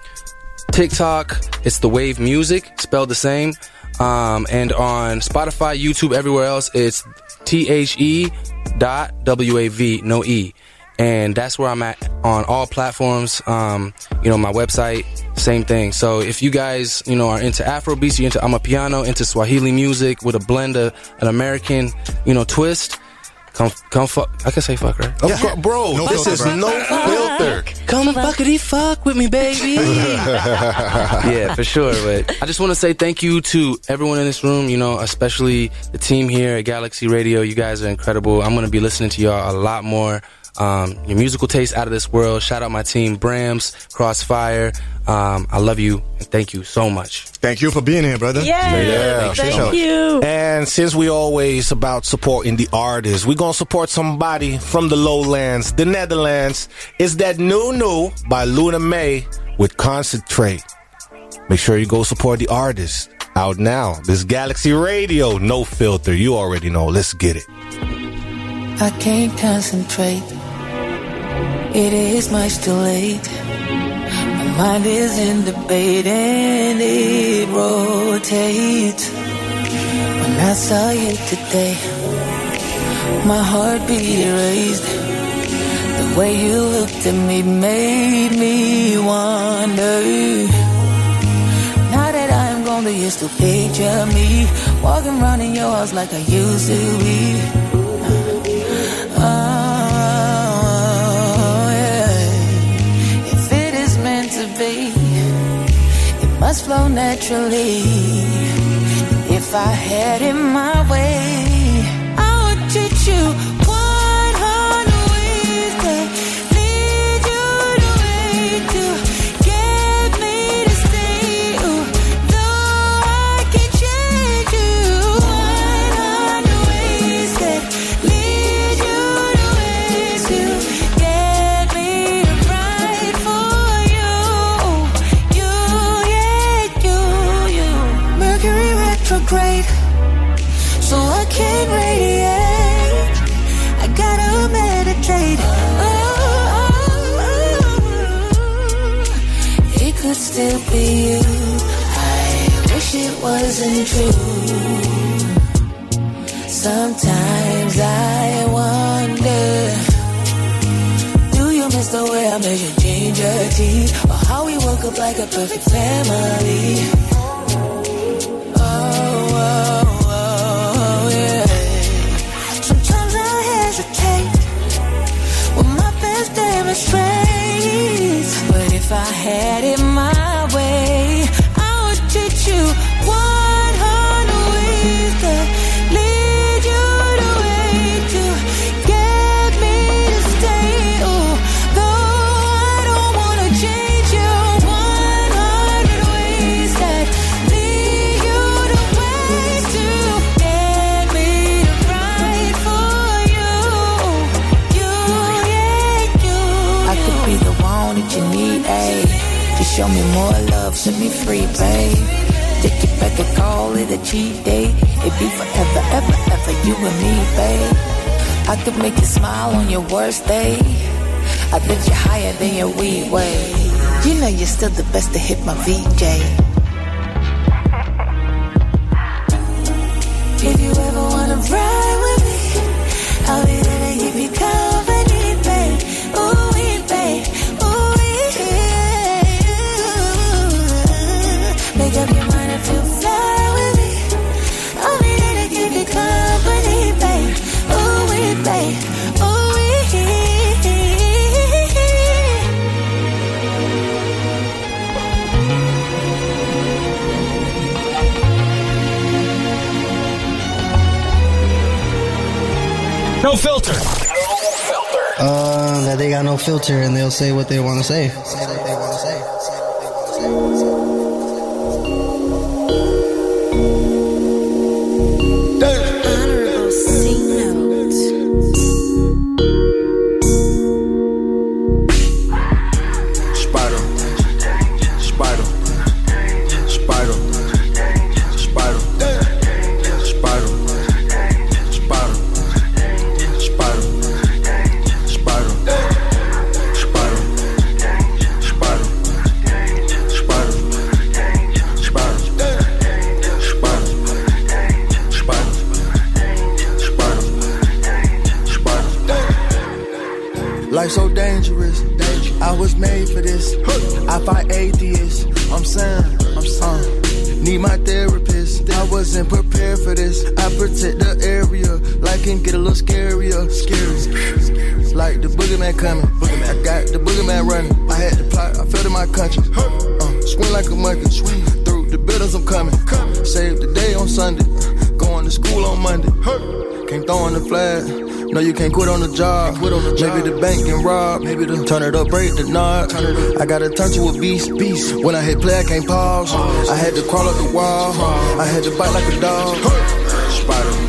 TikTok. It's the WAV Music, spelled the same, um, and on Spotify, YouTube, everywhere else, it's T H E dot W A V, no E. And that's where I'm at on all platforms. Um, you know, my website, same thing. So if you guys, you know, are into Afro beats, you're into Amapiano, into Swahili music with a blend of an American, you know, twist. Come, come, fuck. I can say fuck, right? Oh, of course, bro, No this filter, is bro. no filter. Come fuckity fuck with me, baby. *laughs* yeah, for sure. But I just want to say thank you to everyone in this room, you know, especially the team here at Galaxy Radio. You guys are incredible. I'm going to be listening to y'all a lot more. Um, your musical taste out of this world. Shout out my team, Brams, Crossfire. Um, I love you and thank you so much. Thank you for being here, brother. Yeah, Thank you. And since we always about supporting the artists, we're gonna support somebody from the lowlands, the Netherlands. It's that new new by Luna May with Concentrate. Make sure you go support the artists. Out now. This Galaxy Radio, no filter. You already know. Let's get it. I can't concentrate. It is much too late. My mind is in debate and it rotates. When I saw you today, my heart beat raised. The way you looked at me made me wonder. Now that I'm gone, do you still picture me walking around in your house like I used to be? Oh, must flow naturally. If I had it my way, I would treat you Be you. I wish it wasn't true. Sometimes I wonder, do you miss the way I measure ginger tea, or how we woke up like a perfect family? Oh, oh, oh, yeah. Sometimes I hesitate when my best demonstrates, but if I had it my show me more love, set me free, babe. Take it back and call it a cheat day. It'd be forever, ever, ever, you and me, babe. I could make you smile on your worst day. I'd lift you higher than your weed way. You know you're still the best to hit my VJ. If you ever wanna ride with me, I'll be there to keep you company, No filter. Uh, that they got no filter and they'll say what they want to say. Turn it up, break the knob. I gotta turn to a beast. Beast. When I hit play, I can't pause. I had to crawl up the wall. I had to bite like a dog. Spider.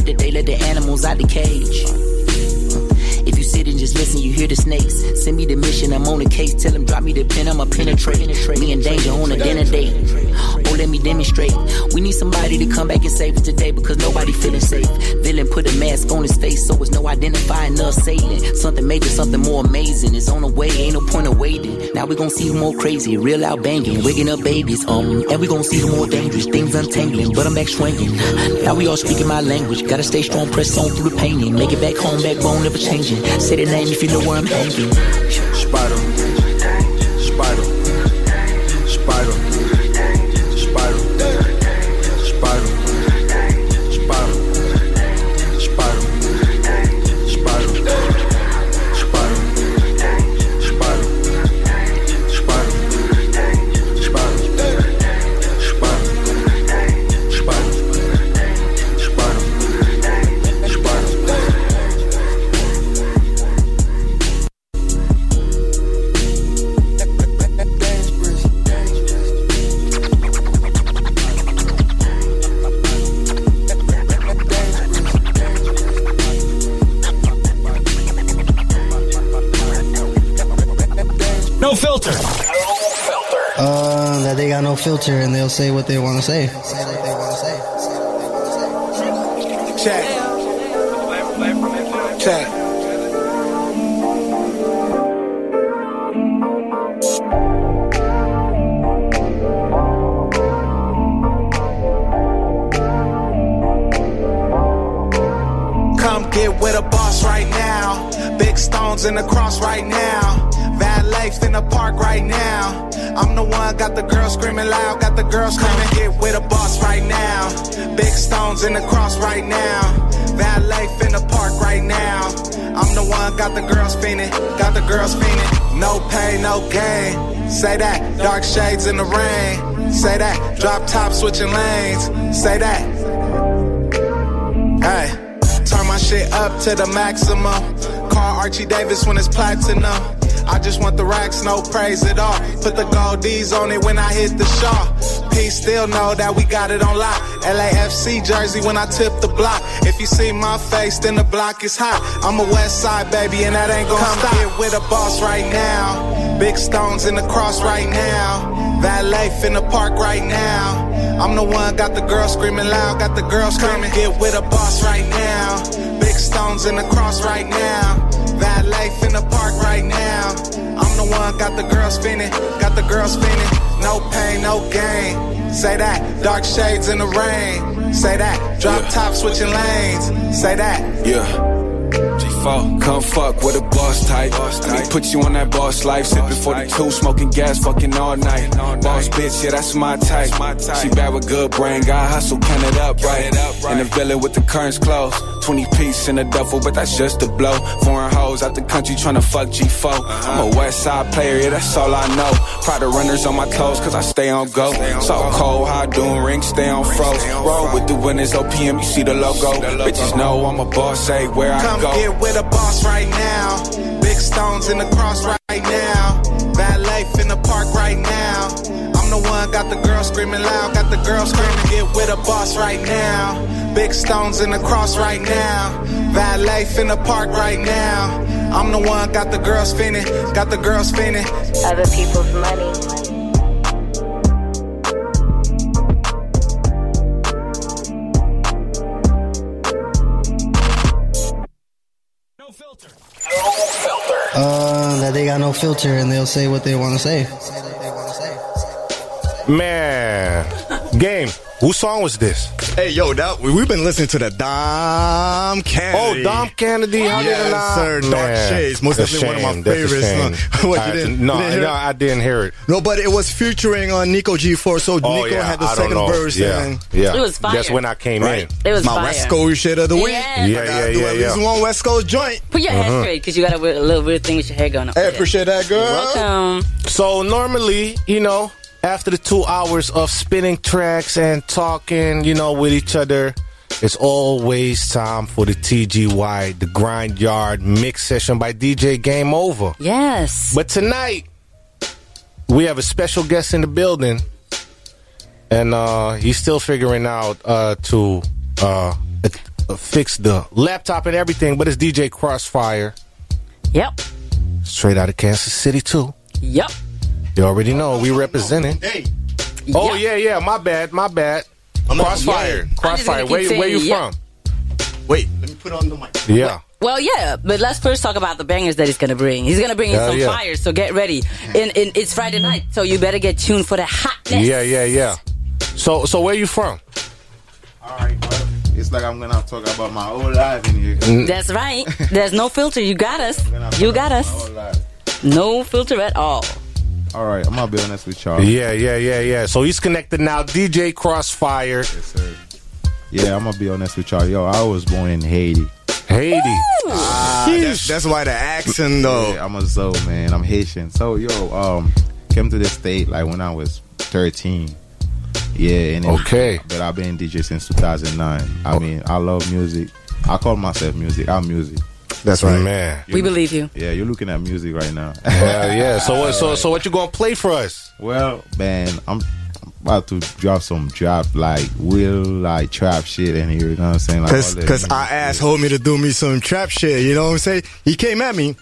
Heard that they let the animals out the cage. If you sit and just listen, you hear the snakes. Send me the mission, I'm on the case. Tell them drop me the pin, I'ma penetrate. Me and danger on a dinner date. Let me demonstrate. We need somebody to come back and save us today because nobody feeling safe. Villain put a mask on his face, so it's no identifying the assailant. Something major, something more amazing. It's on the way, ain't no point of waiting. Now we gon' see who more crazy, real out banging, wigging up babies. Um, and we gon' see who more dangerous, things untangling, but I'm back swinging. Now we all speaking my language, gotta stay strong, press on through the pain. Make it back home, backbone never changing. Say the name if you know where I'm hanging. Say what they want to say. Say that, dark shades in the rain. Say that, drop top switching lanes. Say that. Hey, turn my shit up to the maximum. Call Archie Davis when it's platinum. I just want the racks, no praise at all. Put the gold D's on it when I hit the shaw. P still know that we got it on lock. LAFC jersey when I tip the block. If you see my face, then the block is hot. I'm a West Side baby, and that ain't gonna Come stop. Get with a boss right now. Big stones in the cross right now. That life in the park right now. I'm the one, got the girl screaming loud, got the girl screaming. Get with a boss right now. Big stones in the cross right now. That life in the park right now. I'm the one, got the girls spinning, got the girls spinning. No pain, no gain. Say that, dark shades in the rain. Say that, drop top switching lanes. Say that. Yeah. G4, come fuck with a boss type. Let me put you on that boss life. Sipping 42, smoking gas, fucking all night. All Boss bitch, yeah, that's my type. My type. She bad with good brain, got hustle, can it up right. In the villa with the curtains closed. 20 piece in a duffel, but that's just a blow. Foreign hoes out the country tryna fuck G4. I'm a west side player, yeah, that's all I know. Pride of runners on my clothes, cause I stay on go. So cold, how I doing rings, stay on froze. Roll with the winners, OPM, you see the logo. Bitches know I'm a boss, say where I Come get with a boss right now. Big stones in the cross right now. Valet in the park right now. I'm the one, got the girl screaming loud, got the girl screaming, get with a boss right now. Big stones in the cross right now. Bad life in the park right now. I'm the one, got the girls spinning, got the girls spinning. Other people's money. Uh, that they got no filter and they'll say what they want to say. Man, game. Whose song was this? Hey, yo, that we- we've been listening to the Dom Kennedy. Oh, Dom Kennedy. How yes, did I? sir. Dark Man, Shades. Most that's a definitely one of my. That's favorites. *laughs* what, I you didn't, no, you didn't no. I didn't hear it. No, but it was featuring on Nico G4. So Oh, Nico yeah, had the I second verse. Yeah, and yeah. It was fire. That's when I came Right. in. It was my fire. West Coast shit of the week. Yeah. Yeah, I gotta yeah, do yeah, at least yeah. one West Coast joint. Put your Uh-huh. head straight, because you got a, weird- a little weird thing with your hair going on. Hey, appreciate that, girl. Welcome. So normally, you know, after the two hours of spinning tracks and talking, you know, with each other, it's always time for the TGY, the Grind Yard mix session by DJ Game Over. Yes. But tonight, we have a special guest in the building, and uh, he's still figuring out uh, to uh, uh, fix the laptop and everything. But it's DJ Crossfire, Yep. straight out of Kansas City too. Yep. You already know we representing. Hey, Oh yeah, yeah. My bad, my bad. Crossfire, I'm Crossfire. gonna Where, keep where you yeah. from? wait, let me put on the mic. Yeah. Well, yeah, but let's first talk about the bangers that he's gonna bring. He's gonna bring in Hell some yeah. fire, so get ready. And, and it's Friday night, so you better get tuned for the hotness. Yeah, yeah, yeah. So, so where you from? Alright, well, it's like I'm gonna talk about my whole life in here. Mm. That's right. There's no filter. You got us. You got us. No filter at all. Alright, I'm gonna be honest with y'all. Yeah, yeah, yeah, yeah. So he's connected now. DJ Crossfire, Yes, sir. Yeah, I'm gonna be honest with y'all. Yo, I was born in Haiti. Haiti. Ah, that's, that's why the accent, though. Yeah, I'm a Zoe, man. I'm Haitian. So, yo, um, came to the state like when I was 13. Yeah, and then- Okay. But I've been DJ since 2009. I mean, I love music. I call myself music. I'm music. That's right. man. We believe you. Yeah, you're looking at music right now. *laughs* Hell yeah. So what? So, so what you gonna play for us? Well, man, I'm about to drop some drop like will like trap shit in here. You know what I'm saying? Like, Cause, cause. I asked homie to do me some trap shit. You know what I'm saying? He came at me.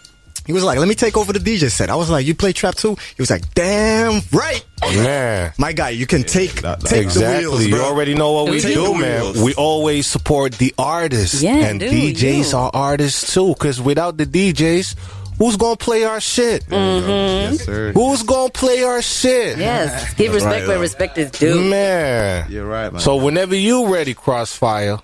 He was like, "Let me take over the DJ set." I was like, "You play trap too?" He was like, "Damn right, Man. my guy. You can take that- that- take Exactly. the wheels, you already know what we Take do, man. We always support the artists. Yeah, and dude, DJs you. are artists too. Cause without the DJs, who's gonna play our shit? Mm-hmm. Yes, sir. Who's gonna play our shit? Yes. Give respect right, where though. respect is due. Man. You're right, man. So whenever you ready, Crossfire,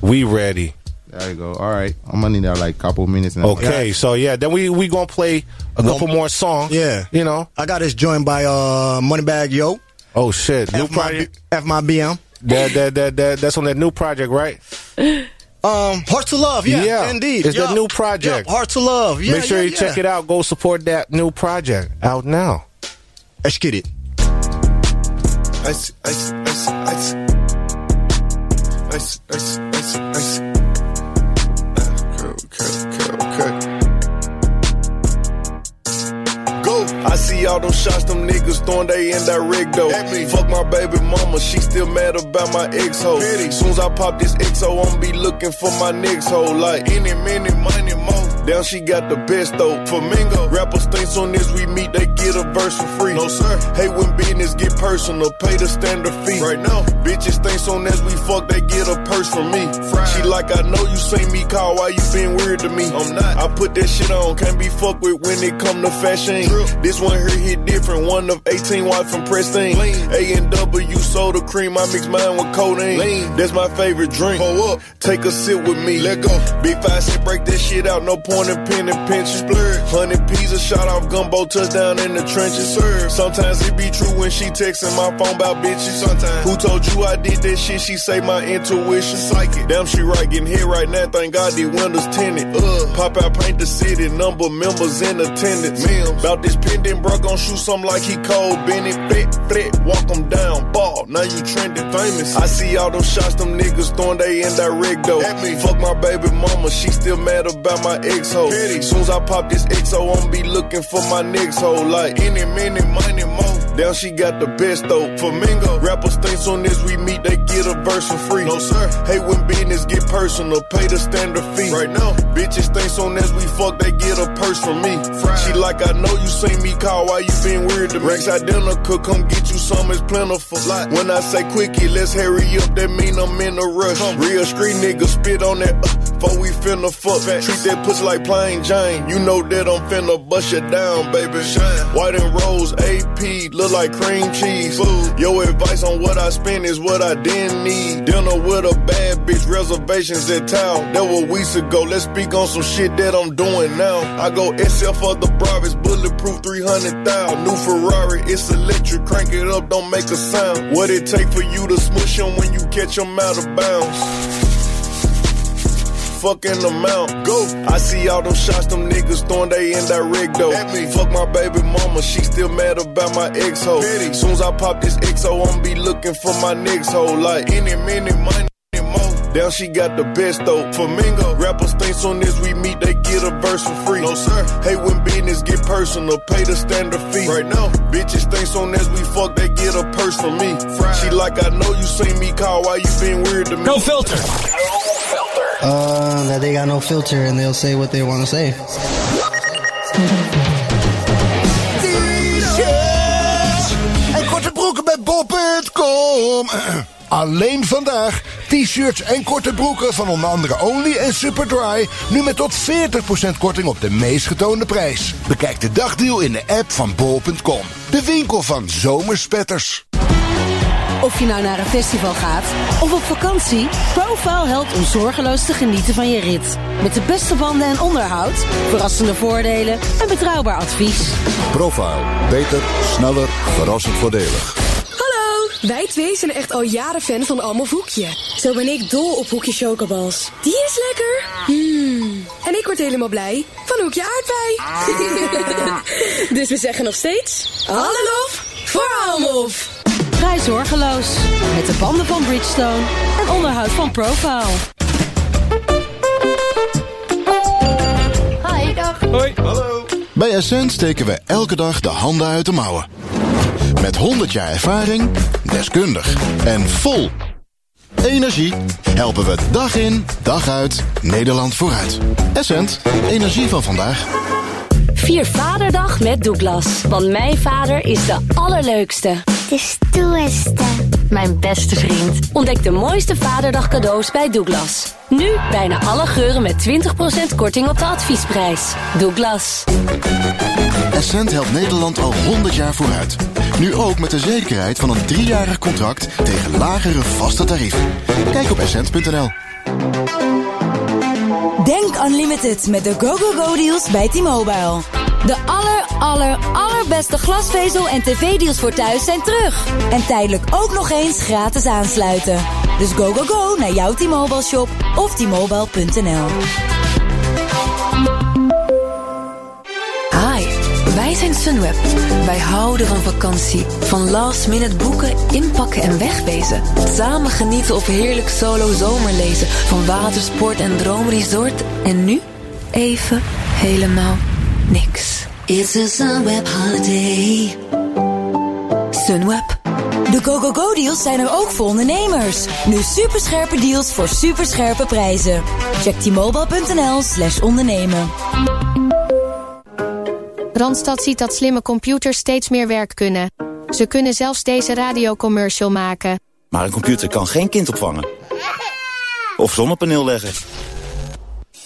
we ready. There you go. All right. I'm gonna need that like couple minutes. And Okay, so yeah, then we we gonna play a couple more songs. Yeah. You know. I got this joined by uh, Moneybagg Yo. Oh shit, new F my, project. B- F my BM. That, that that that that's on that new project, right? Um, Hard to Love, yeah, yeah, indeed. It's Yeah. the new project. Yeah, Hard to Love, yeah. Make sure yeah, you check it out. Go support that new project out now. Let's get it. Ice, ice, ice, ice. Ice, ice, I see all them shots, them niggas throwing they in that rig though. Fuck my baby mama, she still mad about my ex hoe. Soon as I pop this XO, I'm be looking for my next hoe. Like any minute, money more. Down she got the best though. Flamingo. Rappers think soon as we meet, they get a verse for free. No sir. Hey, when business get personal, pay the standard fee. Right now, bitches think soon as we fuck, they get a purse from me. She like, I know you seen me call, why you being weird to me? I'm not. I put that shit on, can't be fucked with when it come to fashion. This one here hit different, one of 18 white from Pristine. A and W soda cream, I mix mine with codeine. That's my favorite drink. Pull up, take a sip with me. Let go. Big five said break that shit out, no point in pen and pinches. Blurred. Hundred pieces, shot off gumbo, touchdown in the trenches. Serve. Sometimes it be true when she texting my phone about bitches. Sometimes. Who told you I did that shit? She say my intuition. Psychic. Damn, she right, getting hit right now. Thank God the windows tinted. Uh, pop out, paint the city, number members in attendance. Mims. About this pendant, bro, gon' shoot something like he cold. Benny, fit, flit, walk him down, ball. Now you trending famous. I see all them shots, them niggas throwing they indirect though. Fuck my baby mama, she still mad about my ex hoe. Soon as I pop this XO, I'm be looking for my next hoe. Like any minute, money more. Down she got the best though. Flamingo. Rappers think soon as we meet, they get a verse for free. No sir. Hey, when business get personal, pay the standard fee. Right now, bitches think soon as we fuck, they get a purse from me. She like, I know you seen me call, why you been weird to me? Rex identical, come get you some, it's plentiful. When I say quickie, let's hurry up, that mean I'm in a rush. Real street nigga spit on that, uh, before we finna fuck. Treat that pussy like plain Jane. You know that I'm finna bust you down, baby. White and rose, AP, look like cream cheese. Food. Your advice on what I spend is what I didn't need. Dinner with a bad bitch, reservations at town. That was weeks ago. Let's speak on some shit that I'm doing now. I go SL for the Bravis, bulletproof 300,000. New Ferrari, it's electric. Crank it up, don't make a sound. What it take for you to smush them when you catch them out of bounds? Fucking amount. Go. I see all them shots, them niggas throwing they in that indirect though. Fuck my baby mama, she still mad about my ex hoe. Soon as I pop this XO, I'm be looking for my next hoe. Like any minute, money. more. Down she got the best though. Flamingo. Rappers think soon as we meet, they get a verse for free. No sir. Hey, when business get personal, pay the standard fee. Right now, bitches think soon as we fuck, they get a purse from me. She like, I know you seen me call, why you been weird to me? No filter. Uh, that they got no filter and they'll say what they want to say. T-shirts en korte broeken bij bol.com. *clears throat* Alleen vandaag t-shirts en korte broeken van onder andere Only en Superdry. Nu met tot 40% korting op de meest getoonde prijs. Bekijk de dagdeal in de app van bol.com. De winkel van zomerspetters. Of je nou naar een festival gaat of op vakantie, Profile helpt om zorgeloos te genieten van je rit. Met de beste banden en onderhoud, verrassende voordelen en betrouwbaar advies. Profile. Beter, sneller, verrassend voordelig. Hallo, wij twee zijn echt al jaren fan van Almof Hoekje. Zo ben ik dol op Hoekje Chocobals. Die is lekker. Hmm. En ik word helemaal blij van Hoekje Aardbei. *laughs* dus we zeggen nog steeds... Alle lof voor Almof. Rij zorgeloos met de banden van Bridgestone en onderhoud van Profile. Hi, dag. Hoi. Hallo. Bij Essent steken we elke dag de handen uit de mouwen. Met 100 jaar ervaring, deskundig en vol energie helpen we dag in, dag uit Nederland vooruit. Essent, energie van vandaag. Vier Vaderdag met Douglas. Want mijn vader is de allerleukste. De stoerste. Mijn beste vriend. Ontdek de mooiste Vaderdag cadeaus bij Douglas. Nu bijna alle geuren met 20% korting op de adviesprijs. Douglas. Essent helpt Nederland al 100 jaar vooruit. Nu ook met de zekerheid van een driejarig contract tegen lagere vaste tarieven. Kijk op essent.nl. Denk unlimited met de go-go-go deals bij T-Mobile. De aller, aller, allerbeste glasvezel en tv-deals voor thuis zijn terug. En tijdelijk ook nog eens gratis aansluiten. Dus go, go, go naar jouw T-Mobile shop of t-mobile.nl. wij zijn Sunweb. Wij houden van vakantie. Van last minute boeken, inpakken en wegwezen. Samen genieten of heerlijk solo zomerlezen. Van watersport en droomresort. En nu even helemaal niks. It's a Sunweb holiday. Sunweb. De go-go-go deals zijn er ook voor ondernemers. Nu superscherpe deals voor superscherpe prijzen. Check t-mobile.nl slash ondernemen. Randstad ziet dat slimme computers steeds meer werk kunnen. Ze kunnen zelfs deze radiocommercial maken. Maar een computer kan geen kind opvangen. Of zonnepaneel leggen.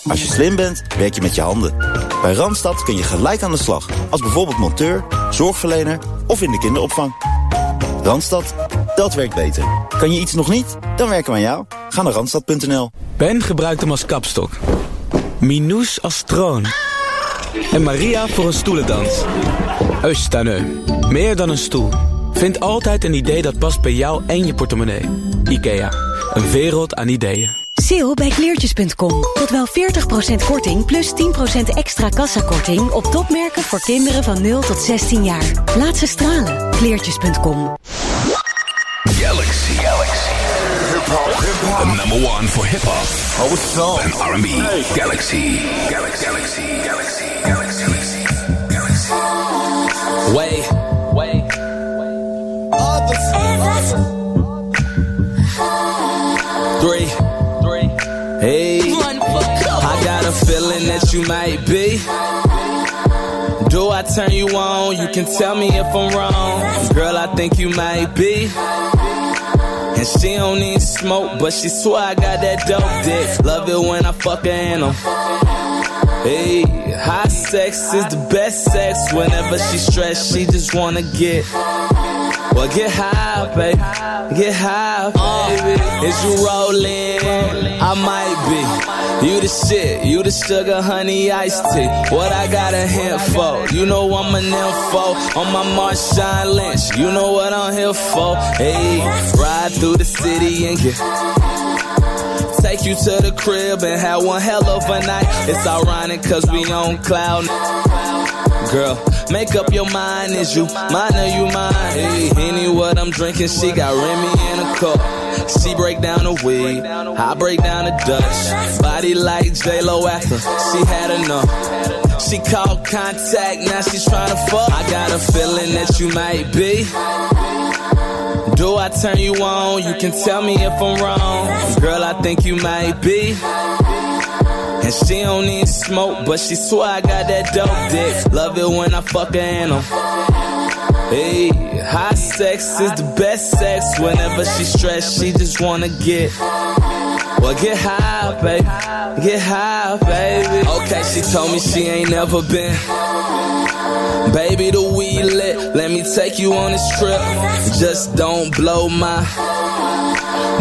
Als je slim bent, werk je met je handen. Bij Randstad kun je gelijk aan de slag. Als bijvoorbeeld monteur, zorgverlener of in de kinderopvang. Randstad, dat werkt beter. Kan je iets nog niet? Dan werken we aan jou. Ga naar randstad.nl. Ben gebruikt hem als kapstok. Minouche als troon. En Maria voor een stoelendans. Eustane, meer dan een stoel. Vind altijd een idee dat past bij jou en je portemonnee. IKEA, een wereld aan ideeën. Sale bij kleertjes.com. Tot wel 40% korting plus 10% extra kassakorting op topmerken voor kinderen van 0 tot 16 jaar. Laat ze stralen. Kleertjes.com. Galaxy. Galaxy. The number one for hip hop. Oh, what's song? And R&B. Galaxy. Galaxy. Galaxy. Way. Way. Three. Three. Hey. I got a feeling that you might be. Do I turn you on? You can tell me if I'm wrong. Girl, I think you might be. And she don't need smoke, but she swear I got that dope dick. Love it when I fuck her in 'em. Hey, high sex is the best sex. Whenever she's stressed, she just wanna get. Well, get high, baby. Get high, baby. Is you rolling? I might be. You the shit. You the sugar, honey, iced tea. What I got a hint for? You know I'm an info. On my Marshawn Lynch. You know what I'm here for. Hey, ride through the city and get. Take you to the crib and have one hell of a night. It's ironic cause we on cloud. Girl, make up your mind. Is you mine or you mine? Hey, any what I'm drinking, she got Remy in a cup. She break down the weed, I break down the Dutch. Body like J-Lo after she had enough. She called contact, now she's trying to fuck. I got a feeling that you might be. Do I turn you on? You can tell me if I'm wrong. Girl, I think you might be. And she don't need smoke, but she swear I got that dope dick. Love it when I fuck her in 'em. Hey, high sex is the best sex. Whenever she stressed, she just wanna get. Well, get high, baby. Get high, baby. Okay, she told me she ain't never been. Baby, the weed lit. Let me take you on this trip. Just don't blow my.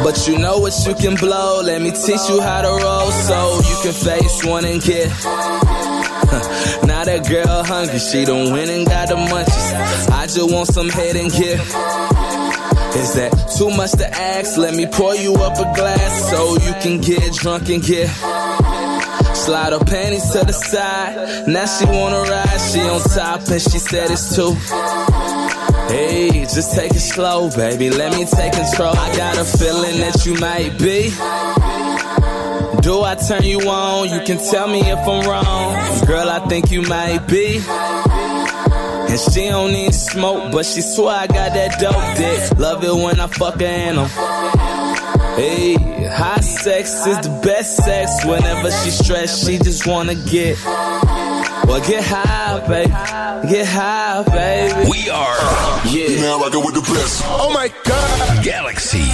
But you know what you can blow. Let me teach you how to roll so you can face one and get. *laughs* now that girl hungry, she done went and got the munchies. I just want some head and get. Is that too much to ask? Let me pour you up a glass so you can get drunk and get. Slide her panties to the side. Now she wanna ride. She on top and she said it's too. Hey, just take it slow, baby. Let me take control. I got a feeling that you might be. Do I turn you on? You can tell me if I'm wrong. Girl, I think you might be. And she don't need smoke, but she swear I got that dope dick. Love it when I fuck her in 'em. Hey, high sex is the best sex. Whenever she stressed, she just wanna get. Well, get high, baby. Get high, baby. We are. Yeah. You now rocking with the best. Oh my God. Galaxy.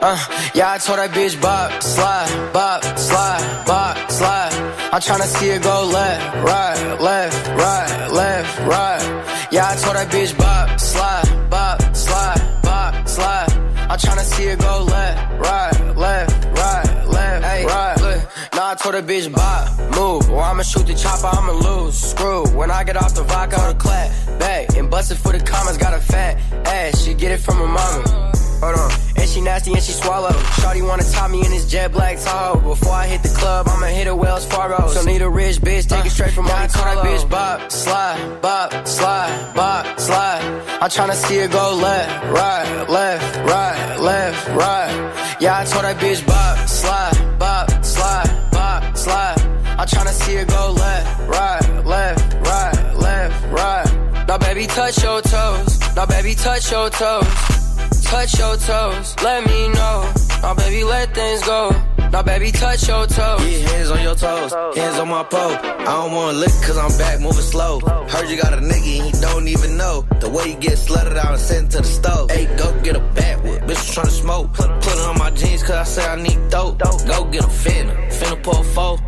Uh, yeah, I told that bitch bop, slide, bop, slide, bop, slide. I'm tryna see it go left, right, left, right, left, right. Yeah, I told that bitch bop, slide, bop, slide, bop, slide. I'm tryna see it go left, right, left, right, left, hey, right. Now I told that bitch bop, move, or I'ma shoot the chopper, I'ma lose. Screw, when I get off the vodka, I'll clap, back, and bust it for the comments, got a fat ass, she get it from her mama. Hold on. And she nasty and she swallow. Shawty wanna top me in this jet black Tahoe. Before I hit the club, I'ma hit a Wells Fargo. So need a rich bitch, take it straight from my told that bitch bop, slide, bop, slide, bop, slide. I'm tryna see it go left, right, left, right, left, right. Yeah, I told that bitch bop, slide, bop, slide, bop, slide. I'm tryna see it go left, right, left, right, left, right. Now baby touch your toes. Now baby touch your toes touch your toes, let me know. Now, baby, let things go. Now, baby, touch your toes. Yeah, hands on your toes, hands on my pole. I don't wanna lick cause I'm back moving slow. Heard you got a nigga and he don't even know. The way you get slutted out and sent to the stove. Hey, go get a backwood, bitch tryna smoke. Put, it on my jeans cause I say I need dope. Go get a finna, finna pull four.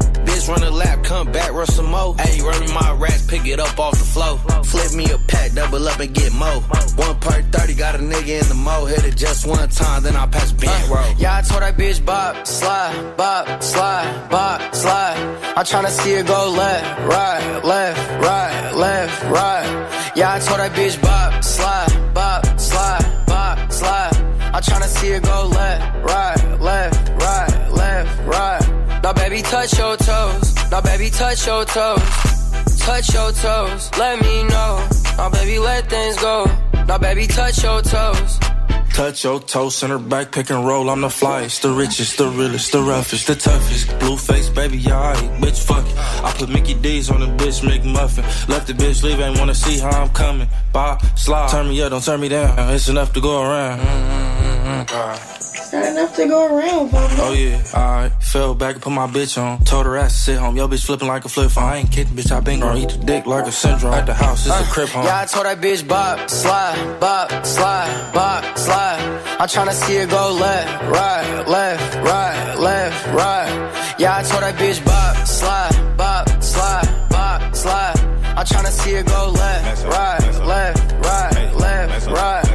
Bitch run a lap, come back, run some more. Hey, run my rats, pick it up off the floor. Flip me a pack, double up and get mo. One part 30, got a nigga in the mo. Hit it just one time, then I pass bent roll. Yeah, I told that bitch bop, slide, bop, slide, bop, slide. I'm tryna see it go left, right, left, right, left, right. Yeah, I told that bitch bop, slide, bop, slide, bop, slide. I'm tryna see it go left, right, left, right, left, right. Now, baby, touch your toes. Now, baby, touch your toes. Touch your toes. Let me know. Now, baby, let things go. Now, baby, touch your toes. Touch your toe, center back, pick and roll. I'm the flyest, the richest, the realest, the roughest, the toughest. Blueface, baby, alright, bitch, fuck it. I put Mickey D's on the bitch, McMuffin. Left the bitch leave, ain't wanna see how I'm coming. Bye, slide. Turn me up, don't turn me down. It's enough to go around. Mm, mm, mm, Not enough to go around, Papa. Oh yeah, alright. Fell back and put my bitch on. Told her ass to sit home. Yo, bitch flipping like a flip phone. I ain't kidding, bitch. I been gon' eat the dick like a syndrome. At the house, it's a uh, crib home. Yeah, I told that bitch bop, slide, bop, slide, bop, slide. I'm tryna see it go left, right, left, right, left, right. Yeah, I told that bitch bop, slide, bop, slide, bop, slide. I'm tryna see it go left, right, left, right, left, right.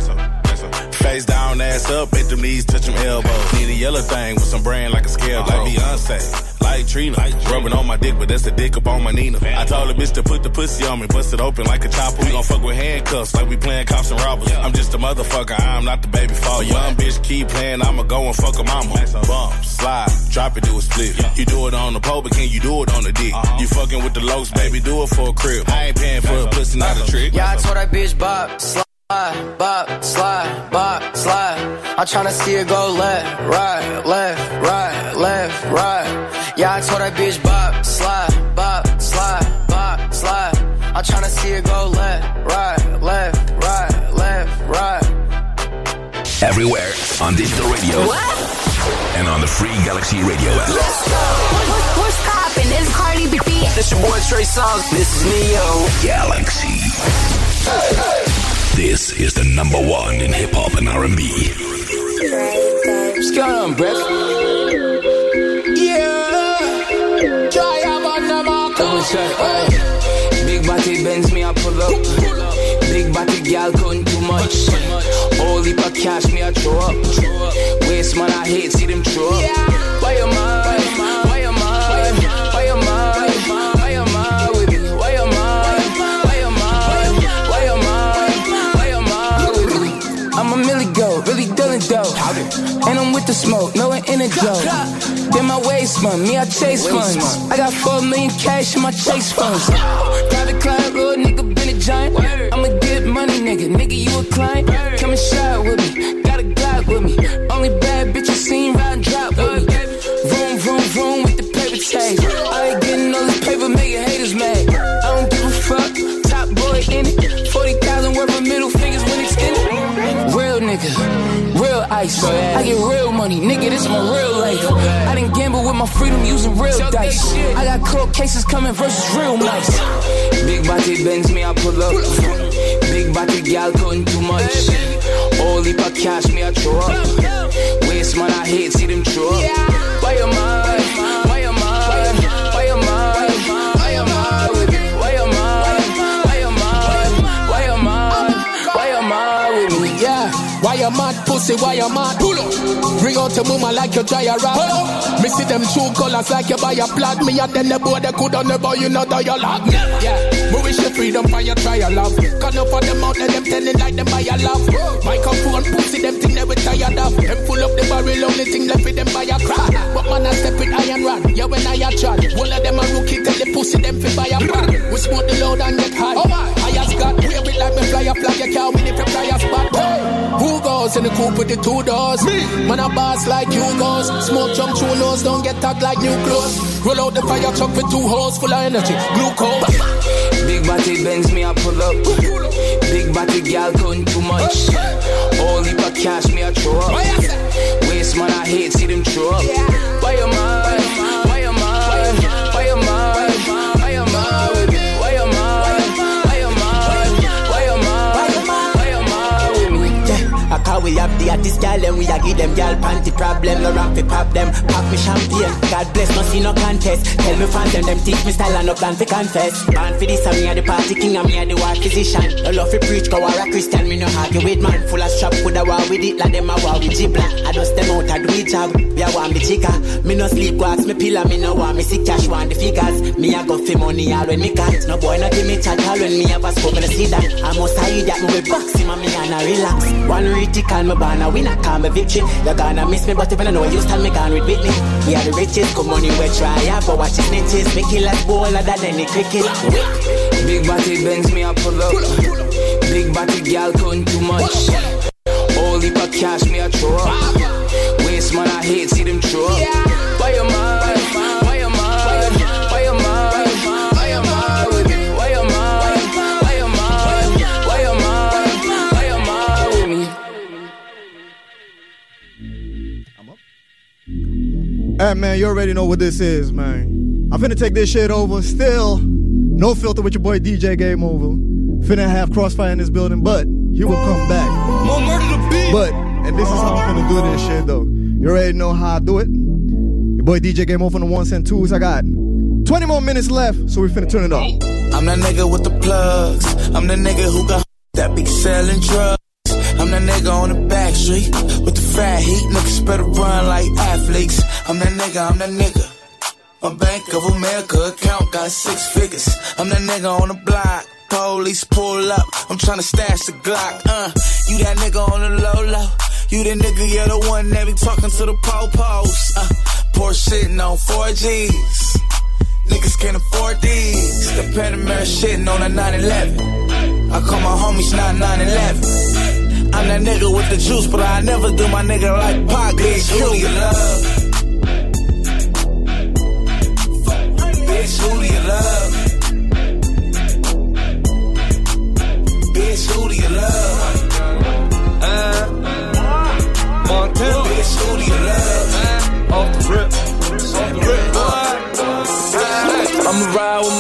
Face down, ass up, at them knees, touch them elbows. Need a yellow thing with some brand like a scale, like Beyonce. Like Trina, rubbing on my dick, but that's a dick up on my Nina. I told the bitch to put the pussy on me, bust it open like a chopper. We gon' fuck with handcuffs, like we playing cops and robbers. I'm just a motherfucker, I'm not the baby father. Young bitch keep playing, I'ma go and fuck a mama. Bump, slide, drop it, do a split. You do it on the pole, but can you do it on the dick? You fucking with the lows, baby, do it for a crib. I ain't paying for a pussy, not a trick. Yeah, I told that bitch bop, slide. Slide, bop, slide, bop, slide. I'm tryna see it go left, right, left, right, left, right. Yeah, I told that bitch bop, slide, bop, slide, bop, slide. I'm tryna see it go left, right, left, right, left, right. Everywhere on digital radio. And on the free Galaxy Radio app. Let's go. What's poppin'? It's Cardi B. This your boy Trey Songz. This is Ne-Yo. Galaxy. This is the number one in hip hop and R&B. What's going on, Brett? Yeah. Try up on the mark. Double check. Big body bends me, I pull up. Big body gal couldn't do much. All heap of cash me, I throw up. Waste man, I hate see them throw up. Why am I? And I'm with the smoke, no antidote. Then my waist man, me I chase funds. I got four million cash in my chase funds. Private client, real nigga, been a giant. I'ma get money, nigga. Nigga, you a client? Come and shine with me. Got a Glock with me. Real ice. I get real money, nigga. This my real life. I didn't gamble with my freedom using real dice. I got court cases coming versus real mice. Big body bends me, I pull up. Big body gal couldn't do much. All heap of cash me, I throw up. Waste man, I hate see them throw up. Why am I? Pussy, why you mad? Pull up. Bring out your mama like you try a rap. Me see them true colors like you buy a plot. Me and them the boy they coulda never you know that you lock. Yeah, me wish you freedom for your try a love. Cause up for them out there them telling like them buy a love. Microphone pussy them thing they we tired of. Them full up the barrel only thing left with them buy a crack. But man I step with iron rod. Yeah when I a chat. One of them a rookie tell the pussy them fi buy a pan. We smoke the load and get high. Oh my, I has got with like me fly a flag. You can't win if you fly a spot. Hey. Who goes in the coupe with the two doors? Me. Man a boss like you goes. Smoke jump through nose, don't get tagged like new clothes. Roll out the fire truck with two holes full of energy. Glucose. Big body Benz me I pull up. Big body gal couldn't too much. All heap of cash me I throw up. Waste man I hate see them throw up. Why your mad? We have the artist gal and we a give them gal panty problem. No rap pop them, pop me champagne. God bless, no see no contest. Tell me fans them them teach me style and no plan for confess. Man for this I'm a the party king I'm a the war physician. No love for preach, go war a Christian. Me no argue with man full of strap with a war with it like them a war with Gibla. I just them out a do it job. We a want me chica. Me no sleep wax me pillar. Me no want me see cash want the figures. Me a go for money all when me can't. No boy no give me chat all when me have a scope and see that. I must hide that me will box him and me and I relax. One critical me born a winner, call me victory. You're gonna miss me, but if I know you stand me gone with Whitney. We are the richest, come on, you will try, yeah, but watch his snitches. Me kill us baller than any cricket. Big body Benz me I pull up. Big body gal couldn't too much. All heap of cash me I throw up. Waste man I hate see them throw up. Why you mad? Hey man, you already know what this is, man. I'm finna take this shit over. Still, no filter with your boy DJ Game Ova. Finna have Crossfire in this building, but he will come back. More murder to beat. But, and this is how I'm finna do this shit though. You already know how I do it. Your boy DJ Game Ova on the ones and twos. I got 20 more minutes left, so we finna turn it up. I'm that nigga with the plugs. I'm the nigga who got that be selling drugs. I'm that nigga on the back street with the fat heat. Niggas better run like athletes. I'm that nigga, I'm that nigga. My Bank of America account got six figures. I'm that nigga on the block. Police pull up. I'm tryna stash the Glock. Uh, you that nigga on the low low. You the nigga, yeah, the one that be talking to the po-pos. Uh, poor shitting on 4Gs. Niggas can't afford these. The Panamera shitting on a 911. I call my homies not 911. I'm that nigga with the juice, but I never do my nigga like Pac. Bitch, who you love? Bitch, who do you love? Bitch, who do you love? Uh, Montana. Bitch, who do you love? Uh, off the rip.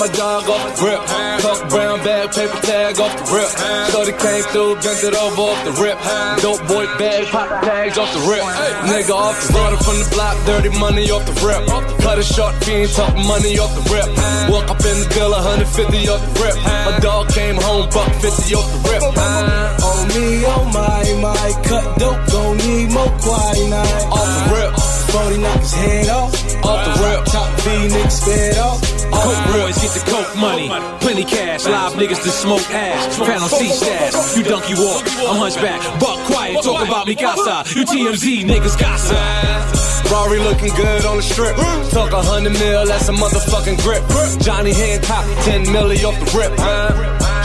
My dog off the rip. Tuck brown bag, paper tag off the rip. Shorty came through, bent it over off the rip. Dope boy bag, pop tags off the rip. Nigga off the water from the block, dirty money off the rip. Cut it short, fiend talking money off the rip. Walk up in the bill, 150 off the rip. My dog came home, buck 50 off the rip. On me, oh my, my cut dope, don't need more quinine. Off the rip. 40 knock his head off. Off the rip. Top B niggas sped off. Coke boys get the coke money. Plenty cash. Live niggas to smoke ass. Pound on C stash. You donkey walk. I'm hunchback. Buck quiet. Talk about me casa. You TMZ niggas gossip. Rory looking good on the strip. Talk a hundred mil, that's a motherfucking grip. Johnny Hancock, 10 milli off the rip.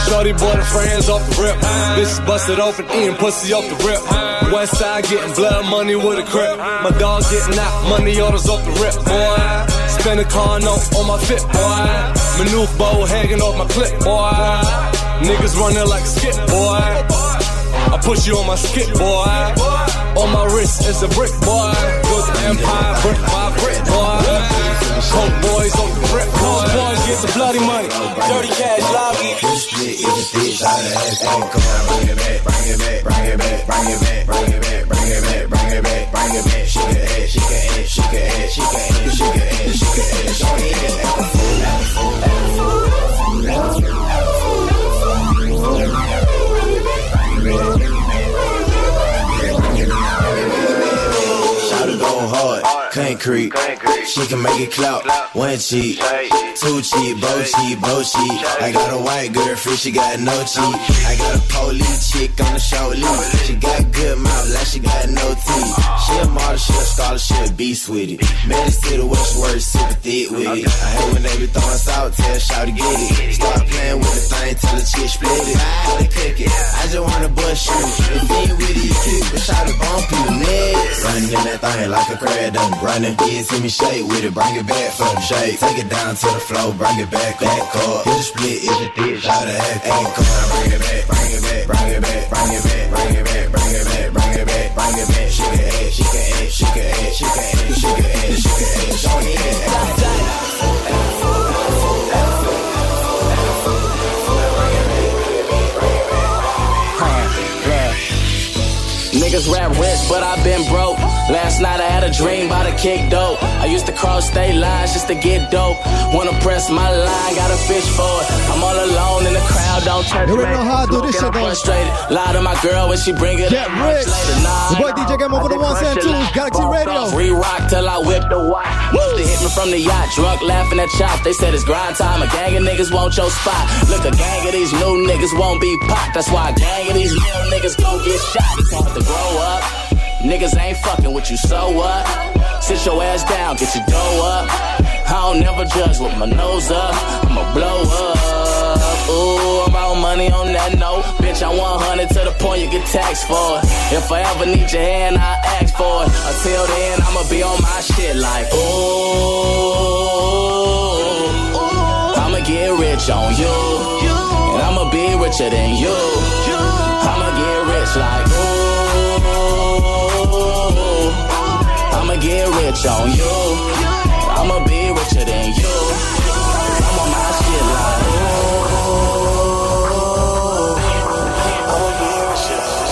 Shorty boy the friends off the rip. Bitch busted open, eating pussy off the rip. West side getting blood money with a grip. My dog getting out, money orders off the rip, boy. Spend a car note on my fit, boy. Maneuver bow hanging off my clip, boy. Niggas running like skip, boy. I push you on my skip, boy. On my wrist is a brick, boy. The empire brick by brick, boy. Coke boys on the brick, boy. Boys get the bloody money. Dirty cash, lobby. This split is bitch out of that thing. Come on, bring it back, She can make it clout. one cheek, two cheek, both cheek, both cheek. I got a white girlfriend, she got no cheek. I got a police chick on the show lead. She got good mouth, like she got no teeth. She a model, she a scholar, she a beast with it. Man, it's to the west word, super thick with it. I hate when they be throwing salt, tell shout to get it. Start playing with the thing, tell the chick split it. I cook it, I just wanna bust you. If you ain't with it, you cute, but shout to bump you next. Running in that thing like a crab done running. Yeah, see me shake Play with it, bring it back for the shade. Take it down to the floor, bring it back, back up. Hit the split, hit the thick, shot it, Bring it back, Bring it back, bring it back, bring it back, bring it back, bring it back, bring it back, bring it back, bring it back. She it act, she can act, she it act, she can act, she it act, she can act. Show it that. Niggas rap rich, but I've been broke. Last night I had a dream about a kick dope. I used to cross state lines just to get dope. Wanna press my line, got a fish for it. I'm all alone in the crowd, don't touch You me. already know how I do this shit, though. frustrated. Lie to my girl when she bring it Get up rich. Nah, Your boy DJ Game Ova the ones and twos, Galaxy Radio. Re-rock till I whip the watch. They hit me from the yacht, drunk laughing at chop. They said it's grind time. A gang of niggas want your spot. Look, a gang of these new niggas won't be popped. That's why a gang of these little niggas gon' get shot. It's hard to grow up. Niggas ain't fucking with you, so what? Sit your ass down, get your dough up. I don't never judge with my nose up. I'ma blow up. Ooh, I'm out money on that note. Bitch, I 100 to the point you get taxed for it. If I ever need your hand, I ask for it. Until then, I'ma be on my shit like, ooh. I'ma get rich on you. And I'ma be richer than you. I'ma get rich like, ooh. Rich on you. I'ma be richer than you. I'm on my shit like. I'ma get richer than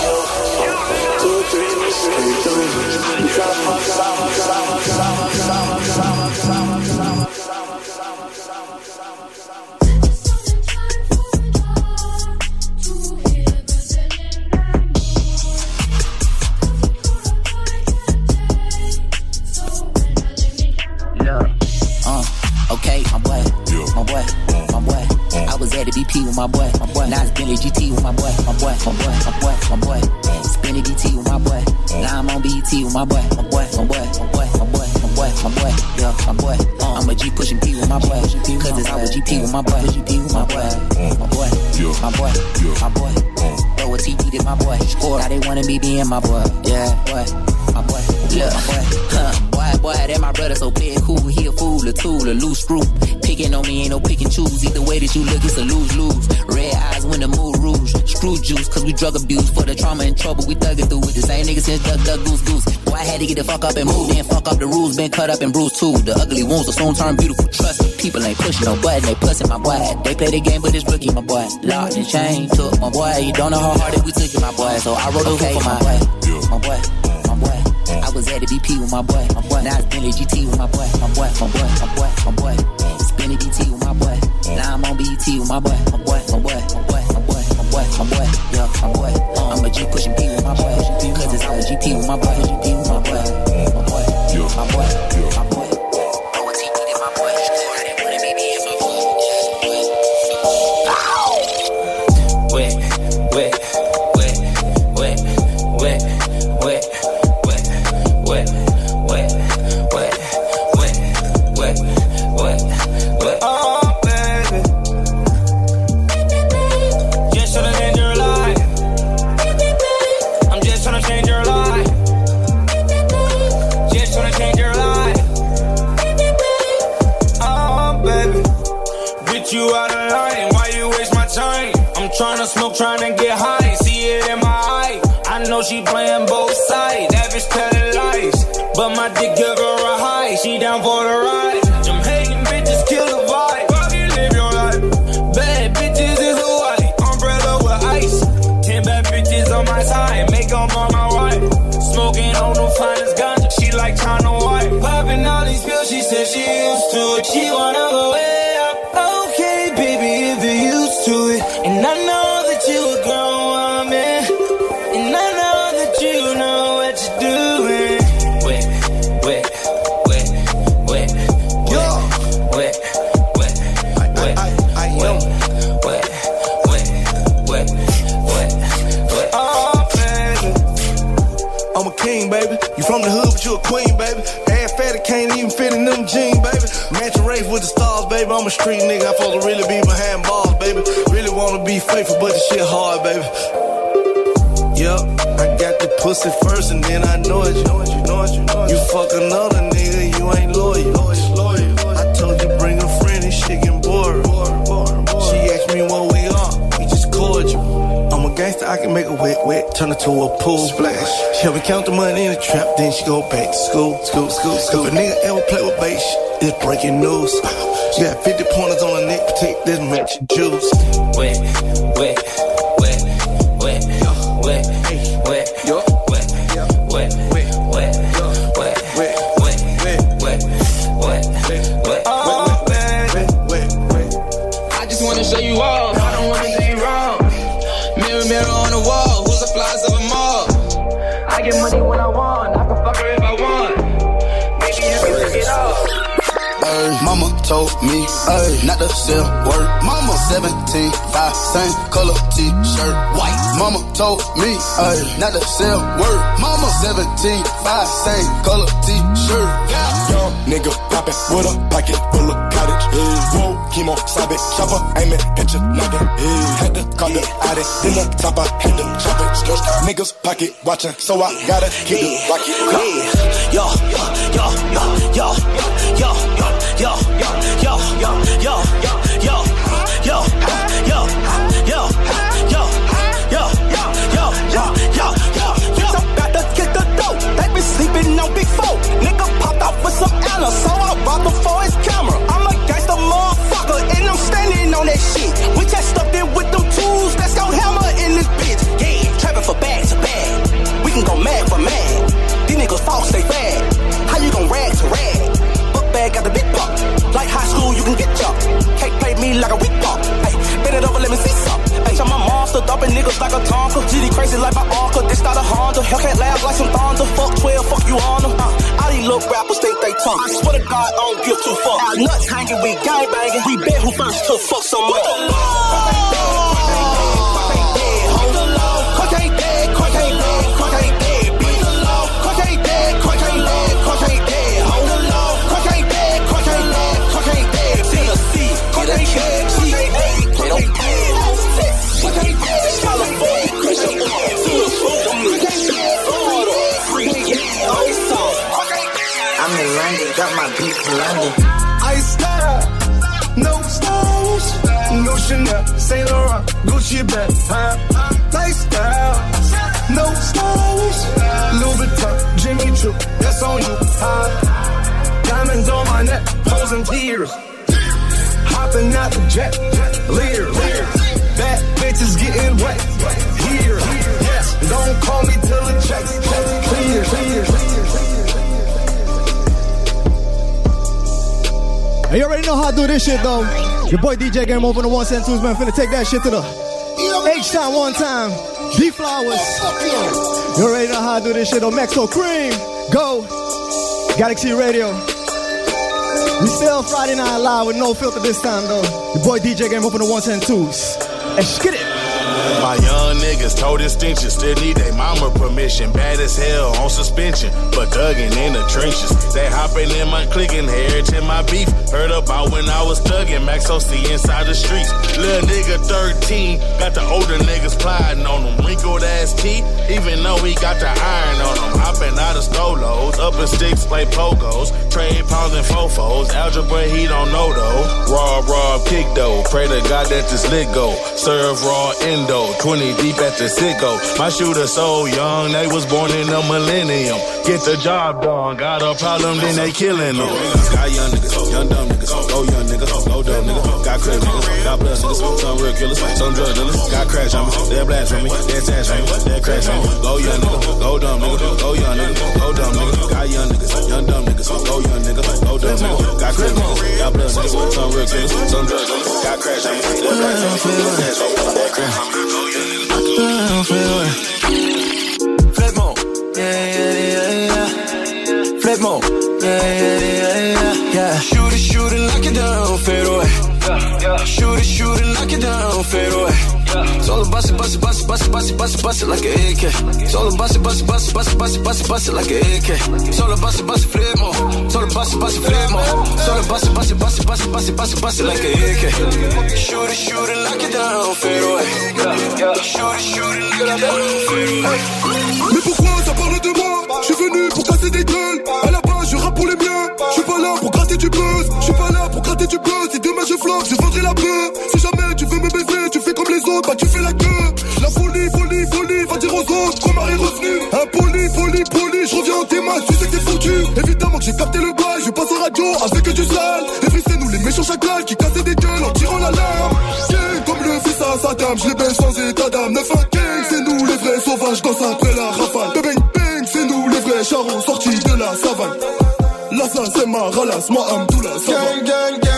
you. At the BP with my boy, my boy. Now it's Bentley GT with my boy, my boy, my boy, my boy, my boy. Spinning DT with my boy. Now I'm on BET with my boy, my boy, my boy, my boy, my boy, my boy, my boy. Yeah, my boy. Uh, I'm a G pushing P with my boy. Cause it's our GP with my boy, GP with my boy, my boy, my boy, my boy. Throw a TD to my boy. Score. Now they wanna be being my boy. Yeah, boy, my boy. Look, my boy. Huh. Boy, boy, that my brother, so it cool. He a fool, a tool, a loose screw. Picking on me ain't no pick and choose. Either way that you look, it's a lose lose. Red eyes when the mood rouge. Screw juice, cause we drug abuse. For the trauma and trouble, we thugging through with the same niggas since duck, duck, goose, goose. Boy, I had to get the fuck up and move. Then fuck up the rules, been cut up and bruised too. The ugly wounds will soon turn beautiful. Trust me, people ain't pushing no button, they pussing my boy. They play the game, but it's rookie, my boy. Locked and chain, took my boy. You don't know how hard that we took it, my boy. So I wrote okay, for my boy. My boy, my boy. I was at the BP with my boy, my boy. Now it's Bentley GT with my boy, my boy, my boy, my boy, my boy. Spinning DT with my boy. Now I'm on BET with my boy, my boy, my boy, my boy, my boy, my boy, my boy. Yeah, my boy. I'm a G pushing P with my boy, cause it's our GP with my boy, GP with my boy, my boy, my boy, my boy. Down for the ride. From the hood, but you a queen, baby. Ass fatty, can't even fit in them jeans, baby. Matching race with the stars, baby. I'm a street nigga. I supposed to really be behind bars, baby. Really wanna be faithful, but this shit hard, baby. Yup, I got the pussy first, and then I know it. You know it, you know it, you know it. You fuck another nigga, you ain't loyal. Gangster, I can make a wet, wet, turn it to a pool splash. Help me count the money in the trap, then she go back to school, school, school, school. If a nigga ever play with base, it's breaking news. She got 50 pointers on her neck, protect this match juice. Wet, wet, me, ay, not to sell word. Mama 17, 5, same color t-shirt, white. Mama told me, ay, not to sell word. Mama 17, 5, same color t-shirt. Yeah. Young nigga poppin' with a pocket full of cottage. Whoa, chemo, sabe, chopper, aiming at your noggin. Had to call the addict, then the top I had to chop it. Niggas pocket watching, so I gotta keep it rocket. Yo, yo, yo, yo, yo, yo, yo, yo, yo, yo, yo, yo, yo, yo, yo, yo, yo, yo, yo, yo, yo, yo, yo, yo. Bitch, I'm about to get the dope. They been sleeping on big four. Nigga popped out with some Anna, high school, you can get jumped. Can't play me like a weak pop. Hey, bend it over, let me see some. Hey, I'm a monster, dumping niggas like a Tonka. GD crazy like my uncle, this not a Honda. Hellcat laugh like some thunder. Fuck 12, fuck you on them. Uh, all these little rappers think they tough. I swear to God, I don't give two fucks. Our nuts hanging, we gang banging. We bet who first to fuck some got my beat from London. I style, no stylish, no Chanel, Saint Laurent, Gucci bag, huh? Lifestyle, no stylish, Louis Vuitton, Jimmy Choo, that's on you, huh? Diamonds on my neck, posing tears, hopping out the jet, leers, bad bitches getting wet, here, yes, don't call me till the checks clear, clear, And you already know how to do this shit though. Your boy DJ Game Ova the Ones and Twos, man. Finna take that shit to the H time, one time. D Flowers. You already know how to do this shit though. Maxo Kream. Go. Galaxy Radio. We still Friday Night Live with no filter this time though. Your boy DJ Game Ova the Ones and Twos. Let's get it. My young niggas told extension, still need they mama permission. Bad as hell on suspension, but thugging in the trenches. They hopping in my clicking, heritage my beef. Heard about when I was thugging, Max OC inside the streets. Little nigga 13, got the older niggas plotting on them. Wrinkled ass teeth, even though he got the iron on him. Hopping out of stolos, up in sticks, play pogos. Trade pounds and fofos, algebra he don't know though. Raw, raw, kick though. Pray to God that this lit go. Serve raw endo, 20 deep at the sicko. My shooter so young, they was born in the millennium. Get the job done, got a problem, then they killing them. Got young niggas, young dumb niggas, go young niggas, go dumb niggas. Got crazy niggas, got blood niggas, some real killers, some drug dealers. Got crash on me, they blast on me, they tash on me, they crash on me. Go young niggas, go dumb niggas, go young niggas, go dumb niggas. Got young niggas, young dumb niggas, go young niggas, go dumb niggas. Got crazy niggas, got blood niggas, some real killers, some drug dealers. Got crash on me, they blast on me, they tash on me, they crash on me. Young niggas. Flipmo, yeah, yeah, yeah, yeah. Flipmo, yeah, yeah, yeah, yeah. Shoot it, shoot it, knock it down, fade away. Shoot it, shoot it, knock it down, fade away. Mais pourquoi ça parle de moi Je suis venu pour casser des gueules À la base je pour les miens Je suis pas là pour gratter du buzz Je suis pas là pour gratter du buzz Si demain je je vendrai la Bah tu fais la queue La folie, folie, folie Va dire aux autres qu'on est revenu Impoli, poli, poli Je reviens en tes Tu sais que c'est foutu. Évidemment que j'ai capté le bail Je passe en radio avec du sale. Et c'est nous les méchants chacals Qui cassaient des gueules en tirant l'alarme Gang comme le fils à sa dame Je les baisse sans état d'âme. 9 gang C'est nous les vrais sauvages Danse après la rafale. Bang bang C'est nous les vrais charros Sortis de la savane. Là ça c'est ma ralasse Ma âme tout la savane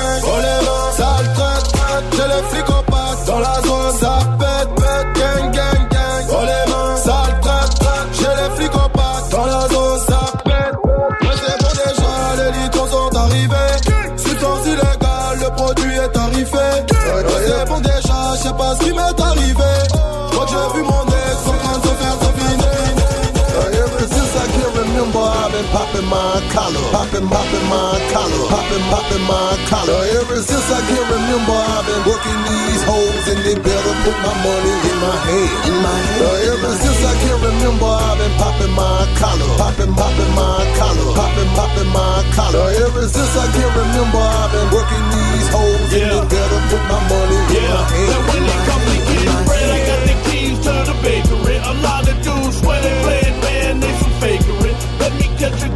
collar, popping, popping my collar, popping, popping my collar. Ever since I can remember, I've been working these hoes, and they better put my money in my hand. In my hand. Ever since I can remember, I've been popping my collar, popping, popping my collar, popping, popping my collar. Ever since I can remember, I've been working these hoes, and they better put my money in my hand. Now when they come to get bread, I got the keys to the bakery. A lot of dudes swear they playing man, they some fakery. Let me catch a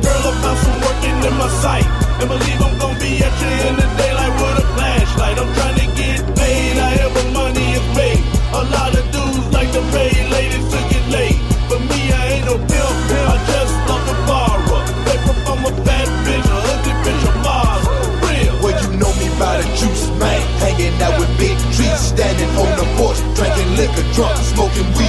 in my sight. And believe I'm gonna be at you in the daylight with a flashlight. I'm trying to get paid, I however money is made. A lot of dudes like to pay ladies to get laid. But me, I ain't no pimp, I just love to borrow. Paper from a bad bitch, a ugly bitch, a. Real. Well, you know me by the juice, man. Hanging out with big trees, standing on the porch, drinking liquor, drunk, smoking weed,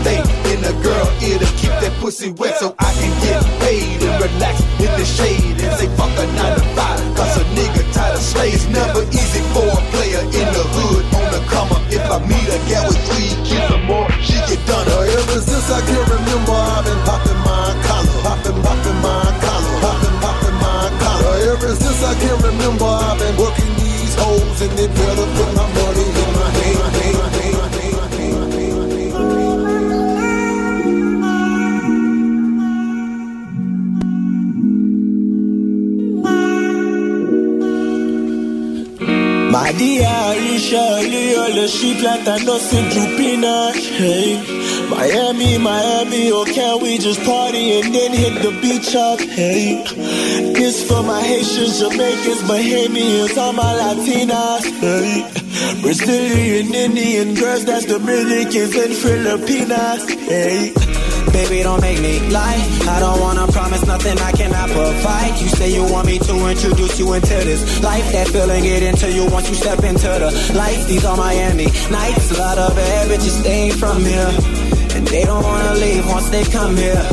stay in the girl ear to keep that pussy wet so I can get paid and relax in the shade and say fuck a nine to five. Cause a nigga tired of slaves. Never easy for a player in the hood on the come up. If I meet a gal with three kids or more, she get done up. Ever since I can remember, I've been popping my collar, popping, popping my collar, popping, popping my collar. Ever since I can remember, I've been working Leo, she plantando sin Jupina. Hey, Miami, Miami, oh, can we just party and then hit the beach up? Hey, this for my Haitians, Jamaicans, Bahamians, all my Latinas. Hey, Brazilian, Indian girls, that's Dominicans and Filipinas. Hey. Baby, don't make me lie. I don't wanna promise nothing I cannot provide. You say you want me to introduce you into this life. That feeling get into you once you step into the lights. These are Miami nights. A lot of bad bitches stay from here. And they don't wanna leave once they come here.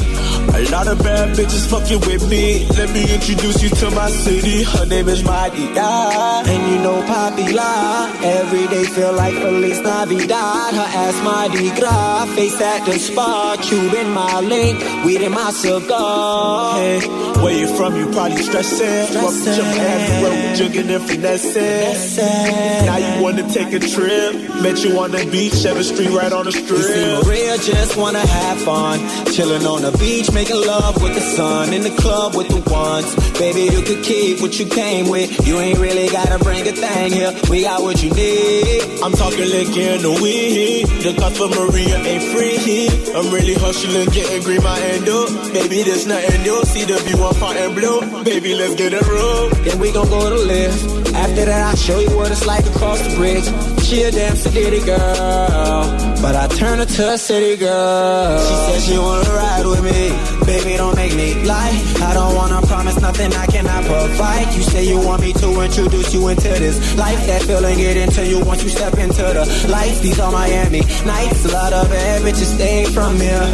A lot of bad bitches fucking with me. Let me introduce you to my city. Her name is Madia. And you know Papi La. Every day feel like Feliz Navidad. Her ass Mardi Gras. Face at the spot. Cuban my link. Weed in my cigar. Hey, where you from? You probably stressing. Welcome to Miami where we jugging and finessing. Now you wanna take a trip. Met you on the beach, 7th Street right on the You strip. Maria just wanna have fun. Chilling on the beach, making love with the sun. In the club with the ones. Baby, you could keep what you came with. You ain't really gotta bring a thing here. We got what you need. I'm talking liquor in the weed. The cost for Maria ain't free. I'm really hustling, getting green, my end up. Baby, there's nothing new. See the view and blue. Baby, let's get a room. Then we gon' go to live. After that, I'll show you what it's like across the bridge. She a damn city girl, but I turn her to a city girl. She said she wanna ride with me. Baby, don't make me lie. I don't wanna promise nothing I cannot provide. You say you want me to introduce you into this life. That feeling get into you once you step into the lights. These are Miami nights. A lot of bad bitches stay from here.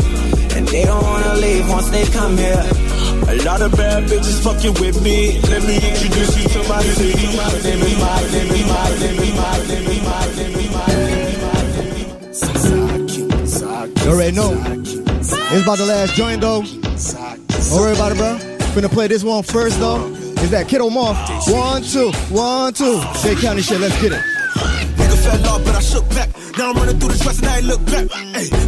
And they don't wanna leave once they come here. A lot of bad bitches fucking with me. Let me introduce you to my city. My name is my name is my name is my name is my name is my name is my You already know. It's about the last joint though. Don't worry about it, bro. Finna play this one first though. Is that Kiddo Moth? One, two, one, two. State County shit, let's get it. Nigga fell off, but I shook back. Now I'm running through the stress and I ain't look back.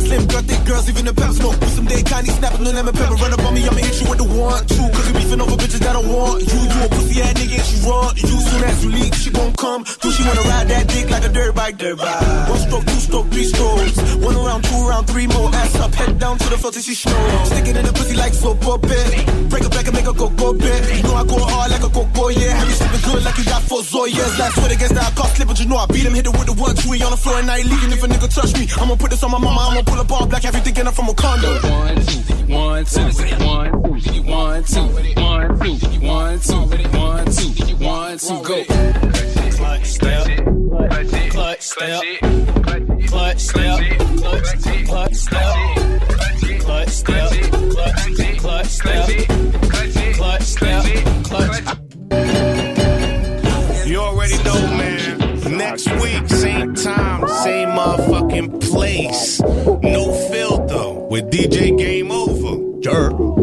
Slim girl, thick girls, even the pep smoke. With some day candy snapping, no lemon pepper. Run up on me, I'ma hit you with the one, two. Cause you beefing over bitches that don't want you. You a pussy ass nigga and she run. You soon as you leave, she gon' come. Through she wanna ride that dick like a dirt bike, dirt bike. One stroke, two stroke, three strokes. One around, two around, three more. Ass up, head down to the floor till she snows. Stick it in the pussy like soap bit. Break it back and make a go bit. You know I go hard like a go, yeah. Have you sleeping good like you got four Zoyas. Last foot against that car slip, but you know I beat him, hit it with the one, two. On the floor and I ain't leaking if a nigga touch me. I'ma put this on my mama, I'ma pull up all black, everything in her from a condo. One, two, one, two, one, two, one, two, one, two, one, two, one, two, one, two, go. Clutch step, clutch step, clutch step, clutch, clutch step, clutch step, clutch, step, clutch step, clutch. You already know, man. Next week, time, same motherfucking place. No filter with DJ Game Ova. Ayo.